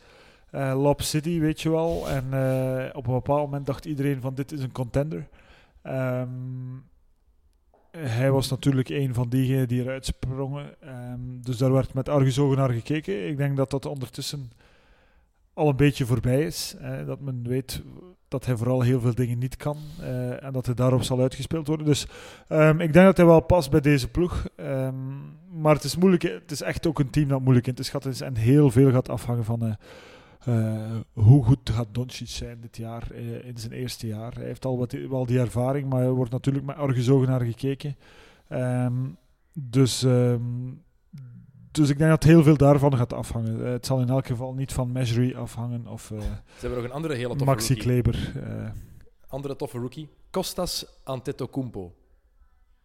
Speaker 4: Eh Lob City, weet je wel. En eh, op een bepaald moment dacht iedereen van dit is een contender. Ehm, hij was natuurlijk een van diegenen die eruit sprongen. Ehm, dus daar werd met argusogen naar gekeken. Ik denk dat dat ondertussen al een beetje voorbij is. dat men weet dat hij vooral heel veel dingen niet kan. eh, en dat hij daarop zal uitgespeeld worden. Dus Ehm, ik denk dat hij wel past bij deze ploeg. Ehm, maar het is moeilijk. Het is echt ook een team dat moeilijk in te schatten is. En heel veel gaat afhangen van eh, eh, hoe goed gaat Doncic zijn dit jaar, eh, in zijn eerste jaar. Hij heeft al wat, wel die ervaring, maar er wordt natuurlijk met argusogen naar gekeken. Ehm, dus, ehm, dus ik denk dat heel veel daarvan gaat afhangen. Eh, het zal in elk geval niet van Measury afhangen of
Speaker 3: Ze hebben nog een andere hele toffe
Speaker 4: Maxi
Speaker 3: rookie.
Speaker 4: Kleber.
Speaker 3: Andere toffe rookie. Costas Antetokounmpo.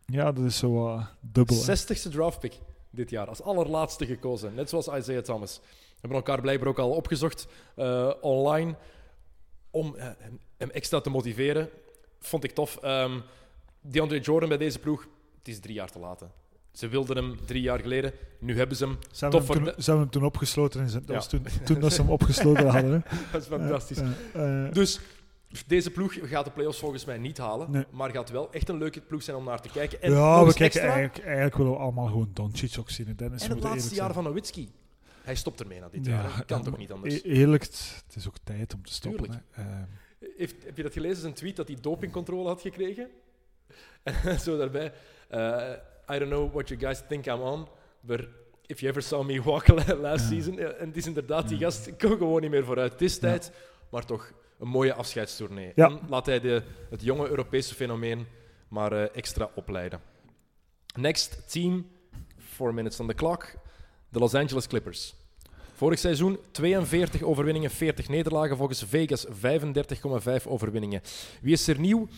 Speaker 4: ja, dat is zo dubbel. hè.
Speaker 3: 60ste draftpick dit jaar. Als allerlaatste gekozen. Net zoals Isaiah Thomas. We hebben elkaar blijkbaar ook al opgezocht eh, online. Om eh, hem, extra te motiveren. Vond ik tof. Ehm DeAndre Jordan bij deze ploeg. Het is drie jaar te laat. hè. Ze wilden hem drie jaar geleden. Nu hebben ze hem.
Speaker 4: Ze hebben, hem toen,
Speaker 3: de-
Speaker 4: ze hebben hem toen opgesloten. In zijn, dat
Speaker 3: Ja.
Speaker 4: was toen, toen dat ze hem opgesloten hadden. Hè.
Speaker 3: Dat is fantastisch. Dus deze ploeg gaat de playoffs volgens mij niet halen.
Speaker 4: Nee.
Speaker 3: Maar gaat wel echt een leuke ploeg zijn om naar te kijken. En
Speaker 4: ja, we kijken
Speaker 3: extra,
Speaker 4: eigenlijk, eigenlijk willen we allemaal gewoon Doncic ook zien. Dennis,
Speaker 3: En het laatste jaar van Nowitzki. Hij stopt ermee na dit
Speaker 4: Ja,
Speaker 3: jaar. Kan toch niet anders?
Speaker 4: e- Eerlijk, het is ook tijd om te stoppen. Eh,
Speaker 3: Heeft, heb je dat gelezen? Zijn tweet dat hij dopingcontrole had gekregen? En zo daarbij. eh, I don't know what you guys think I'm on, but if you ever saw me walk last season. Ja, En het is inderdaad, die gast kon gewoon niet meer vooruit. Het is tijd, maar toch een mooie afscheidstournee.
Speaker 4: Ja.
Speaker 3: En laat hij de, het jonge Europese fenomeen maar eh, extra opleiden. Next team, four minutes on the clock, de Los Angeles Clippers. Vorig seizoen 42 overwinningen, 40 nederlagen. Volgens Vegas 35,5 overwinningen. Wie is er nieuw?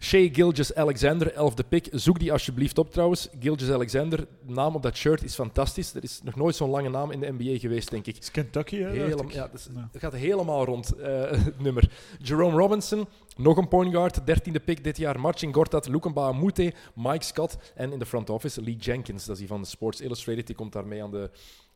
Speaker 3: Shea Gilgis Alexander, 11e pick. Zoek die alsjeblieft op trouwens. Gilgis Alexander, de naam op dat shirt is fantastisch. Er is nog nooit zo'n lange naam in de NBA geweest, denk ik.
Speaker 4: het is Kentucky, hè,
Speaker 3: Helemaal, ja, het gaat helemaal rond, eh, het nummer. Jerome Robinson, nog een point guard, 13e pick dit jaar. Marcin Gortat, Lukenba Mute, Mike Scott en in de front office Lee Jenkins. Dat is die van Sports Illustrated, die komt daarmee aan de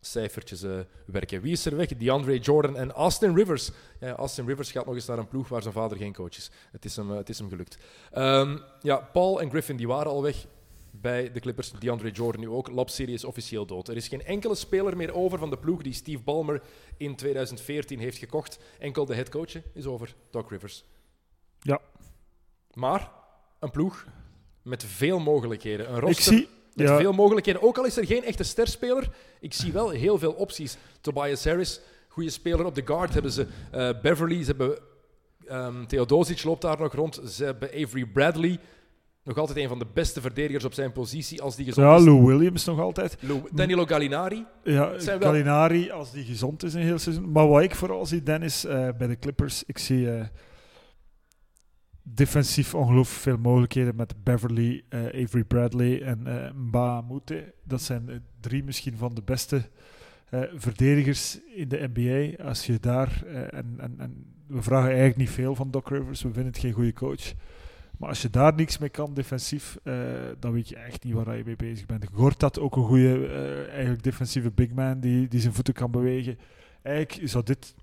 Speaker 3: cijfertjes eh, werken. Wie is er weg? DeAndre Jordan en Austin Rivers. Ja, Austin Rivers gaat nog eens naar een ploeg waar zijn vader geen coach is. Het is hem, eh, het is hem gelukt. Ehm, ja, Paul en Griffin die waren al weg bij de Clippers. DeAndre Jordan nu ook. City is officieel dood. Er is geen enkele speler meer over van de ploeg die Steve Ballmer in 2014 heeft gekocht. Enkel de headcoach is over, Doc Rivers.
Speaker 4: Ja.
Speaker 3: Maar een ploeg met veel mogelijkheden. Een
Speaker 4: Ik
Speaker 3: roster
Speaker 4: zie...
Speaker 3: met
Speaker 4: Ja,
Speaker 3: veel mogelijkheden. Ook al is er geen echte sterspeler, ik zie wel heel veel opties. Tobias Harris, goede speler op de guard hebben ze. Eh, Beverly, ze hebben ehm, Theodosic loopt daar nog rond. Ze hebben Avery Bradley, nog altijd een van de beste verdedigers op zijn positie als die gezond
Speaker 4: ja,
Speaker 3: is.
Speaker 4: Lou Williams nog altijd.
Speaker 3: Lou- Danilo Gallinari.
Speaker 4: Ja,
Speaker 3: zijn wel-
Speaker 4: Gallinari, als die gezond is een heel seizoen. Maar wat ik vooral zie, Dennis, eh, bij de Clippers, ik zie eh, defensief ongelooflijk veel mogelijkheden met Beverly, eh, Avery Bradley en eh Mba Moute. Dat zijn eh, drie misschien van de beste eh, verdedigers in de NBA. Als je daar, eh, en, en, en we vragen eigenlijk niet veel van Doc Rivers, we vinden het geen goede coach. Maar als je daar niks mee kan defensief, eh, dan weet je echt niet waar je mee bezig bent. Gortat ook een goede, eh, eigenlijk defensieve big man die, die zijn voeten kan bewegen. Eigenlijk zou dit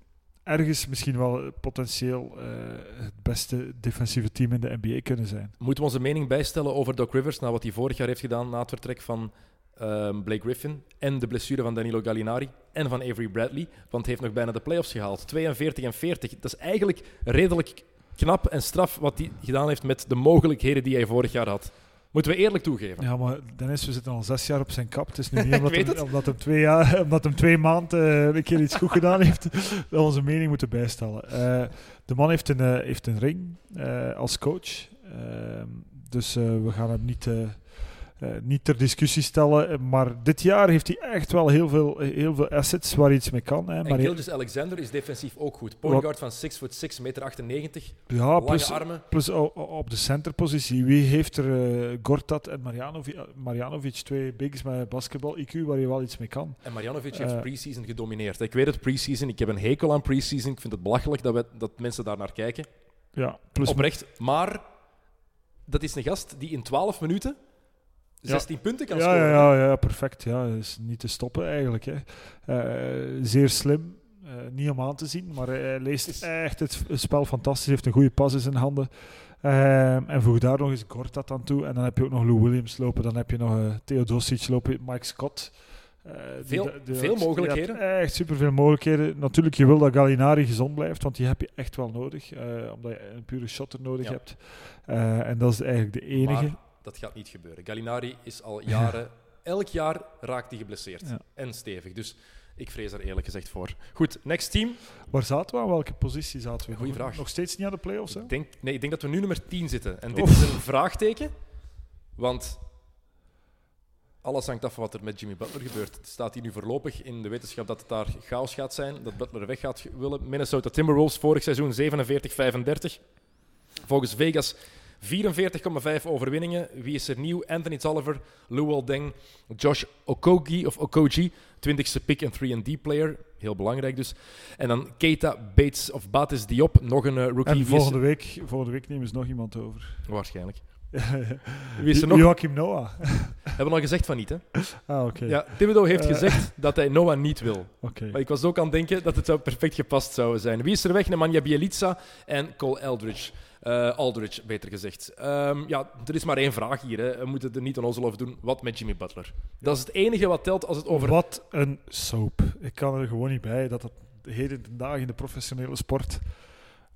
Speaker 4: ergens misschien wel potentieel eh, het beste defensieve team in de NBA kunnen zijn.
Speaker 3: Moeten we onze mening bijstellen over Doc Rivers, na wat hij vorig jaar heeft gedaan na het vertrek van ehm, Blake Griffin en de blessure van Danilo Gallinari en van Avery Bradley, want hij heeft nog bijna de playoffs gehaald. 42 en 40. Dat is eigenlijk redelijk knap en straf wat hij gedaan heeft met de mogelijkheden die hij vorig jaar had. Moeten we eerlijk toegeven.
Speaker 4: Ja, maar Dennis, we zitten al zes jaar op zijn kap. Het is nu niet omdat, hem,
Speaker 3: het.
Speaker 4: omdat, hem twee jaar, omdat hem twee maanden eh, een keer iets goed gedaan heeft, dat we onze mening moeten bijstellen. Eh, de man heeft een, eh, heeft een ring als coach. Ehm, dus we gaan hem niet, eh, eh, niet ter discussie stellen. Maar dit jaar heeft hij echt wel heel veel, heel veel assets waar hij iets mee kan. Hè.
Speaker 3: En
Speaker 4: Maar
Speaker 3: Gilgis Alexander is defensief ook goed. Point guard van 6 foot 6, meter 98,
Speaker 4: ja,
Speaker 3: lange
Speaker 4: plus,
Speaker 3: armen.
Speaker 4: plus op de centerpositie. Wie heeft er eh, Gortat en Marjanovic, Marjanovic, twee bigs met basketbal-IQ waar je wel iets mee kan?
Speaker 3: En Marjanovic
Speaker 4: Eh.
Speaker 3: heeft preseason gedomineerd. Ik weet het, preseason. Ik heb een hekel aan preseason. Ik vind het belachelijk dat, we, dat mensen daar naar kijken.
Speaker 4: Ja, plus
Speaker 3: Oprecht. Maar dat is een gast die in 12 minuten 16 punten kan
Speaker 4: ja,
Speaker 3: scoren.
Speaker 4: ja, ja, ja, perfect. Ja, dat is niet te stoppen eigenlijk. Hè. Eh, zeer slim. Eh, niet om aan te zien, maar hij leest
Speaker 3: is-
Speaker 4: echt het spel fantastisch. heeft een goede pas in zijn handen. Ehm, en voeg daar nog eens Gortat aan toe. En dan heb je ook nog Lou Williams lopen. Dan heb je nog eh Theodosic lopen. Mike Scott.
Speaker 3: Veel-
Speaker 4: die-
Speaker 3: veel mogelijkheden.
Speaker 4: Echt superveel mogelijkheden. Natuurlijk, je wil dat Gallinari gezond blijft, want die heb je echt wel nodig. omdat je een pure shotter nodig
Speaker 3: Ja.
Speaker 4: hebt. En dat is eigenlijk de enige.
Speaker 3: Maar dat gaat niet gebeuren. Gallinari is al jaren... Elk jaar raakt hij geblesseerd.
Speaker 4: Ja.
Speaker 3: En stevig. Dus ik vrees daar eerlijk gezegd voor. Goed, next team.
Speaker 4: Waar zaten we? Aan welke positie zaten we?
Speaker 3: Goeie
Speaker 4: nog,
Speaker 3: vraag.
Speaker 4: Nog steeds niet aan de playoffs, hè?
Speaker 3: Ik denk, nee, ik denk dat we nu nummer 10 zitten. En dit is een vraagteken. Want alles hangt af van wat er met Jimmy Butler gebeurt. Het staat hier nu voorlopig in de wetenschap dat het daar chaos gaat zijn. Dat Butler weg gaat willen. Minnesota Timberwolves vorig seizoen 47-35. Volgens Vegas 44,5 overwinningen. Wie is er nieuw? Anthony Tolliver, Lou Deng, Josh Okogie of Okoji, 20ste pick en 3D player. Heel belangrijk dus. En dan Keita Bates of Bates Diop, nog een eh, rookie.
Speaker 4: En volgende week, volgende week nemen ze nog iemand over.
Speaker 3: Waarschijnlijk. Wie is er nog?
Speaker 4: Joachim Noah.
Speaker 3: Hebben we al gezegd van niet, hè?
Speaker 4: Ah, oké.
Speaker 3: Ja, Thibodeau heeft
Speaker 4: Eh.
Speaker 3: gezegd dat hij Noah niet wil.
Speaker 4: Oké.
Speaker 3: Maar ik was ook aan het denken dat het zou perfect gepast zou zijn. Wie is er weg? Nemanja Bjelica en Cole Eldridge. Eh, Aldridge, beter gezegd. Ehm, ja, er is maar één vraag hier. Hè. We moeten er niet aan over doen. Wat met Jimmy Butler? Dat is het enige wat telt als het over...
Speaker 4: Wat een soap. Ik kan er gewoon niet bij dat dat heden ten dagen in de professionele sport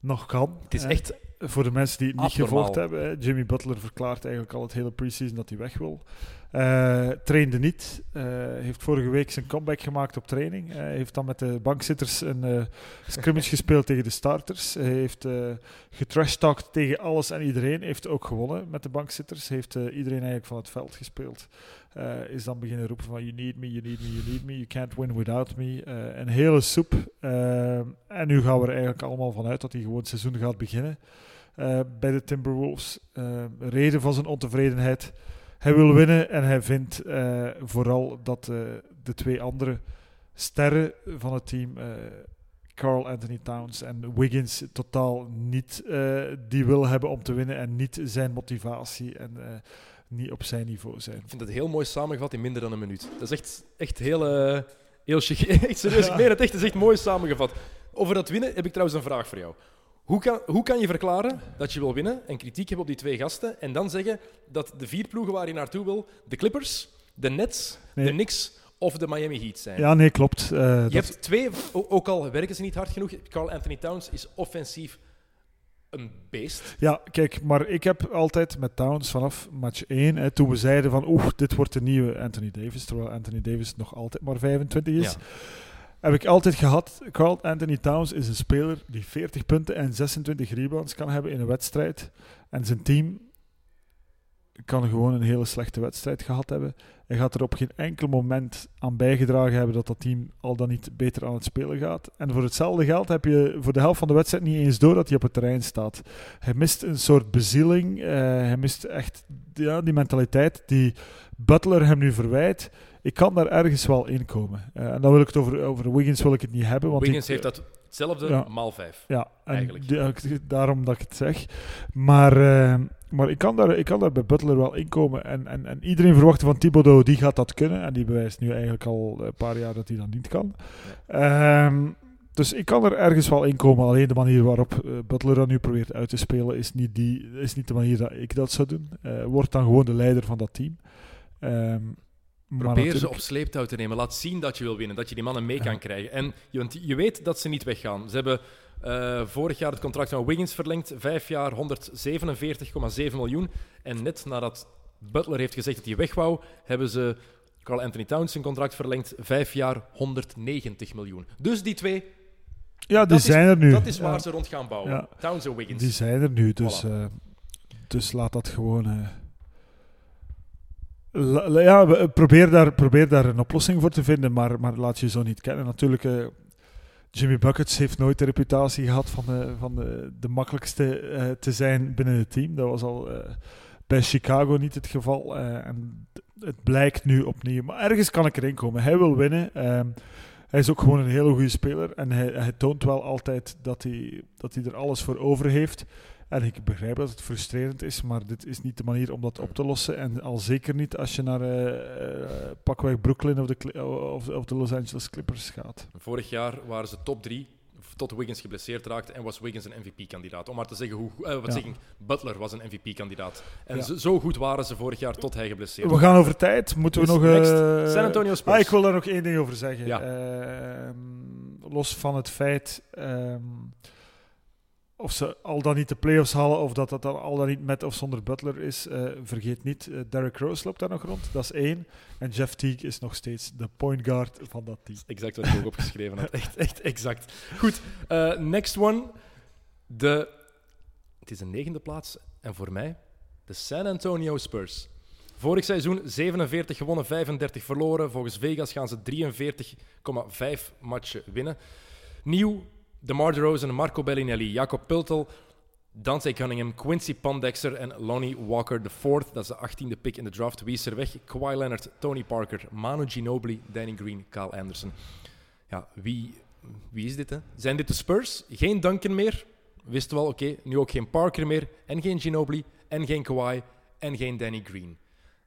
Speaker 4: nog kan.
Speaker 3: Het is
Speaker 4: hè.
Speaker 3: echt...
Speaker 4: Voor de mensen die het niet
Speaker 3: abnormaal.
Speaker 4: gevolgd hebben, Jimmy Butler verklaart eigenlijk al het hele preseason dat hij weg wil. Eh, trainde niet. eh, heeft vorige week zijn comeback gemaakt op training. Hij heeft dan met de bankzitters een eh, scrimmage gespeeld tegen de starters. Hij heeft eh getrashtalkt tegen alles en iedereen. Heeft ook gewonnen met de bankzitters. Heeft eh, iedereen eigenlijk van het veld gespeeld. Eh, is dan beginnen roepen van you need me, you need me, you need me. You can't win without me. Eh, een hele soep. Eh, en nu gaan we er eigenlijk allemaal vanuit dat hij gewoon het seizoen gaat beginnen bij de Timberwolves. Reden van zijn ontevredenheid. Hij wil winnen en hij vindt vooral dat de twee andere sterren van het team, Carl Anthony Towns en Wiggins, totaal niet die wil hebben om te winnen en niet zijn motivatie en niet op zijn niveau zijn.
Speaker 3: Ik vind het heel mooi samengevat in minder dan een minuut. Dat is echt, echt heel, eh, heel chic. Echt serieus, ik meen het echt. Het is echt mooi samengevat. Over dat winnen heb ik trouwens een vraag voor jou. Hoe kan, hoe kan je verklaren dat je wil winnen en kritiek hebben op die twee gasten en dan zeggen dat de vier ploegen waar je naartoe wil de Clippers, de Nets,
Speaker 4: Nee.
Speaker 3: de Knicks of de Miami Heat zijn?
Speaker 4: Ja, nee, klopt. Eh,
Speaker 3: je
Speaker 4: dat-
Speaker 3: hebt twee, ook al werken ze niet hard genoeg, Carl Anthony Towns is offensief een beest.
Speaker 4: Ja, kijk, maar ik heb altijd met Towns vanaf match 1, hè, toen we zeiden van oeh, dit wordt de nieuwe Anthony Davis, terwijl Anthony Davis nog altijd maar 25 is,
Speaker 3: Ja.
Speaker 4: heb ik altijd gehad, Carl Anthony Towns is een speler die 40 punten en 26 rebounds kan hebben in een wedstrijd. En zijn team kan gewoon een hele slechte wedstrijd gehad hebben. Hij gaat er op geen enkel moment aan bijgedragen hebben dat dat team al dan niet beter aan het spelen gaat. En voor hetzelfde geld heb je voor de helft van de wedstrijd niet eens door dat hij op het terrein staat. Hij mist een soort bezieling. eh, hij mist echt ja, die mentaliteit die Butler hem nu verwijt. Ik kan daar ergens wel in komen. Eh, en dan wil ik het over, over Wiggins wil ik het niet hebben. Want
Speaker 3: Wiggins
Speaker 4: ik,
Speaker 3: heeft dat hetzelfde,
Speaker 4: Ja.
Speaker 3: maal vijf.
Speaker 4: ja, en
Speaker 3: Eigenlijk.
Speaker 4: daarom dat ik het zeg. Maar, eh, maar ik, kan daar, ik kan daar bij Butler wel inkomen. En, en, en iedereen verwachtte van Thibodeau, die gaat dat kunnen. En die bewijst nu eigenlijk al een paar jaar dat hij dat niet kan. Ehm, dus ik kan er ergens wel in komen. Alleen de manier waarop eh, Butler dat nu probeert uit te spelen is niet, die, is niet de manier dat ik dat zou doen. Eh word dan gewoon de leider van dat team. Ehm,
Speaker 3: Probeer ze op sleeptouw te nemen. Laat zien dat je wil winnen, dat je die mannen mee kan krijgen. En je, want je weet dat ze niet weggaan. Ze hebben eh, vorig jaar het contract van Wiggins verlengd. Vijf jaar 147,7 miljoen. En net nadat Butler heeft gezegd dat hij weg wou, hebben ze Carl Anthony Towns zijn contract verlengd. Vijf jaar 190 miljoen. Dus die twee,
Speaker 4: Ja, die
Speaker 3: dat is-
Speaker 4: zijn er nu.
Speaker 3: dat is waar
Speaker 4: Ja,
Speaker 3: ze rond gaan bouwen.
Speaker 4: Ja.
Speaker 3: Towns en Wiggins.
Speaker 4: Die zijn er nu, dus,
Speaker 3: Voilà.
Speaker 4: eh, dus laat dat gewoon. eh, ja, we- probeer daar, probeer daar een oplossing voor te vinden, maar, maar laat je zo niet kennen. Natuurlijk, eh, Jimmy Buckets heeft nooit de reputatie gehad van de, van de, de makkelijkste eh, te zijn binnen het team. Dat was al eh, bij Chicago niet het geval. eh, en het blijkt nu opnieuw. Maar ergens kan ik erin komen. Hij wil winnen. ehm, hij is ook gewoon een hele goede speler. En hij, hij toont wel altijd dat hij, dat hij er alles voor over heeft. En ik begrijp dat het frustrerend is, maar dit is niet de manier om dat op te lossen. En al zeker niet als je naar eh, eh, pakweg Brooklyn of de, of, of de Los Angeles Clippers gaat.
Speaker 3: Vorig jaar waren ze top 3 tot Wiggins geblesseerd raakte en was Wiggins een MVP-kandidaat. Om maar te zeggen hoe eh, wat
Speaker 4: Ja.
Speaker 3: zeggen, Butler was een MVP-kandidaat. En
Speaker 4: Ja.
Speaker 3: zo, zo goed waren ze vorig jaar tot hij geblesseerd
Speaker 4: We gaan over tijd. Moeten we
Speaker 3: Dus
Speaker 4: nog...
Speaker 3: San Antonio Spurs.
Speaker 4: Ah, ik wil daar nog één ding over zeggen.
Speaker 3: Ja.
Speaker 4: Ehm, los van het feit ehm, of ze al dan niet de playoffs halen of dat dat dan al dan niet met of zonder Butler is, eh, vergeet niet, eh, Derrick Rose loopt daar nog rond. Dat is één. En Jeff Teague is nog steeds de point guard van dat team.
Speaker 3: Exact wat ik ook opgeschreven had. Echt, echt exact. Goed, eh, next one. De, het is een negende plaats. En voor mij, de San Antonio Spurs. Vorig seizoen 47 gewonnen, 35 verloren. Volgens Vegas gaan ze 43,5 matchen winnen. Nieuw, DeMar DeRozan, Marco Bellinelli, Jacob Pultel, Dante Cunningham, Quincy Pondexter en Lonnie Walker IV. Dat is de 18e pick in de draft. Wie is er weg? Kawhi Leonard, Tony Parker, Manu Ginobili, Danny Green, Kyle Anderson. Ja, wie, wie is dit? Zijn dit de Spurs? Geen Duncan meer. Wisten we al, oké. Nu ook geen Parker meer. En geen Ginobili. En geen Kawhi. En geen Danny Green.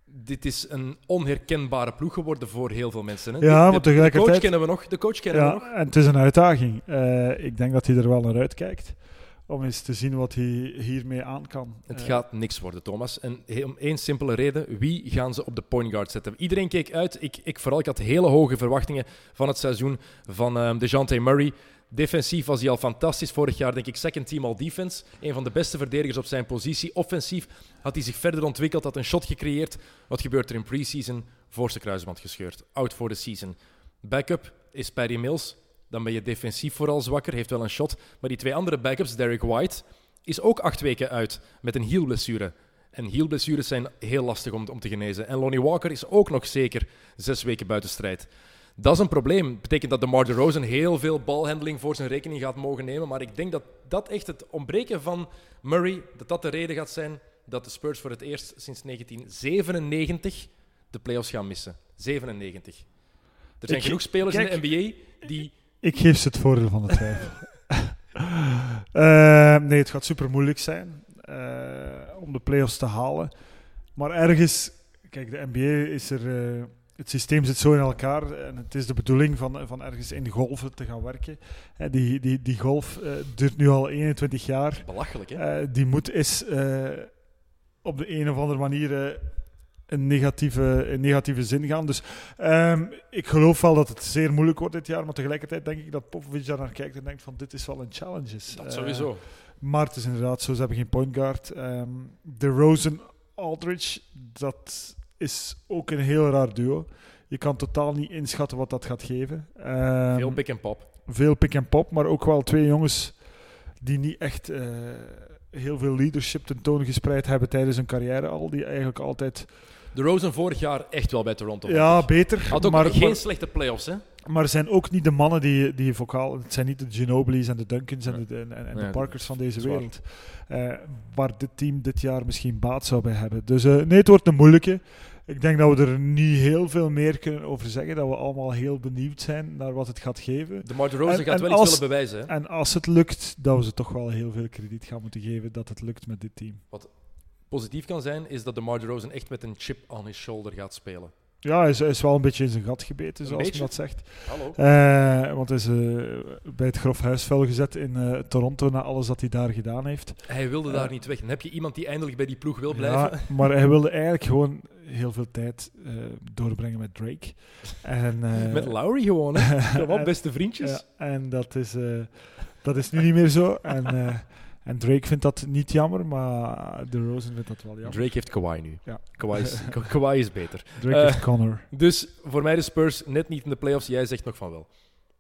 Speaker 3: Dit is een onherkenbare ploeg geworden voor heel veel mensen. Hè?
Speaker 4: Ja,
Speaker 3: De-
Speaker 4: maar
Speaker 3: de, de
Speaker 4: tegelijkertijd-
Speaker 3: coach kennen we nog. De coach kennen we nog.
Speaker 4: en het is een uitdaging. Eh, ik denk dat hij er wel naar uitkijkt. Om eens te zien wat hij hiermee aan kan.
Speaker 3: Het
Speaker 4: Eh,
Speaker 3: gaat niks worden, Thomas. En om één simpele reden. Wie gaan ze op de point guard zetten? Iedereen keek uit. Ik, ik vooral. Ik had hele hoge verwachtingen van het seizoen van um, DeJounte Murray. Defensief was hij al fantastisch. Vorig jaar denk ik second team all defense. Een van de beste verdedigers op zijn positie. Offensief had hij zich verder ontwikkeld. Had een shot gecreëerd. Wat gebeurt er in preseason? Voorste kruisband gescheurd. Out for the season. Backup is Paddy Mills. Dan ben je defensief vooral zwakker. Heeft wel een shot. Maar die twee andere backups, Derek White, is ook acht weken uit met een hielblessure. En hielblessures zijn heel lastig om, om te genezen. En Lonnie Walker is ook nog zeker zes weken buiten strijd. Dat is een probleem. Dat betekent dat DeMar DeRozan heel veel balhandling voor zijn rekening gaat mogen nemen. Maar ik denk dat dat echt het ontbreken van Murray, dat dat de reden gaat zijn dat de Spurs voor het eerst sinds 1997 de playoffs gaan missen. 97. Er zijn
Speaker 4: Ik-
Speaker 3: genoeg spelers in de NBA die...
Speaker 4: Ik geef ze het voordeel van de twijfel. Eh, nee, het gaat super moeilijk zijn eh, om de playoffs te halen. Maar ergens, kijk, de NBA is er. eh, het systeem zit zo in elkaar en het is de bedoeling van, van ergens in golven te gaan werken. Die, die, die golf eh, duurt nu al 21 jaar.
Speaker 3: Belachelijk, hè?
Speaker 4: Eh, die moet is eh, op de een of andere manier een, negatieve, een negatieve zin gaan. Dus ehm, ik geloof wel dat het zeer moeilijk wordt dit jaar, maar tegelijkertijd denk ik dat Popovic daar naar kijkt en denkt van dit is wel een challenge.
Speaker 3: dat sowieso.
Speaker 4: maar het is inderdaad zo, ze hebben geen point guard. Ehm de Rosen Aldridge, dat is ook een heel raar duo. Je kan totaal niet inschatten wat dat gaat geven. Ehm,
Speaker 3: Veel pick en pop.
Speaker 4: veel pick en pop, maar ook wel twee jongens die niet echt eh, heel veel leadership tentoongespreid hebben tijdens hun carrière al. Die eigenlijk altijd...
Speaker 3: De Rosen vorig jaar echt wel bij Toronto.
Speaker 4: Ja, beter.
Speaker 3: Had ook
Speaker 4: maar,
Speaker 3: geen
Speaker 4: maar,
Speaker 3: slechte playoffs, hè?
Speaker 4: maar zijn ook niet de mannen die, die vocaal... Het zijn niet de Ginobili's en de Duncans en de, en, en
Speaker 3: Nee,
Speaker 4: de Parkers van deze wereld. Eh, waar dit team dit jaar misschien baat zou bij hebben. Dus eh, nee, het wordt een moeilijke. Ik denk dat we er niet heel veel meer kunnen over zeggen. Dat we allemaal heel benieuwd zijn naar wat het gaat geven.
Speaker 3: De Mar de Rosen
Speaker 4: En-
Speaker 3: gaat
Speaker 4: en
Speaker 3: wel
Speaker 4: als-
Speaker 3: iets willen bewijzen. Hè?
Speaker 4: En als het lukt, dat we ze toch wel heel veel krediet gaan moeten geven dat het lukt met dit team.
Speaker 3: Positief kan zijn, is dat de Mar de Rosen echt met een chip on his shoulder gaat spelen.
Speaker 4: Ja, hij is, hij is wel een beetje in zijn gat gebeten,
Speaker 3: Een
Speaker 4: zoals
Speaker 3: beetje?
Speaker 4: men dat zegt.
Speaker 3: Hallo.
Speaker 4: Eh, want hij is eh, bij het grof huisvuil gezet in eh, Toronto na alles dat hij daar gedaan heeft.
Speaker 3: Hij wilde daar niet weg. Dan heb je iemand die eindelijk bij die ploeg wil blijven.
Speaker 4: Ja, maar hij wilde eigenlijk gewoon heel veel tijd doorbrengen met Drake. En,
Speaker 3: Met Lowry gewoon, hè. Op, beste vriendjes.
Speaker 4: En dat is, dat is nu niet meer zo. En, en Drake vindt dat niet jammer, maar de Rosen vindt dat wel jammer.
Speaker 3: Drake heeft Kawhi nu.
Speaker 4: Ja.
Speaker 3: Kawhi, is, Ka- Kawhi is beter.
Speaker 4: Drake
Speaker 3: Eh,
Speaker 4: heeft Connor.
Speaker 3: Dus voor mij de Spurs net niet in de playoffs. Jij zegt nog van wel.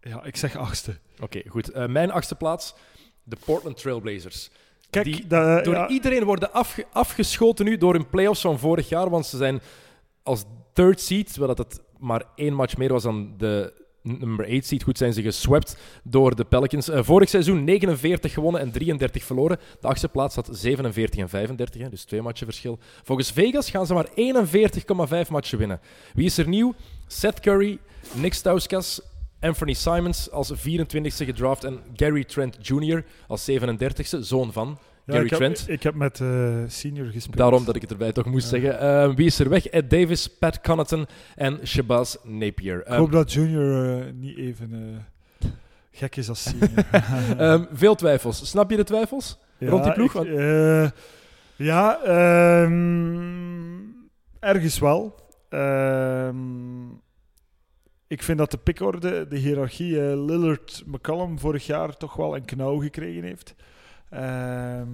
Speaker 4: Ja, ik zeg achtste.
Speaker 3: Oké, goed. Eh, mijn achtste plaats, de Portland Trailblazers.
Speaker 4: Kijk,
Speaker 3: Die
Speaker 4: eh,
Speaker 3: Door
Speaker 4: ja,
Speaker 3: iedereen worden afge- afgeschoten nu door hun playoffs van vorig jaar, want ze zijn als third seed, terwijl dat het maar één match meer was dan de nummer 8 seed, goed zijn ze geswept door de Pelicans. Eh, vorig seizoen 49 gewonnen en 33 verloren. De achtste plaats had 47 en 35, hè, dus twee matchen verschil. Volgens Vegas gaan ze maar 41,5 matchen winnen. Wie is er nieuw? Seth Curry, Nick Stauskas, Anthony Simons als 24e gedraft en Gary Trent Jr. als 37e, zoon van Gary
Speaker 4: ik heb,
Speaker 3: Trent.
Speaker 4: Ik heb met eh, senior gespeeld.
Speaker 3: Daarom dat ik het erbij toch moest
Speaker 4: Ja.
Speaker 3: zeggen. Eh, wie is er weg? Ed Davis, Pat Connaughton en Shabazz Napier.
Speaker 4: Ik
Speaker 3: Ehm,
Speaker 4: hoop dat junior eh, niet even gek is als senior.
Speaker 3: ehm, veel twijfels. Snap je de twijfels? rond die ploeg?
Speaker 4: ik- ja, ehm, ergens wel. Ehm, ik vind dat de pikorde, de hiërarchie, eh, Lillard-McCallum vorig jaar toch wel een knauw gekregen heeft. Ehm,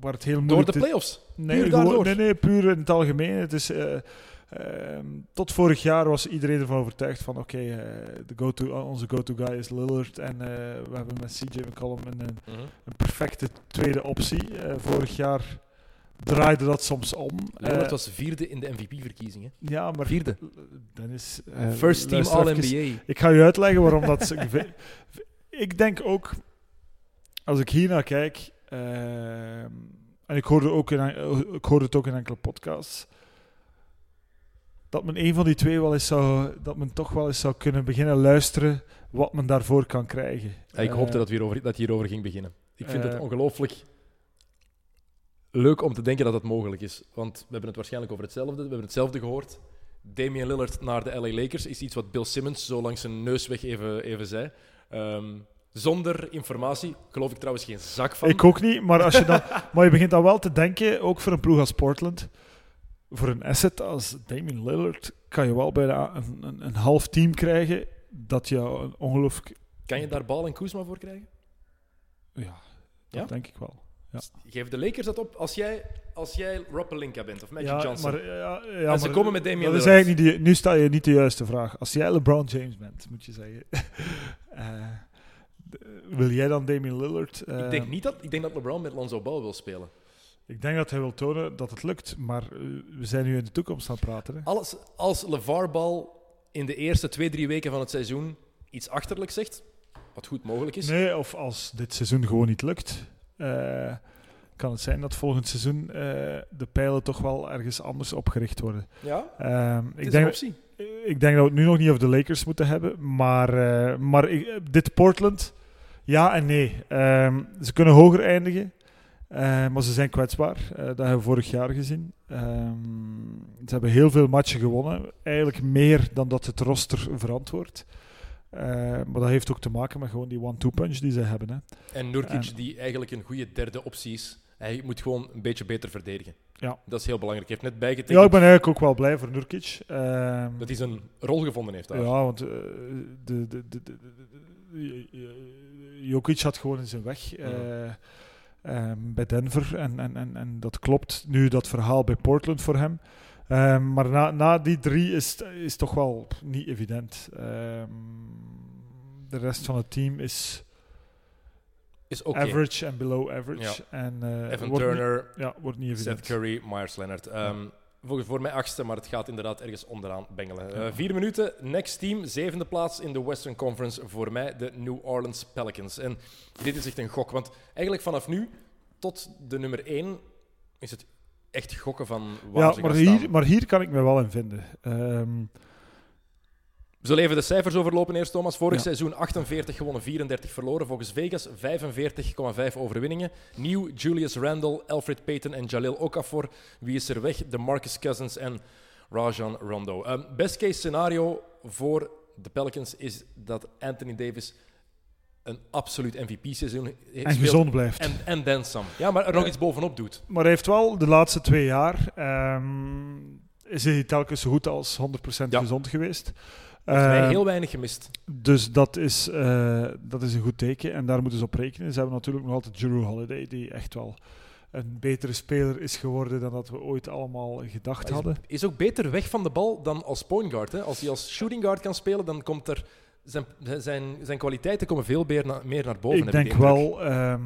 Speaker 4: waar het heel
Speaker 3: Door de playoffs.
Speaker 4: Nee,
Speaker 3: Puur
Speaker 4: gewoon- nee, nee, puur in het algemeen. Het is, eh, ehm, tot vorig jaar was iedereen ervan overtuigd van oké, eh, de go-to- onze go-to guy is Lillard. En eh, we hebben met CJ McCollum een, een,
Speaker 3: Mhm.
Speaker 4: een perfecte tweede optie. Eh, vorig jaar draaide dat soms om.
Speaker 3: Lillard
Speaker 4: Eh,
Speaker 3: was vierde in de MVP-verkiezingen.
Speaker 4: ja, maar
Speaker 3: Vierde.
Speaker 4: Dennis, eh,
Speaker 3: First team. All-NBA.
Speaker 4: Ik ga je uitleggen waarom dat... ik denk ook, als ik hier naar kijk, ehm, en ik hoorde, ook in, ik hoorde het ook in enkele podcasts, dat men een van die twee wel eens zou, dat men toch wel eens zou kunnen beginnen luisteren wat men daarvoor kan krijgen.
Speaker 3: Ik
Speaker 4: Eh,
Speaker 3: hoopte dat, we hierover, dat hierover ging beginnen. Ik vind het
Speaker 4: Eh,
Speaker 3: ongelooflijk leuk om te denken dat het mogelijk is. Want we hebben het waarschijnlijk over hetzelfde. We hebben hetzelfde gehoord. Damian Lillard naar de LA Lakers is iets wat Bill Simmons zo langs zijn neus weg even, even zei. Ehm, zonder informatie geloof ik trouwens geen zak van.
Speaker 4: Ik ook niet, maar, als je dan, maar je begint dan wel te denken, ook voor een ploeg als Portland, voor een asset als Damian Lillard, kan je wel bijna een, een, een half team krijgen dat jou een ongelooflijk...
Speaker 3: Kan je daar Bal en Kuzma voor krijgen?
Speaker 4: Ja, dat
Speaker 3: Ja?
Speaker 4: denk ik wel.
Speaker 3: Geef de Lakers dat op als jij, als jij Rob Pelinka bent of Magic Johnson.
Speaker 4: Maar, ja, ja,
Speaker 3: En ze
Speaker 4: maar
Speaker 3: komen met Damian
Speaker 4: dat is
Speaker 3: Lillard.
Speaker 4: eigenlijk niet Nu stel je niet de juiste vraag. Als jij LeBron James bent, moet je zeggen... eh, wil jij dan Damian Lillard?
Speaker 3: ik,
Speaker 4: eh,
Speaker 3: denk niet dat, ik denk dat LeBron met Lonzo Ball wil spelen.
Speaker 4: ik denk dat hij wil tonen dat het lukt, maar eh, we zijn nu in de toekomst aan het praten. Hè.
Speaker 3: Alles, als LeVar Ball in de eerste twee, drie weken van het seizoen iets achterlijk zegt, wat goed mogelijk is,
Speaker 4: Nee, of als dit seizoen gewoon niet lukt, eh, kan het zijn dat volgend seizoen de pijlen toch wel ergens anders opgericht worden.
Speaker 3: ja, het
Speaker 4: ik,
Speaker 3: is
Speaker 4: denk,
Speaker 3: een optie.
Speaker 4: Ik denk dat we het nu nog niet over de Lakers moeten hebben, maar, eh, maar ik- dit Portland, ja en nee. Ehm, ze kunnen hoger eindigen, eh, maar ze zijn kwetsbaar. Eh, dat hebben we vorig jaar gezien. Ehm, ze hebben heel veel matchen gewonnen, eigenlijk meer dan dat het roster verantwoordt. Maar dat heeft ook te maken met gewoon die one-two punch die ze hebben. Hè.
Speaker 3: En Nurkic, die eigenlijk een goede derde optie is, hij moet gewoon een beetje beter verdedigen.
Speaker 4: Ja.
Speaker 3: Dat is heel belangrijk. Hij heeft net
Speaker 4: Ja,
Speaker 3: bijgetekend
Speaker 4: ik ben eigenlijk ook wel blij voor Nurkic. Ehm,
Speaker 3: dat hij zijn rol gevonden heeft daar.
Speaker 4: ja, want eh, de, de, de, Jokic had gewoon in zijn weg eh, ehm, bij Denver. En, en, en, en dat klopt nu, dat verhaal bij Portland voor hem. Ehm, maar na, na die drie is is toch wel niet evident. De rest van het team is
Speaker 3: Is oké.
Speaker 4: average en below average. En, eh,
Speaker 3: Evan
Speaker 4: niet-
Speaker 3: Turner,
Speaker 4: ja, wordt niet evident.
Speaker 3: Seth Curry, Myers Leonard. Ehm, voor, voor mij achtste, maar het gaat inderdaad ergens onderaan bengelen. Eh, vier minuten, next team, zevende plaats in de Western Conference. Voor mij de New Orleans Pelicans. En dit is echt een gok, want eigenlijk vanaf nu tot de nummer één is het echt gokken van waar
Speaker 4: Ja,
Speaker 3: ze
Speaker 4: maar hier,
Speaker 3: staan.
Speaker 4: maar hier kan ik me wel in vinden. Ehm,
Speaker 3: We zullen even de cijfers overlopen eerst, Thomas. Vorig
Speaker 4: Ja.
Speaker 3: seizoen 48 gewonnen, 34 verloren. Volgens Vegas 45,5 overwinningen. Nieuw Julius Randle, Alfred Payton en Jalil Okafor. Wie is er weg? De Marcus Cousins en Rajon Rondo. Ehm, best case scenario voor de Pelicans is dat Anthony Davis een absoluut MVP-seizoen
Speaker 4: En gezond blijft.
Speaker 3: En, en dan some. Ja, maar er nog
Speaker 4: Ja.
Speaker 3: iets bovenop doet.
Speaker 4: Maar hij heeft wel de laatste twee jaar... ehm, is hij telkens zo goed als 100%
Speaker 3: Ja.
Speaker 4: gezond geweest. Ehm,
Speaker 3: heel weinig gemist.
Speaker 4: Dus dat is, eh, dat is een goed teken en daar moeten ze op rekenen. Ze hebben natuurlijk nog altijd Drew Holiday, die echt wel een betere speler is geworden dan dat we ooit allemaal gedacht hadden.
Speaker 3: is, ook beter weg van de bal dan als point guard. Hè. Als hij als shooting guard kan spelen, dan komt er... Zijn, zijn, zijn kwaliteiten komen veel meer, na- meer naar boven.
Speaker 4: Ik denk wel ehm,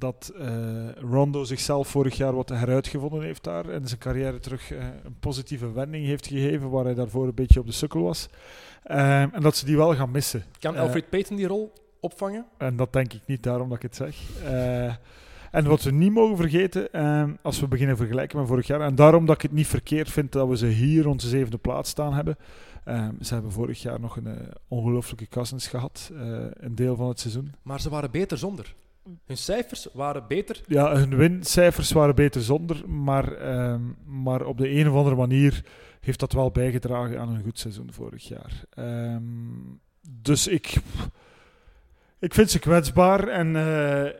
Speaker 4: dat eh, Rondo zichzelf vorig jaar wat heruitgevonden heeft daar en zijn carrière terug eh, een positieve wending heeft gegeven, waar hij daarvoor een beetje op de sukkel was. Ehm, en dat ze die wel gaan missen.
Speaker 3: Kan
Speaker 4: Eh,
Speaker 3: Alfred Payton die rol opvangen?
Speaker 4: En dat denk ik niet, daarom dat ik het zeg. En wat we niet mogen vergeten, eh, als we beginnen vergelijken met vorig jaar, en daarom dat ik het niet verkeerd vind dat we ze hier onze zevende plaats staan hebben. Eh, ze hebben vorig jaar nog een ongelooflijke Cousins gehad, eh, een deel van het seizoen.
Speaker 3: Maar ze waren beter zonder. Hun cijfers waren beter.
Speaker 4: Ja, hun wincijfers waren beter zonder, maar, ehm, maar op de een of andere manier heeft dat wel bijgedragen aan een goed seizoen vorig jaar. Ehm, dus ik, ik vind ze kwetsbaar en eh,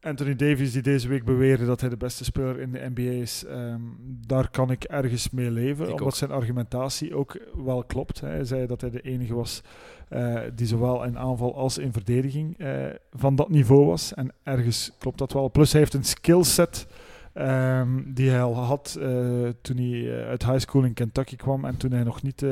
Speaker 4: Anthony Davis die deze week beweerde dat hij de beste speler in de NBA is, ehm, daar kan ik ergens mee leven,
Speaker 3: Ik
Speaker 4: omdat
Speaker 3: ook.
Speaker 4: zijn argumentatie ook wel klopt. Hij zei dat hij de enige was eh, die zowel in aanval als in verdediging eh, van dat niveau was. En ergens klopt dat wel. Plus hij heeft een skillset ehm, die hij al had eh, toen hij uit high school in Kentucky kwam en toen hij nog niet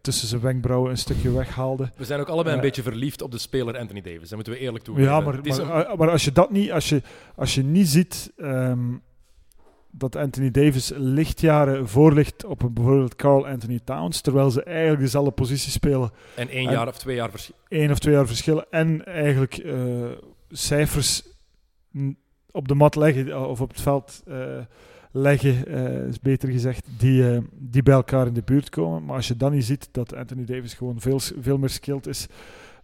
Speaker 4: tussen zijn wenkbrauwen een stukje weghaalde.
Speaker 3: We zijn ook allebei een beetje verliefd op de speler Anthony Davis. Dat moeten we eerlijk toegeven.
Speaker 4: Ja, maar,
Speaker 3: een-
Speaker 4: maar als je dat niet, als je, als je niet ziet ehm, dat Anthony Davis lichtjaren voor ligt op een bijvoorbeeld Carl Anthony Towns, terwijl ze eigenlijk dezelfde positie spelen,
Speaker 3: en één
Speaker 4: en-
Speaker 3: jaar of twee jaar verschil.
Speaker 4: één of twee jaar verschillen en eigenlijk eh, cijfers op de mat leggen eh, of op het veld eh, leggen, is beter gezegd, die, die bij elkaar in de buurt komen. Maar als je dan niet ziet dat Anthony Davis gewoon veel, veel meer skilled is,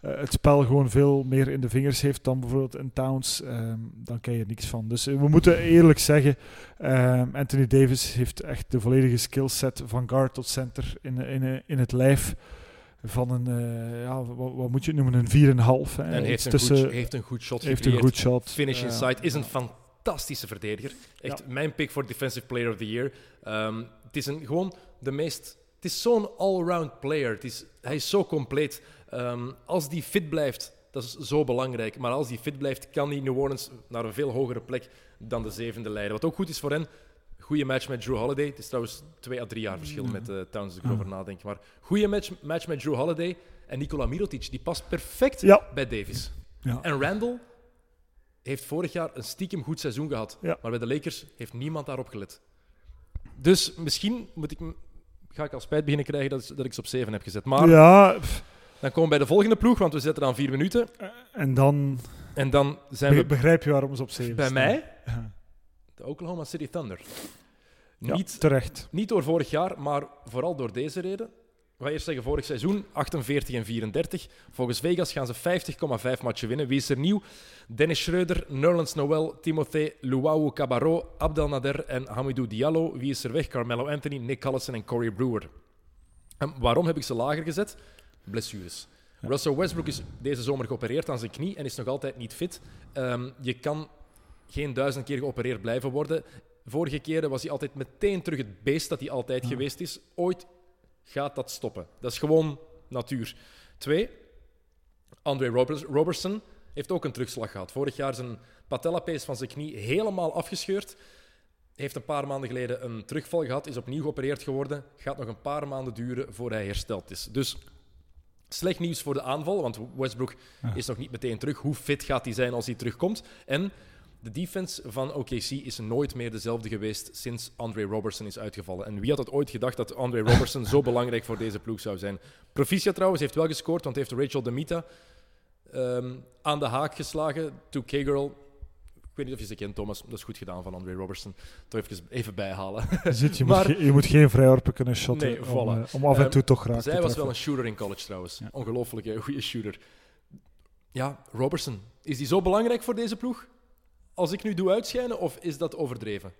Speaker 4: het spel gewoon veel meer in de vingers heeft dan bijvoorbeeld een Towns, ehm, dan ken je er niks van. Dus eh, we moeten eerlijk zeggen, ehm, Anthony Davis heeft echt de volledige skillset van guard tot center in, in, in het lijf van een, eh, ja, wat, wat moet je het noemen, een 4,5. hè.
Speaker 3: En heeft een,
Speaker 4: tussen,
Speaker 3: goed, heeft een goed shot
Speaker 4: heeft een goed shot.
Speaker 3: Finish
Speaker 4: Eh,
Speaker 3: inside. Is een fantastische verdediger. Echt
Speaker 4: Ja.
Speaker 3: mijn pick voor Defensive Player of the Year. Ehm, het is een, gewoon de meest... Het is zo'n all-round player. Het is, hij is zo compleet. Ehm, als die fit blijft, dat is zo belangrijk. Maar als die fit blijft, kan die New Orleans naar een veel hogere plek dan de zevende leiden. Wat ook goed is voor hen. Goede match met Drew Holiday. Het is trouwens twee à drie jaar verschil met uh, Towns, als ik erover nadenk. Maar goede match, match met Drew Holiday. En Nikola Mirotic, die past perfect
Speaker 4: Ja.
Speaker 3: bij Davis.
Speaker 4: Ja.
Speaker 3: En Randall heeft vorig jaar een stiekem goed seizoen gehad. Maar bij de Lakers heeft niemand daarop gelet. Dus misschien moet ik, ga ik al spijt beginnen krijgen dat, dat ik ze op 7 heb gezet. Maar
Speaker 4: Ja, pff,
Speaker 3: dan komen we bij de volgende ploeg, want we zitten aan vier minuten.
Speaker 4: en dan
Speaker 3: En dan zijn we
Speaker 4: begrijp je waarom ze op 7
Speaker 3: bij mij
Speaker 4: Ja.
Speaker 3: de Oklahoma City Thunder.
Speaker 4: Ja,
Speaker 3: Niet,
Speaker 4: terecht.
Speaker 3: niet door vorig jaar, maar vooral door deze reden. Gaan eerst zeggen, vorig seizoen 48 en 34. Volgens Vegas gaan ze 50,5 matchen winnen. Wie is er nieuw? Dennis Schreuder, Nerlens Noel, Timothée Luau Cabarro, Abdel Nader en Hamidou Diallo. Wie is er weg? Carmelo Anthony, Nick Collison en Corey Brewer. En waarom heb ik ze lager gezet? Blessures. Russell Westbrook is deze zomer geopereerd aan zijn knie en is nog altijd niet fit. Ehm, je kan geen duizend keer geopereerd blijven worden. Vorige keren was hij altijd meteen terug het beest dat hij altijd geweest is. Ooit gaat dat stoppen. Dat is gewoon natuur. Twee, Andre Robertson heeft ook een terugslag gehad. Vorig jaar zijn patellapees van zijn knie helemaal afgescheurd. Heeft een paar maanden geleden een terugval gehad, is opnieuw geopereerd geworden. Gaat nog een paar maanden duren voor hij hersteld is. Dus slecht nieuws voor de aanval, want Westbrook is nog niet meteen terug. Hoe fit gaat hij zijn als hij terugkomt? En de defense van OKC is nooit meer dezelfde geweest sinds Andre Robertson is uitgevallen. En wie had het ooit gedacht dat Andre Robertson zo belangrijk voor deze ploeg zou zijn? Proficia trouwens heeft wel gescoord, want heeft Rachel Demita ehm, aan de haak geslagen. 2K-girl. Ik weet niet of je ze kent, Thomas. Dat is goed gedaan van Andre Robertson. Toch even, even bijhalen.
Speaker 4: Je, ziet, je,
Speaker 3: Maar-
Speaker 4: moet, je moet geen vrijworpen kunnen shotten
Speaker 3: Nee,
Speaker 4: om,
Speaker 3: voilà.
Speaker 4: eh, om af en
Speaker 3: Ehm,
Speaker 4: toe toch graag
Speaker 3: Zij
Speaker 4: te
Speaker 3: was wel een shooter in college trouwens.
Speaker 4: Ja.
Speaker 3: Ongelooflijke goede shooter. Ja, Robertson. Is die zo belangrijk voor deze ploeg? Als ik nu doe uitschijnen, of is dat overdreven?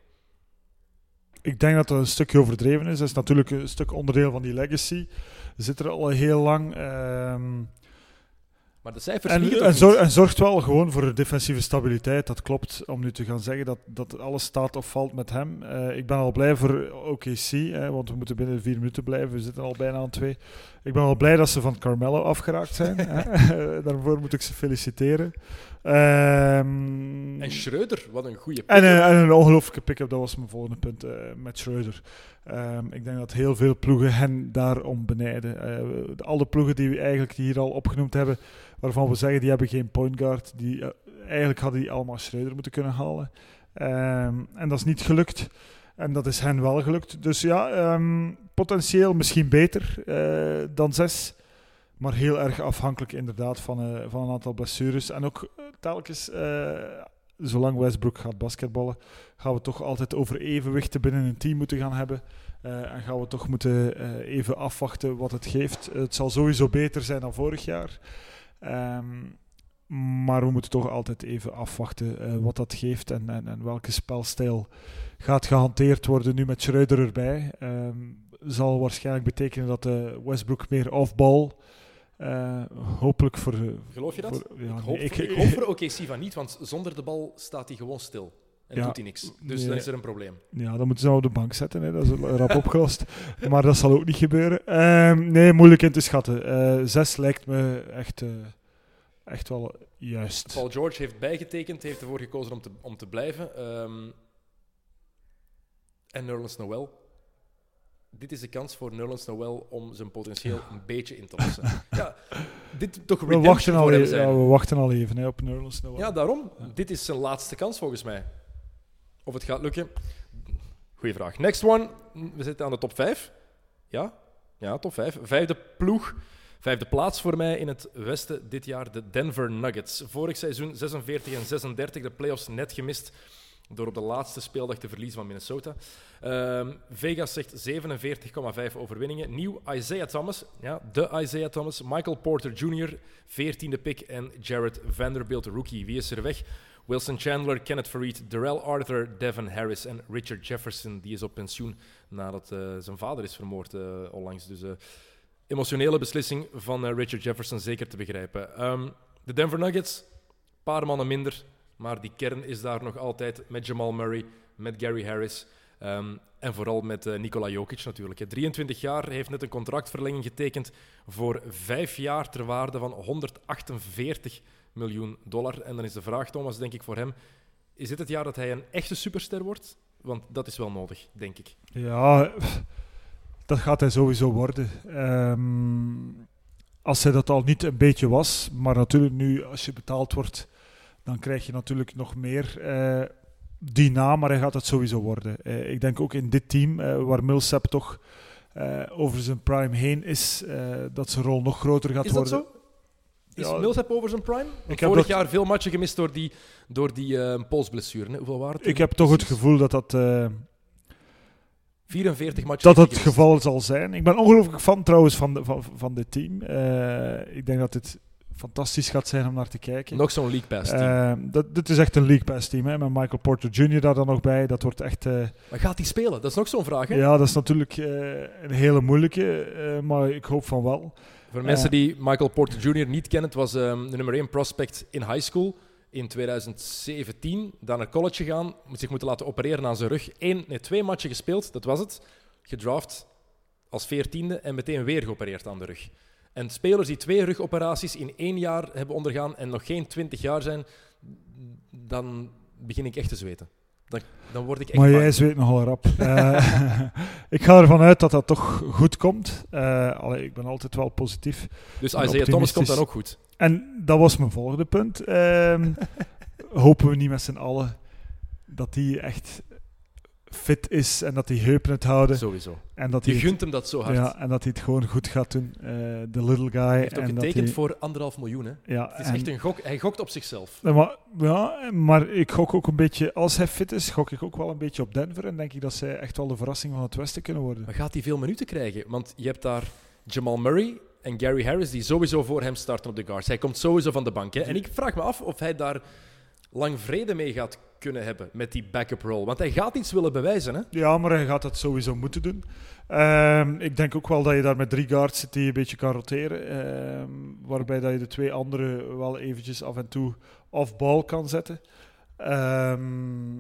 Speaker 4: ik denk dat dat een stukje overdreven is. Dat is natuurlijk een stuk onderdeel van die legacy. Zit er al heel lang. ehm,
Speaker 3: Maar de cijfers
Speaker 4: en, en,
Speaker 3: niet?
Speaker 4: zor- en zorgt wel gewoon voor defensieve stabiliteit. Dat klopt. Om nu te gaan zeggen dat, dat alles staat of valt met hem. Eh, ik ben al blij voor OKC. Hè, want we moeten binnen vier minuten blijven. We zitten al bijna aan twee. Ik ben al blij dat ze van Carmelo afgeraakt zijn. Daarvoor moet ik ze feliciteren. Ehm,
Speaker 3: En Schreuder, wat een goede
Speaker 4: en, eh, en een ongelooflijke pick-up, dat was mijn volgende punt eh, met Schreuder. Ehm, ik denk dat heel veel ploegen hen daarom benijden. Eh, de- al de ploegen die we eigenlijk hier al opgenoemd hebben, waarvan we zeggen die hebben geen point guard, die, eh, eigenlijk hadden die allemaal Schreuder moeten kunnen halen. Ehm, en dat is niet gelukt. En dat is hen wel gelukt. Dus ja, potentieel misschien beter eh, dan zes. Maar heel erg afhankelijk inderdaad van, eh, van een aantal blessures. En ook eh, telkens, zolang Westbrook gaat basketballen, gaan we toch altijd over evenwichten binnen een team moeten gaan hebben. En gaan we toch moeten even afwachten wat het geeft. Het zal sowieso beter zijn dan vorig jaar. Ehm, maar we moeten toch altijd even afwachten wat dat geeft en, en, en welke spelstijl gaat gehanteerd worden nu met Schreuder erbij. Ehm, zal waarschijnlijk betekenen dat eh, Westbrook meer off-ball, eh, hopelijk voor... eh,
Speaker 3: Geloof je dat?
Speaker 4: voor- ja,
Speaker 3: ik, hoop,
Speaker 4: nee, ik-
Speaker 3: ik hoop voor OKC van niet, want zonder de bal staat hij gewoon stil. En
Speaker 4: Ja,
Speaker 3: doet hij niks. Dus
Speaker 4: nee.
Speaker 3: dan is er een probleem.
Speaker 4: Ja, dan moeten ze hem op de bank zetten. Hè. Dat is rap opgelost. Maar dat zal ook niet gebeuren. Ehm, nee, moeilijk in te schatten. Zes lijkt me echt, echt wel juist.
Speaker 3: Paul George heeft bijgetekend, heeft ervoor gekozen om te, om te blijven. Ehm, en Nerlens Noel. Dit is de kans voor Nerlens Noel om zijn potentieel een beetje in te lossen. ja, dit toch
Speaker 4: We wachten, al even,
Speaker 3: zijn.
Speaker 4: ja, we wachten al even hè, op Nerlens Noel.
Speaker 3: Ja, daarom. Dit is zijn laatste kans volgens mij. Of het gaat lukken. Goeie vraag. Next one. We zitten aan de top 5. Ja? Ja, top 5. Vijfde ploeg. Vijfde plaats voor mij in het westen dit jaar, de Denver Nuggets. Vorig seizoen 46 en 36, de playoffs net gemist door op de laatste speeldag te verliezen van Minnesota. Ehm, Vegas zegt 47,5 overwinningen. Nieuw Isaiah Thomas, ja, de Isaiah Thomas, Michael Porter Jr., 14e pick en Jared Vanderbilt, rookie. Wie is er weg? Wilson Chandler, Kenneth Farid, Darrell Arthur, Devin Harris en Richard Jefferson. Die is op pensioen nadat eh, zijn vader is vermoord eh, onlangs. Dus eh, emotionele beslissing van Richard Jefferson zeker te begrijpen. Ehm, de Denver Nuggets, paar mannen minder, maar die kern is daar nog altijd met Jamal Murray, met Gary Harris ehm, en vooral met eh, Nikola Jokic natuurlijk. hè. 23 jaar, heeft net een contractverlenging getekend voor vijf jaar ter waarde van 148 miljoen dollar. En dan is de vraag, Thomas, denk ik voor hem, is dit het jaar dat hij een echte superster wordt? Want dat is wel nodig, denk ik.
Speaker 4: Ja, dat gaat hij sowieso worden. Ehm, als hij dat al niet een beetje was, maar natuurlijk nu als je betaald wordt, dan krijg je natuurlijk nog meer eh, die naam, maar hij gaat het sowieso worden. Eh, ik denk ook in dit team, eh, waar Millsap toch eh, over zijn prime heen is, eh, dat zijn rol nog groter gaat
Speaker 3: Is dat
Speaker 4: worden.
Speaker 3: zo? Is
Speaker 4: Ja,
Speaker 3: Millsap over zijn prime?
Speaker 4: Ik heb
Speaker 3: vorig
Speaker 4: dat-
Speaker 3: jaar veel matchen gemist door die, door die eh, polsblessure. hè. Hoeveel waren het?
Speaker 4: Ik heb toch het gevoel dat dat, eh,
Speaker 3: 44 matchen.
Speaker 4: dat het geval zal zijn. Ik ben ongelooflijk fan trouwens van, de, van, van dit team. Eh, ik denk dat dit fantastisch gaat zijn om naar te kijken.
Speaker 3: Nog zo'n League Pass team.
Speaker 4: Eh, dat, dit is echt een League Pass team, hè, met Michael Porter Jr. daar dan nog bij. Dat wordt echt... eh,
Speaker 3: maar gaat hij spelen? Dat is nog zo'n vraag. Hè?
Speaker 4: ja, dat is natuurlijk eh, een hele moeilijke, maar ik hoop van wel.
Speaker 3: Voor mensen die Michael Porter Jr. niet kennen, het was ehm, de nummer 1 prospect in high school in 2017. Dan naar college gegaan, moet zich moeten laten opereren aan zijn rug. Eén, nee, twee matchen gespeeld, dat was het. Gedraft als veertiende en meteen weer geopereerd aan de rug. En spelers die twee rugoperaties in één jaar hebben ondergaan en nog geen 20 jaar zijn, dan begin ik echt te zweten. Dan, dan word ik echt
Speaker 4: Maar
Speaker 3: bang.
Speaker 4: jij zweet nogal rap. Eh, ik ga ervan uit dat dat toch goed komt. Eh, allee, ik ben altijd wel positief.
Speaker 3: Dus Isaiah Thomas komt dan ook goed.
Speaker 4: En dat was mijn volgende punt. Ehm, hopen we niet met z'n allen dat hij echt fit is en dat die heupen het houden.
Speaker 3: Sowieso.
Speaker 4: En dat
Speaker 3: Je
Speaker 4: hij het-
Speaker 3: gunt hem dat zo hard.
Speaker 4: Ja, en dat hij het gewoon goed gaat doen. Eh, De little guy.
Speaker 3: Hij heeft ook
Speaker 4: en dat hij,
Speaker 3: voor anderhalf miljoen. Hè?
Speaker 4: ja,
Speaker 3: Het is
Speaker 4: en-
Speaker 3: echt een gok. Hij gokt op zichzelf.
Speaker 4: Ja, maar, ja, maar ik gok ook een beetje, als hij fit is, gok ik ook wel een beetje op Denver. En denk ik dat zij echt wel de verrassing van het Westen kunnen worden.
Speaker 3: Maar gaat hij veel minuten krijgen? Want je hebt daar Jamal Murray en Gary Harris die sowieso voor hem starten op de guards. Hij komt sowieso van de bank. Hè? En ik vraag me af of hij daar lang vrede mee gaat kunnen hebben met die backup role? Want hij gaat iets willen bewijzen, hè?
Speaker 4: Ja, maar hij gaat dat sowieso moeten doen. Ehm, ik denk ook wel dat je daar met drie guards zit die je een beetje kan roteren. Ehm, waarbij dat je de twee andere wel eventjes af en toe off-ball kan zetten. Ehm,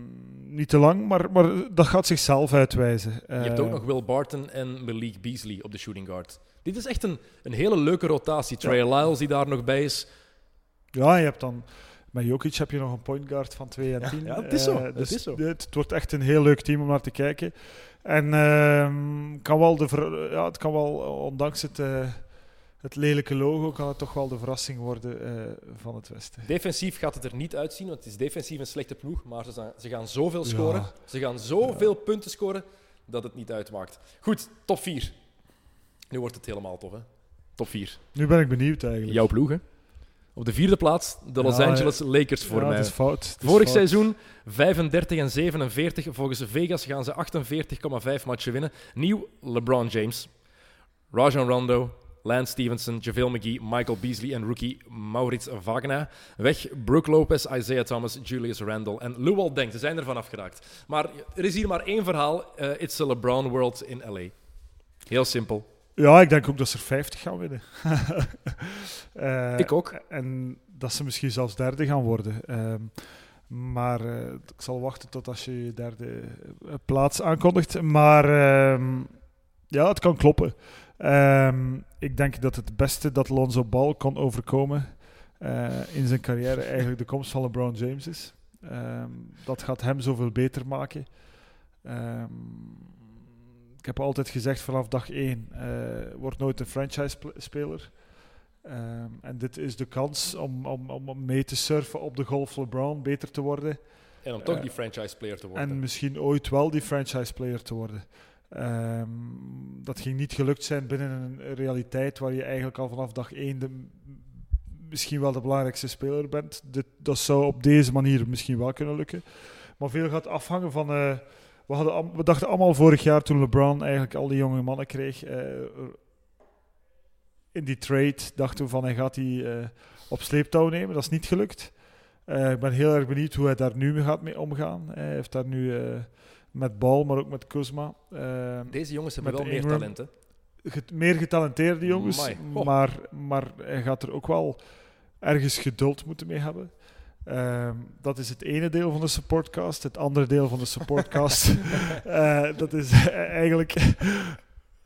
Speaker 4: niet te lang, maar, maar dat gaat zichzelf uitwijzen.
Speaker 3: Je hebt ook nog Will Barton en Malik Beasley op de shooting guard. Dit is echt een, een hele leuke rotatie. Trey Lyles die daar nog bij is.
Speaker 4: Ja, je hebt dan... Met Jokic heb je nog een point guard van 2 en 10.
Speaker 3: ja, het is zo,
Speaker 4: Eh,
Speaker 3: het
Speaker 4: dus
Speaker 3: is zo.
Speaker 4: Het, het wordt echt een heel leuk team om naar te kijken. En ehm, kan wel de ver- ja, het kan wel, ondanks het, eh, het lelijke logo, kan het toch wel de verrassing worden eh, van het Westen.
Speaker 3: Defensief gaat het er niet uitzien, want het is defensief een slechte ploeg. Maar ze, zijn- ze gaan zoveel scoren.
Speaker 4: Ja.
Speaker 3: Ze gaan zoveel punten scoren dat het niet uitmaakt. Goed, top 4. Nu wordt het helemaal tof, hè? Top 4.
Speaker 4: Nu ben ik benieuwd eigenlijk.
Speaker 3: Jouw ploeg, hè? Op de vierde plaats, de Los
Speaker 4: Ja,
Speaker 3: Angeles Lakers voor
Speaker 4: ja,
Speaker 3: mij.
Speaker 4: het is fout. Het is
Speaker 3: Vorig
Speaker 4: fout.
Speaker 3: seizoen 35 en 47. Volgens Vegas gaan ze 48,5 matchen winnen. Nieuw LeBron James, Rajon Rondo, Lance Stevenson, JaVale McGee, Michael Beasley en rookie Maurits Wagner. Weg Brook Lopez, Isaiah Thomas, Julius Randle en Luol Deng. Ze zijn ervan afgeraakt. Maar er is hier maar één verhaal. Eh, it's a LeBron world in LA. Heel simpel.
Speaker 4: Ja, ik denk ook dat ze er 50 gaan winnen. Eh,
Speaker 3: Ik ook.
Speaker 4: En dat ze misschien zelfs derde gaan worden. Ehm, maar eh, ik zal wachten tot als je je derde eh, plaats aankondigt. Maar ehm, ja, het kan kloppen. Ehm, ik denk dat het beste dat Lonzo Ball kon overkomen in zijn carrière eigenlijk de komst van LeBron James is. Dat gaat hem zoveel beter maken. Ehm, heb altijd gezegd vanaf dag één, eh wordt nooit een franchise-speler. Ehm, en dit is de kans om, om, om mee te surfen op de golf LeBron, beter te worden.
Speaker 3: En om toch
Speaker 4: Eh,
Speaker 3: die franchise player te worden.
Speaker 4: En misschien ooit wel die franchise-player te worden. Ehm, dat ging niet gelukt zijn binnen een realiteit waar je eigenlijk al vanaf dag één de, misschien wel de belangrijkste speler bent. Dit, dat zou op deze manier misschien wel kunnen lukken. Maar veel gaat afhangen van. eh, we, hadden, we dachten allemaal vorig jaar toen LeBron eigenlijk al die jonge mannen kreeg. eh, in die trade dachten we van hij gaat die eh, op sleeptouw nemen. Dat is niet gelukt. Eh, ik ben heel erg benieuwd hoe hij daar nu mee gaat mee omgaan. Hij heeft daar nu met Bal, maar ook met Kuzma.
Speaker 3: Deze jongens hebben wel meer
Speaker 4: Ingram.
Speaker 3: talent, hè?
Speaker 4: get- meer getalenteerde jongens. Maar, maar hij gaat er ook wel ergens geduld moeten mee hebben. Ehm, dat is het ene deel van de supportcast. Het andere deel van de supportcast, eh, dat is eigenlijk...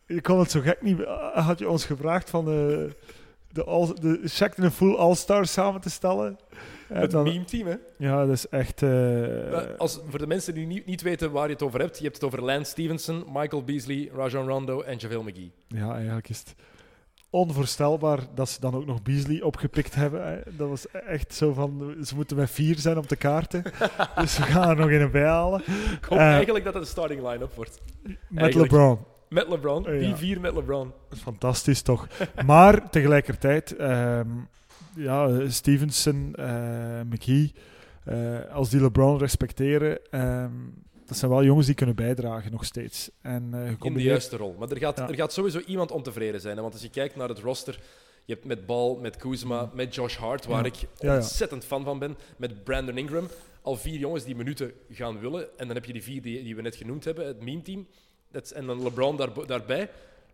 Speaker 4: je kon het zo gek niet... Had je ons gevraagd van de, de, all, de check in een full all-star samen te stellen? Eh,
Speaker 3: Het
Speaker 4: dan-
Speaker 3: meme team, hè?
Speaker 4: ja, dat is echt... eh,
Speaker 3: Eh, Als, voor de mensen die niet, niet weten waar je het over hebt, je hebt het over Lance Stevenson, Michael Beasley, Rajon Rondo en JaVale McGee.
Speaker 4: Ja, eigenlijk is het onvoorstelbaar dat ze dan ook nog Beasley opgepikt hebben. Dat was echt zo van, ze moeten met vier zijn op de kaarten. dus we gaan er nog in bij halen.
Speaker 3: Ik hoop
Speaker 4: Eh,
Speaker 3: eigenlijk dat het een starting line-up wordt.
Speaker 4: Met
Speaker 3: Eigenlijk.
Speaker 4: LeBron.
Speaker 3: Met LeBron,
Speaker 4: ja.
Speaker 3: die vier met LeBron.
Speaker 4: Fantastisch toch. maar tegelijkertijd, ehm, ja, Stevenson, eh, McGee, eh, als die LeBron respecteren, ehm, dat zijn wel jongens die kunnen bijdragen nog steeds. En, eh,
Speaker 3: In de juiste rol. Maar er gaat,
Speaker 4: Ja.
Speaker 3: er gaat sowieso iemand ontevreden zijn. Hè? Want als je kijkt naar het roster, je hebt met Ball, met Kuzma, met Josh Hart, waar
Speaker 4: Ja.
Speaker 3: ik ontzettend fan van ben, met Brandon Ingram. Al vier jongens die minuten gaan willen. En dan heb je die vier die, die we net genoemd hebben, het meme-team. En dan LeBron daar, daarbij.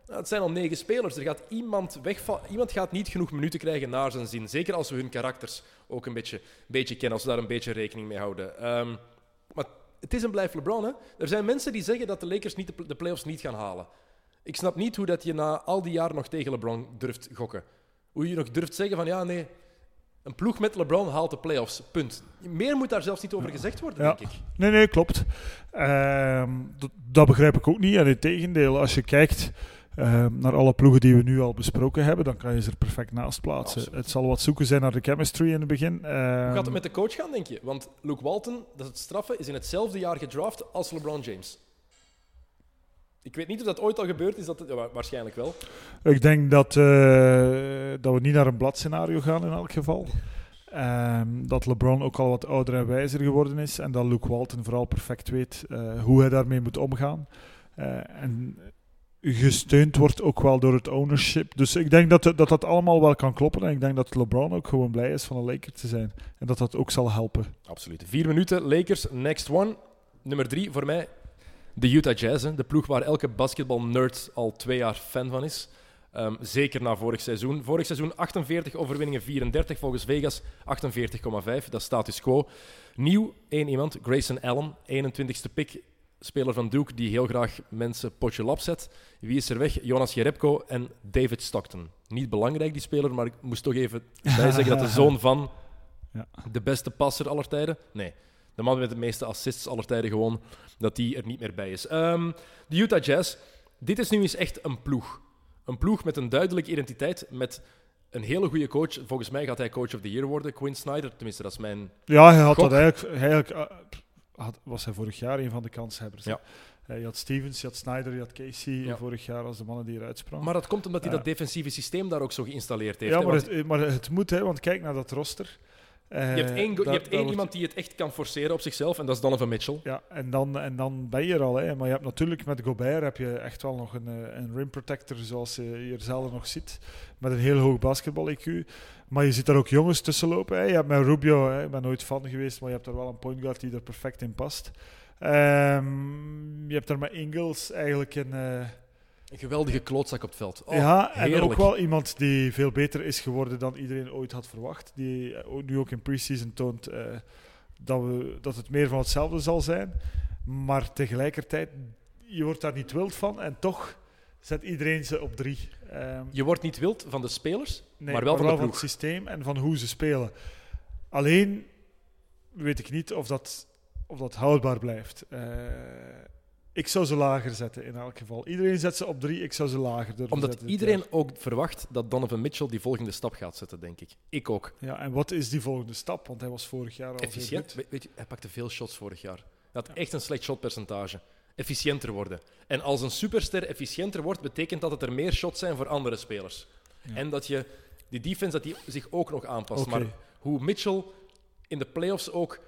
Speaker 3: Nou, het zijn al negen spelers. Er gaat iemand wegvallen. Iemand gaat niet genoeg minuten krijgen naar zijn zin. Zeker als we hun karakters ook een beetje, beetje kennen, als we daar een beetje rekening mee houden. Maar het is en blijft LeBron. Hè? Er zijn mensen die zeggen dat de Lakers niet de, de playoffs niet gaan halen. Ik snap niet hoe dat je na al die jaren nog tegen LeBron durft gokken. Hoe je nog durft zeggen van ja, nee, een ploeg met LeBron haalt de playoffs. Punt. Meer moet daar zelfs niet over gezegd worden,
Speaker 4: Ja.
Speaker 3: denk ik.
Speaker 4: Nee, nee, klopt. Ehm, dat, dat begrijp ik ook niet. En in tegendeel, als je kijkt ehm, naar alle ploegen die we nu al besproken hebben, dan kan je ze er perfect naast plaatsen.
Speaker 3: Absoluut.
Speaker 4: het zal wat zoeken zijn naar de chemistry in het begin.
Speaker 3: Hoe
Speaker 4: Ehm,
Speaker 3: gaat het met de coach gaan, denk je? Want Luke Walton, dat is het straffen, is in hetzelfde jaar gedraft als LeBron James. Ik weet niet of dat ooit al gebeurd is, dat, ja, wa- waarschijnlijk wel.
Speaker 4: Ik denk dat, eh, dat we niet naar een bladscenario gaan in elk geval. Ehm, dat LeBron ook al wat ouder en wijzer geworden is. En dat Luke Walton vooral perfect weet eh, hoe hij daarmee moet omgaan. Eh, en gesteund wordt ook wel door het ownership. Dus ik denk dat dat, dat allemaal wel kan kloppen. En ik denk dat LeBron ook gewoon blij is van een Laker te zijn. En dat dat ook zal helpen.
Speaker 3: Absoluut. Vier minuten, Lakers, next one. Nummer drie voor mij, de Utah Jazz. hè. De ploeg waar elke basketbal-nerd al twee jaar fan van is. Ehm, zeker na vorig seizoen. Vorig seizoen 48 overwinningen, 34 volgens Vegas, 48,5. Dat is status quo. Nieuw, één iemand, Grayson Allen, 21ste pick. Speler van Duke die heel graag mensen potje lap zet. Wie is er weg? Jonas Jerebko en David Stockton. Niet belangrijk, die speler, maar ik moest toch even bij zeggen dat de zoon van
Speaker 4: Ja.
Speaker 3: de beste passer aller tijden. Nee, de man met de meeste assists aller tijden gewoon, dat die er niet meer bij is. Ehm, de Utah Jazz. Dit is nu eens echt een ploeg. Een ploeg met een duidelijke identiteit, met een hele goede coach. Volgens mij gaat hij coach of the year worden, Quinn Snyder. Tenminste, dat is mijn...
Speaker 4: Ja, hij had
Speaker 3: Gok.
Speaker 4: dat eigenlijk, eigenlijk had, was hij vorig jaar een van de kanshebbers. hè.
Speaker 3: Ja.
Speaker 4: Eh, je had Stevens, je had Snyder, je had Casey
Speaker 3: Ja.
Speaker 4: vorig jaar als de mannen die eruit sprongen.
Speaker 3: Maar dat komt omdat hij
Speaker 4: Ja.
Speaker 3: dat defensieve systeem daar ook zo geïnstalleerd heeft.
Speaker 4: ja,
Speaker 3: hè,
Speaker 4: maar
Speaker 3: want
Speaker 4: het, maar het moet, hè, want kijk naar dat roster. Eh,
Speaker 3: je hebt één, je hebt één
Speaker 4: wordt-
Speaker 3: iemand die het echt kan forceren op zichzelf, en dat is Donovan Mitchell.
Speaker 4: Ja, en dan, en dan ben je er al. Hè. Maar je hebt natuurlijk met Gobert heb je echt wel nog een, eh, een rim protector, zoals je hier zelden nog ziet. Met een heel hoog basketbal-IQ. Maar je ziet daar ook jongens tussen lopen. Hè. Je hebt met Rubio, hè. ik ben nooit fan geweest, maar je hebt daar wel een point guard die er perfect in past. Ehm, je hebt daar met Ingles eigenlijk een... eh,
Speaker 3: Een geweldige klootzak op het veld. Oh,
Speaker 4: ja, en
Speaker 3: heerlijk.
Speaker 4: ook wel iemand die veel beter is geworden dan iedereen ooit had verwacht. Die eh, ook- nu ook in preseason toont eh, dat, we, dat het meer van hetzelfde zal zijn. Maar tegelijkertijd, je wordt daar niet wild van en toch zet iedereen ze op drie. Ehm,
Speaker 3: Je wordt niet wild van de spelers,
Speaker 4: nee,
Speaker 3: maar wel van de
Speaker 4: het systeem en van hoe ze spelen. Alleen weet ik niet of dat, of dat houdbaar blijft. Eh, ik zou ze lager zetten in elk geval. Iedereen zet ze op drie, ik zou ze lager durven
Speaker 3: Omdat
Speaker 4: zetten
Speaker 3: iedereen ook verwacht dat Donovan Mitchell die volgende stap gaat zetten, denk ik. Ik ook.
Speaker 4: Ja, en wat is die volgende stap? Want hij was vorig jaar al
Speaker 3: Efficiënt. Weet je, hij pakte veel shots vorig jaar. Hij had
Speaker 4: Ja.
Speaker 3: echt een slecht shotpercentage. Efficiënter worden. En als een superster efficiënter wordt, betekent dat het er meer shots zijn voor andere spelers.
Speaker 4: Ja.
Speaker 3: En dat je die defense dat die zich ook nog aanpast. Maar hoe Mitchell in de playoffs ook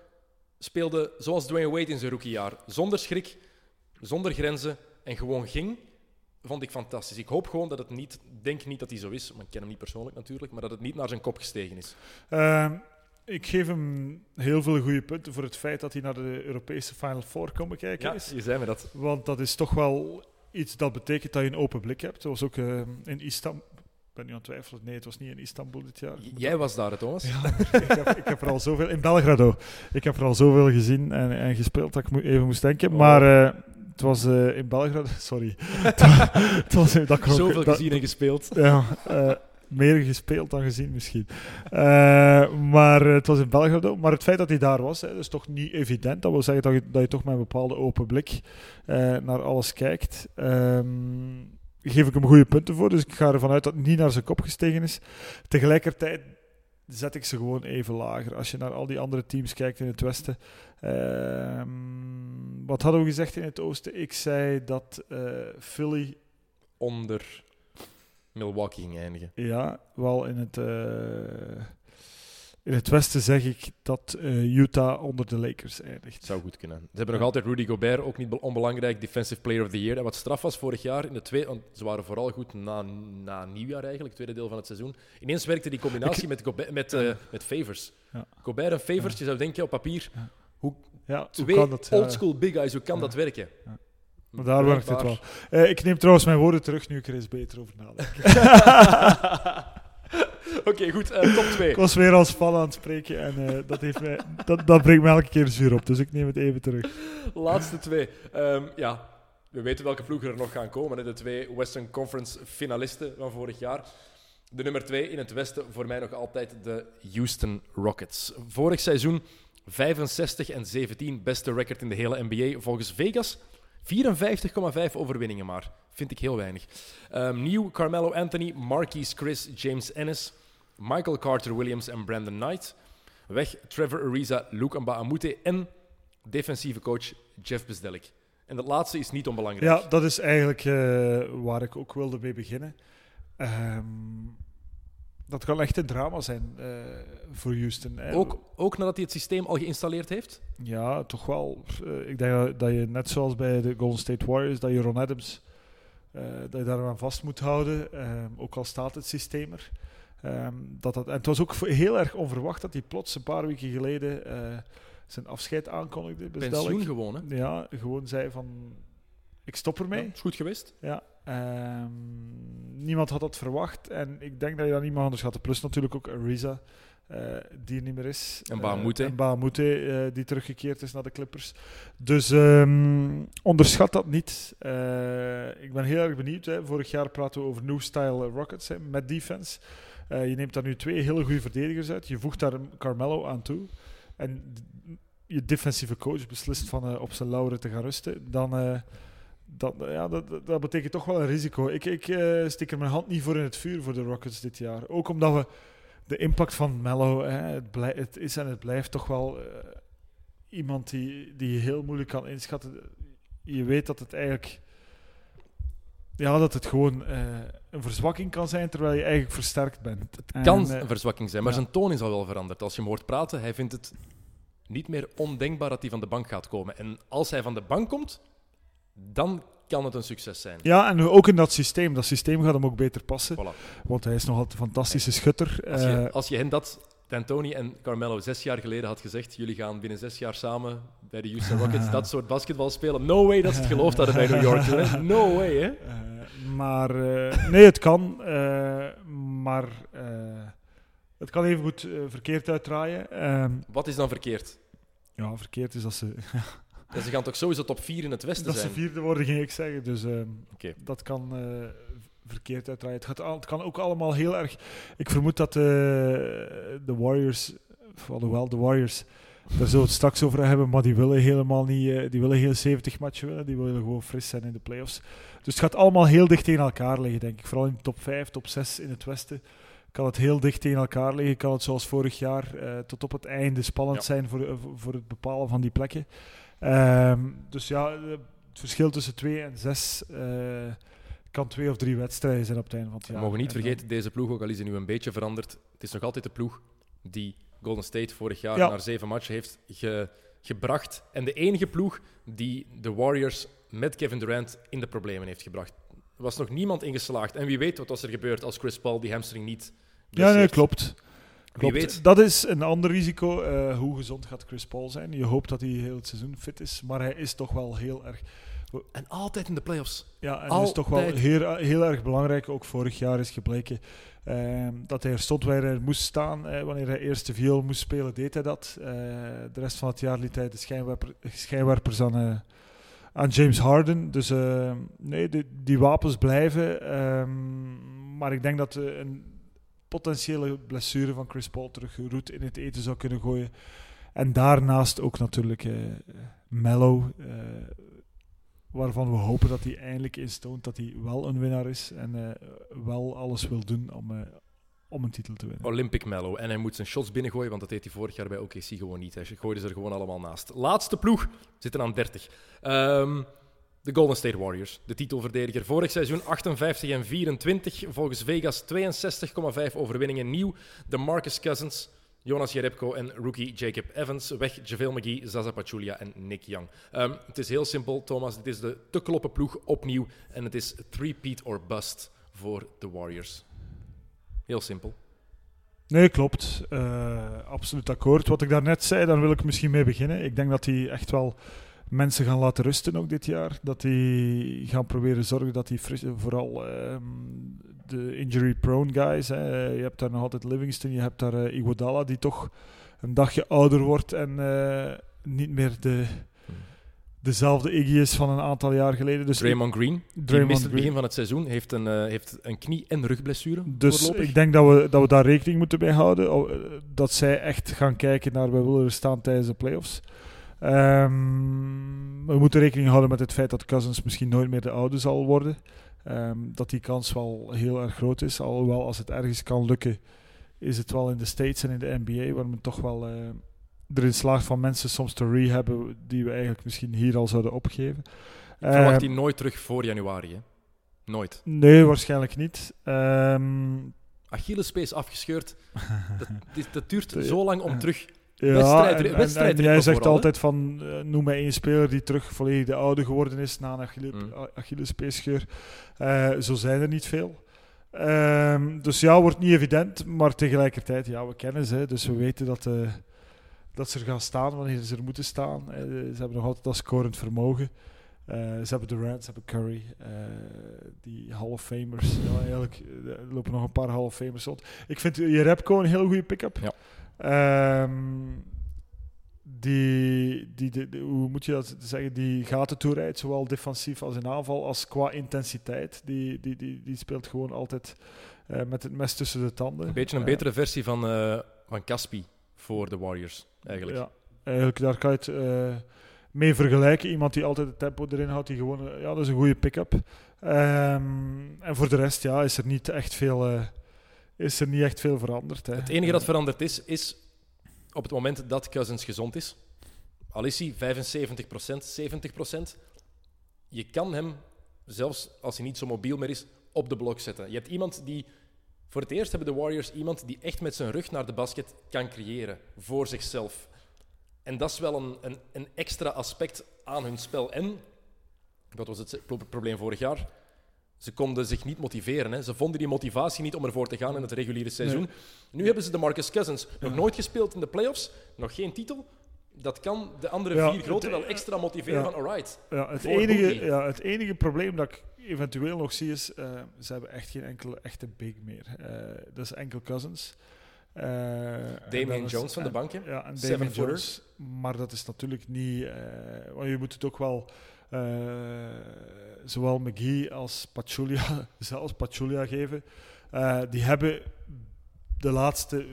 Speaker 3: speelde zoals Dwayne Wade in zijn rookiejaar. Zonder schrik, zonder grenzen en gewoon ging, vond ik fantastisch. Ik hoop gewoon dat het niet, denk niet dat hij zo is, maar ik ken hem niet persoonlijk natuurlijk, maar dat het niet naar zijn kop gestegen is.
Speaker 4: Ehm, ik geef hem heel veel goede punten voor het feit dat hij naar de Europese Final Four komen kijken
Speaker 3: Ja,
Speaker 4: is.
Speaker 3: je zei me dat.
Speaker 4: Want dat is toch wel iets dat betekent dat je een open blik hebt. Dat was ook ehm, in Istanbul. Ik ben nu aan het twijfelen. Nee, het was niet in Istanbul dit jaar.
Speaker 3: Jij was daar, Thomas.
Speaker 4: Ja, ik, heb, ik heb er al zoveel... In Belgrado. Ik heb er al zoveel gezien en, en gespeeld dat ik even moest denken.
Speaker 3: Oh.
Speaker 4: Maar eh, het was eh, in Belgrado... Sorry. het wa- het was, dat klonk-
Speaker 3: Zoveel
Speaker 4: dat-
Speaker 3: gezien en gespeeld.
Speaker 4: Ja, eh, meer gespeeld dan gezien misschien. Eh, maar eh, het was in Belgrado. Maar het feit dat hij daar was, hè, dat is toch niet evident. Dat wil zeggen dat je, dat je toch met een bepaalde open blik eh, naar alles kijkt. Ehm geef ik hem goede punten voor. Dus ik ga ervan uit dat het niet naar zijn kop gestegen is. Tegelijkertijd zet ik ze gewoon even lager. Als je naar al die andere teams kijkt in het westen. Ehm, wat hadden we gezegd in het oosten? Ik zei dat eh, Philly
Speaker 3: Onder Milwaukee ging eindigen.
Speaker 4: ja, wel in het, eh, in het westen zeg ik dat eh, Utah onder de Lakers eindigt.
Speaker 3: Zou goed kunnen. Ze hebben nog altijd Rudy Gobert, ook niet be- onbelangrijk, Defensive Player of the Year. En wat straf was vorig jaar in de tweede, want ze waren vooral goed na, na nieuwjaar eigenlijk, tweede deel van het seizoen. Ineens werkte die combinatie met, Gobert, met, eh, met Favors.
Speaker 4: Ja.
Speaker 3: Gobert en Favors, je zou denken op papier,
Speaker 4: Ja, hoe
Speaker 3: twee
Speaker 4: kan dat? Ja,
Speaker 3: oldschool big guys, hoe kan
Speaker 4: Ja.
Speaker 3: dat werken?
Speaker 4: Ja. Maar daar werkt het wel. Eh, ik neem trouwens mijn woorden terug nu ik er eens beter over nadenk.
Speaker 3: Oké, goed. eh, top 2.
Speaker 4: ik was weer als fan aan het spreken en eh, dat, heeft mij, dat, dat brengt me elke keer zuur op, dus ik neem het even terug.
Speaker 3: Laatste twee. Ehm, ja, we weten welke ploegen er nog gaan komen. Hè. De twee Western Conference finalisten van vorig jaar. De nummer twee in het westen, voor mij nog altijd de Houston Rockets. Vorig seizoen 65 en 17, beste record in de hele NBA. Volgens Vegas 54,5 overwinningen maar. Vind ik heel weinig. Ehm, nieuw Carmelo Anthony, Marquise Chris, James Ennis, Michael Carter Williams en Brandon Knight. Weg Trevor Ariza, Luke Mbamute en defensieve coach Jeff Bezdelik. En dat laatste is niet onbelangrijk.
Speaker 4: Ja, dat is eigenlijk eh, waar ik ook wilde mee beginnen. Ehm, dat kan echt een drama zijn eh, voor Houston. hè.
Speaker 3: ook, ook nadat hij het systeem al geïnstalleerd heeft.
Speaker 4: Ja, toch wel. Eh, ik denk dat- je net zoals bij de Golden State Warriors, dat je Ron Adams dat je daar aan vast moet houden, ehm, ook al staat het systeem er. Ehm, dat dat, en het was ook heel erg onverwacht dat hij plots een paar weken geleden eh, zijn afscheid aankondigde. bij
Speaker 3: Pensioen
Speaker 4: Belk.
Speaker 3: gewoon, hè?
Speaker 4: Ja, gewoon zei van, ik stop ermee.
Speaker 3: Ja, is goed geweest.
Speaker 4: Ja, ehm, niemand had dat verwacht. En ik denk dat je dat niet mag onderschatten. Plus natuurlijk ook Ariza, eh, die er niet meer is.
Speaker 3: En Bahamute.
Speaker 4: Eh, en die teruggekeerd is naar de Clippers. Dus ehm, onderschat dat niet. Ik ben heel erg benieuwd. Hè. Vorig jaar praten we over New Style Rockets hè, met defense. Eh, je neemt daar nu twee hele goede verdedigers uit. Je voegt daar Carmelo aan toe. En je defensieve coach beslist van eh, op zijn lauren te gaan rusten. Dan... eh, dat, ja, dat, dat- betekent toch wel een risico. Ik, ik steek er mijn hand niet voor in het vuur voor de Rockets dit jaar. Ook omdat we de impact van Mello, hè, het, het is en het blijft toch wel iemand die, die je heel moeilijk kan inschatten. Je weet dat het eigenlijk, ja, dat het gewoon een verzwakking kan zijn terwijl je eigenlijk versterkt bent.
Speaker 3: Het kan
Speaker 4: En, eh,
Speaker 3: een verzwakking zijn, maar
Speaker 4: ja.
Speaker 3: zijn toon is al wel veranderd. Als je hem hoort praten, hij vindt het niet meer ondenkbaar dat hij van de bank gaat komen. En als hij van de bank komt, dan kan het een succes zijn.
Speaker 4: ja, en ook in dat systeem. Dat systeem gaat hem ook beter passen,
Speaker 3: Voilà.
Speaker 4: want hij is nog altijd een fantastische schutter.
Speaker 3: Als je,
Speaker 4: Eh,
Speaker 3: als je hen dat, D'Antoni en Carmelo, zes jaar geleden had gezegd, jullie gaan binnen zes jaar samen bij de Houston Rockets dat soort basketbal spelen. No way dat ze het geloofd hadden bij New York. hè. No way, hè?
Speaker 4: Eh, maar eh, nee, het kan. eh, maar het kan even goed verkeerd uitdraaien. Ehm,
Speaker 3: Wat is dan verkeerd?
Speaker 4: ja, verkeerd is dat ze,
Speaker 3: Ja, ze gaan toch sowieso top 4 in het Westen
Speaker 4: dat ze
Speaker 3: zijn?
Speaker 4: vierde worden, ging ik zeggen. Dus ehm,
Speaker 3: Oké.
Speaker 4: dat kan verkeerd uitdraaien. Het, gaat al, het kan ook allemaal heel erg. Ik vermoed dat eh, de Warriors, alhoewel de Warriors, daar zullen we het straks over hebben, maar die willen helemaal niet. eh, die willen geen 70 matchen winnen. Die willen gewoon fris zijn in de playoffs. Dus het gaat allemaal heel dicht tegen elkaar liggen, denk ik. Vooral in de top 5, top 6 in het Westen. Kan het heel dicht tegen elkaar liggen. Kan het zoals vorig jaar eh, tot op het einde spannend
Speaker 3: Ja.
Speaker 4: zijn voor, voor het bepalen van die plekken. Ehm, dus ja, het verschil tussen 2 en 6 kan twee of drie wedstrijden zijn op het einde van het
Speaker 3: We
Speaker 4: jaar.
Speaker 3: mogen niet vergeten, deze ploeg, ook al is hij nu een beetje veranderd, het is nog altijd de ploeg die Golden State vorig jaar
Speaker 4: Ja.
Speaker 3: naar zeven matchen heeft ge- gebracht. En de enige ploeg die de Warriors met Kevin Durant in de problemen heeft gebracht. Er was nog niemand ingeslaagd. En wie weet wat was er gebeurd als Chris Paul die hamstring niet
Speaker 4: Ja, nee,
Speaker 3: blesseert.
Speaker 4: klopt.
Speaker 3: Wie
Speaker 4: klopt.
Speaker 3: weet.
Speaker 4: Dat is een ander risico. eh, hoe gezond gaat Chris Paul zijn? Je hoopt dat hij heel het seizoen fit is, maar hij is toch wel heel erg.
Speaker 3: En altijd in de playoffs.
Speaker 4: Ja, en is toch wel heel, heel erg belangrijk. Ook vorig jaar is gebleken ehm, dat hij er stond waar hij moest staan. Eh, wanneer hij eerst de viool moest spelen, deed hij dat. Eh, de rest van het jaar liet hij de schijnwerper, schijnwerpers aan, eh, aan James Harden. Dus eh, nee, die, die wapens blijven. ehm, maar ik denk dat eh, een potentiële blessure van Chris Paul terug roet in het eten zou kunnen gooien. En daarnaast ook natuurlijk eh Mello, eh, waarvan we hopen dat hij eindelijk eens toont dat hij wel een winnaar is en eh, wel alles wil doen om, eh, om een titel te winnen.
Speaker 3: Olympic Mellow. En hij moet zijn shots binnengooien, want dat deed hij vorig jaar bij OKC gewoon niet. Hij gooide ze er gewoon allemaal naast. Laatste ploeg, zitten aan 30. Ehm, de Golden State Warriors, de titelverdediger. Vorig seizoen 58 en 24. Volgens Vegas 62,5 overwinningen nieuw. De Marcus Cousins, Jonas Jerebko en rookie Jacob Evans. Weg JaVale McGee, Zaza Pachulia en Nick Young. Ehm, het is heel simpel, Thomas. Dit is de te kloppen ploeg opnieuw. En het is three-peat or bust voor de Warriors. Heel simpel.
Speaker 4: Nee, klopt. Eh, absoluut akkoord. Wat ik daarnet zei, daar wil ik misschien mee beginnen. Ik denk dat die echt wel mensen gaan laten rusten ook dit jaar. Dat die gaan proberen zorgen dat die vooral ehm, de injury-prone guys. Hè. Je hebt daar nog altijd Livingston, je hebt daar Iguodala die toch een dagje ouder wordt en eh, niet meer de, dezelfde Iggy is van een aantal jaar geleden. Dus
Speaker 3: Draymond Green, die
Speaker 4: Draymond
Speaker 3: mist het begin van het seizoen, heeft een, eh, heeft een knie- en rugblessure.
Speaker 4: Dus
Speaker 3: voorlopig.
Speaker 4: ik denk dat we, dat we daar rekening moeten mee houden. Oh, Dat zij echt gaan kijken naar wij willen er staan tijdens de playoffs. Ehm, we moeten rekening houden met het feit dat Cousins misschien nooit meer de oude zal worden. Ehm, dat die kans wel heel erg groot is. Alhoewel, als het ergens kan lukken, is het wel in de States en in de NBA, waar men toch wel eh, erin slaagt van mensen soms te rehabben die we eigenlijk misschien hier al zouden opgeven.
Speaker 3: Ik verwacht
Speaker 4: Ehm,
Speaker 3: die nooit terug voor januari. Hè? Nooit.
Speaker 4: Nee, waarschijnlijk niet. Ehm,
Speaker 3: Achillespees afgescheurd. Dat, dat duurt zo lang om terug
Speaker 4: Ja,
Speaker 3: Wedstrijd-
Speaker 4: en, en jij zegt
Speaker 3: vooral,
Speaker 4: altijd van, eh, noem mij één speler die terug volledig de oude geworden is na een Achille,
Speaker 3: Mm.
Speaker 4: Achillespeesscheur. Eh, zo zijn er niet veel. Ehm, dus ja, wordt niet evident, maar tegelijkertijd, ja, we kennen ze, dus we weten dat, eh, dat ze er gaan staan wanneer ze er moeten staan. Ze hebben nog altijd dat scorend vermogen. Ze hebben Durant, ze hebben Curry, die Hall of Famers. Ja, eigenlijk er lopen nog een paar Hall of Famers rond. Ik vind Jerebko een heel goede pick-up.
Speaker 3: Ja.
Speaker 4: Ehm, die, die, hoe moet je dat zeggen? Die gaten toerijdt, zowel defensief als in aanval, als qua intensiteit. Die, die, die, die speelt gewoon altijd eh, met het mes tussen de tanden.
Speaker 3: Een beetje een
Speaker 4: Eh,
Speaker 3: betere versie van, eh van Caspi voor de Warriors, eigenlijk.
Speaker 4: Ja, eigenlijk daar kan je het mee vergelijken. Iemand die altijd het tempo erin houdt, die gewoon, ja, dat is een goede pick-up. Ehm, en voor de rest, ja, is er niet echt veel, is er niet echt veel veranderd. Hè.
Speaker 3: Het enige dat veranderd is, is op het moment dat Cousins gezond is. Al is hij 75%, 70%. Je kan hem, zelfs als hij niet zo mobiel meer is, op de blok zetten. Je hebt iemand die... Voor het eerst hebben de Warriors iemand die echt met zijn rug naar de basket kan creëren. Voor zichzelf. En dat is wel een, een, een extra aspect aan hun spel. En, wat was het pro- probleem vorig jaar? Ze konden zich niet motiveren. Hè. Ze vonden die motivatie niet om ervoor te gaan in het reguliere seizoen. Nu hebben ze de Marcus Cousins. Nog nooit gespeeld in de playoffs, nog geen titel. Dat kan de andere
Speaker 4: Ja,
Speaker 3: vier grote wel extra motiveren
Speaker 4: ja.
Speaker 3: van alright.
Speaker 4: Ja, het, enige, ja, het enige probleem dat ik eventueel nog zie is, eh, ze hebben echt geen enkele echte big meer. Eh, dat is enkel Cousins. Eh, en
Speaker 3: Damian
Speaker 4: dat is-
Speaker 3: Jones van de bank, hè?
Speaker 4: Ja, en
Speaker 3: footer.
Speaker 4: Jones. Maar dat is natuurlijk niet... eh, want je moet het ook wel... eh, zowel McGee als Pachulia, zelfs Pachulia geven. Eh, die hebben de laatste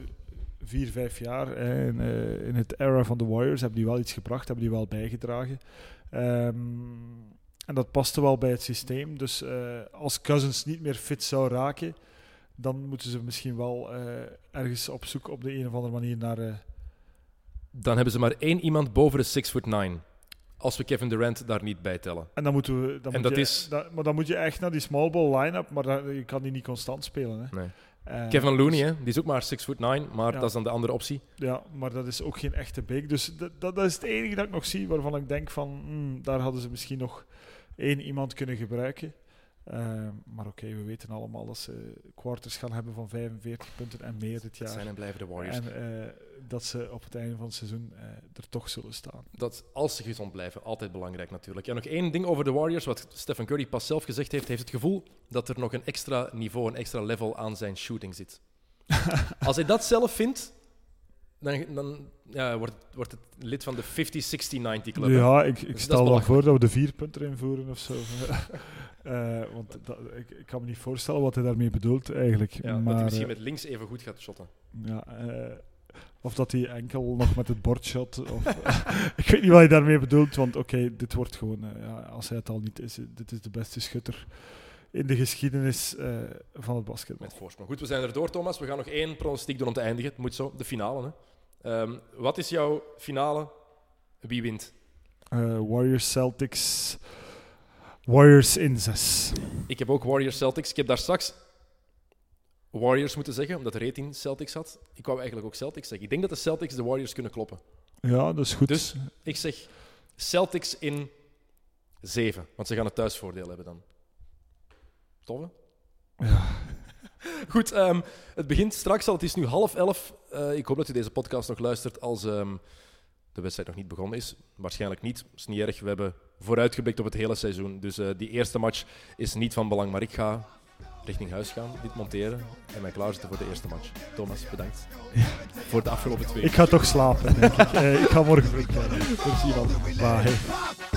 Speaker 4: vier, vijf jaar in, eh, in het era van de Warriors hebben die wel iets gebracht, hebben die wel bijgedragen. Ehm, en dat paste wel bij het systeem. Dus als Cousins niet meer fit zou raken, dan moeten ze misschien wel ergens op zoek op de een of andere manier naar...
Speaker 3: Dan hebben ze maar één iemand boven de 6 foot 9. Als we Kevin Durant daar niet bij tellen.
Speaker 4: en dan moeten we... Dan
Speaker 3: En
Speaker 4: moet
Speaker 3: dat
Speaker 4: je,
Speaker 3: is-
Speaker 4: da- maar dan moet je echt naar die small ball line-up, maar je kan die niet constant spelen. Hè.
Speaker 3: Nee. Kevin Looney,
Speaker 4: dus-
Speaker 3: hè? die is ook maar 6 foot 9, maar
Speaker 4: Ja.
Speaker 3: dat is dan de andere optie.
Speaker 4: Ja, maar dat is ook geen echte big. Dus dat, dat, dat is het enige dat ik nog zie waarvan ik denk van hmm, daar hadden ze misschien nog één iemand kunnen gebruiken. Eh, maar oké, we weten allemaal dat ze quarters gaan hebben van 45 punten en meer dit
Speaker 3: Dat
Speaker 4: jaar.
Speaker 3: zijn en blijven de Warriors.
Speaker 4: En eh, dat ze op het einde van het seizoen eh, er toch zullen staan.
Speaker 3: Dat als ze gezond blijven, altijd belangrijk natuurlijk. En nog één ding over de Warriors, wat Stephen Curry pas zelf gezegd heeft, heeft het gevoel dat er nog een extra niveau, een extra level aan zijn shooting zit. Als hij dat zelf vindt, dan, dan ja, wordt, wordt het lid van de 50, 60, 90 club.
Speaker 4: Ja, ik, ik
Speaker 3: is
Speaker 4: stel dan
Speaker 3: belachelijk.
Speaker 4: voor dat we de vier punten invoeren of zo. Eh, want dat, ik, ik kan me niet voorstellen wat hij daarmee bedoelt eigenlijk.
Speaker 3: Ja, dat hij misschien
Speaker 4: eh,
Speaker 3: met links even goed gaat shotten.
Speaker 4: Ja, eh, of dat hij enkel nog met het bord shot. Of, ik weet niet wat hij daarmee bedoelt, want oké, dit wordt gewoon, ja, als hij het al niet is, dit is de beste schutter in de geschiedenis van het basketbal.
Speaker 3: Met voorsprong. Goed, we zijn er door, Thomas. We gaan nog één pronostiek doen om te eindigen. Het moet zo, de finale. Hè. Ehm, wat is jouw finale? Wie wint?
Speaker 4: Eh, Warriors Celtics. Warriors in zes.
Speaker 3: Ik heb ook Warriors Celtics. Ik heb daar straks Warriors moeten zeggen, omdat de rating Celtics had. Ik wou eigenlijk ook Celtics zeggen. Ik denk dat de Celtics de Warriors kunnen kloppen.
Speaker 4: Ja, dat is goed.
Speaker 3: Dus ik zeg Celtics in 7, want ze gaan het thuisvoordeel hebben dan. Tof, hè?
Speaker 4: Ja.
Speaker 3: Goed, ehm, het begint straks al. Het is nu half elf. Eh, ik hoop dat u deze podcast nog luistert als ehm, de wedstrijd nog niet begonnen is. Waarschijnlijk niet. Dat is niet erg. We hebben vooruitgeblikt op het hele seizoen. Dus eh, die eerste match is niet van belang. Maar ik ga richting huis gaan, dit monteren en mij klaarzetten voor de eerste match. Thomas, bedankt voor de afgelopen twee
Speaker 4: Ik ga toch slapen, denk ik. Eh, ik ga morgen vroeg. Merci man. Bye.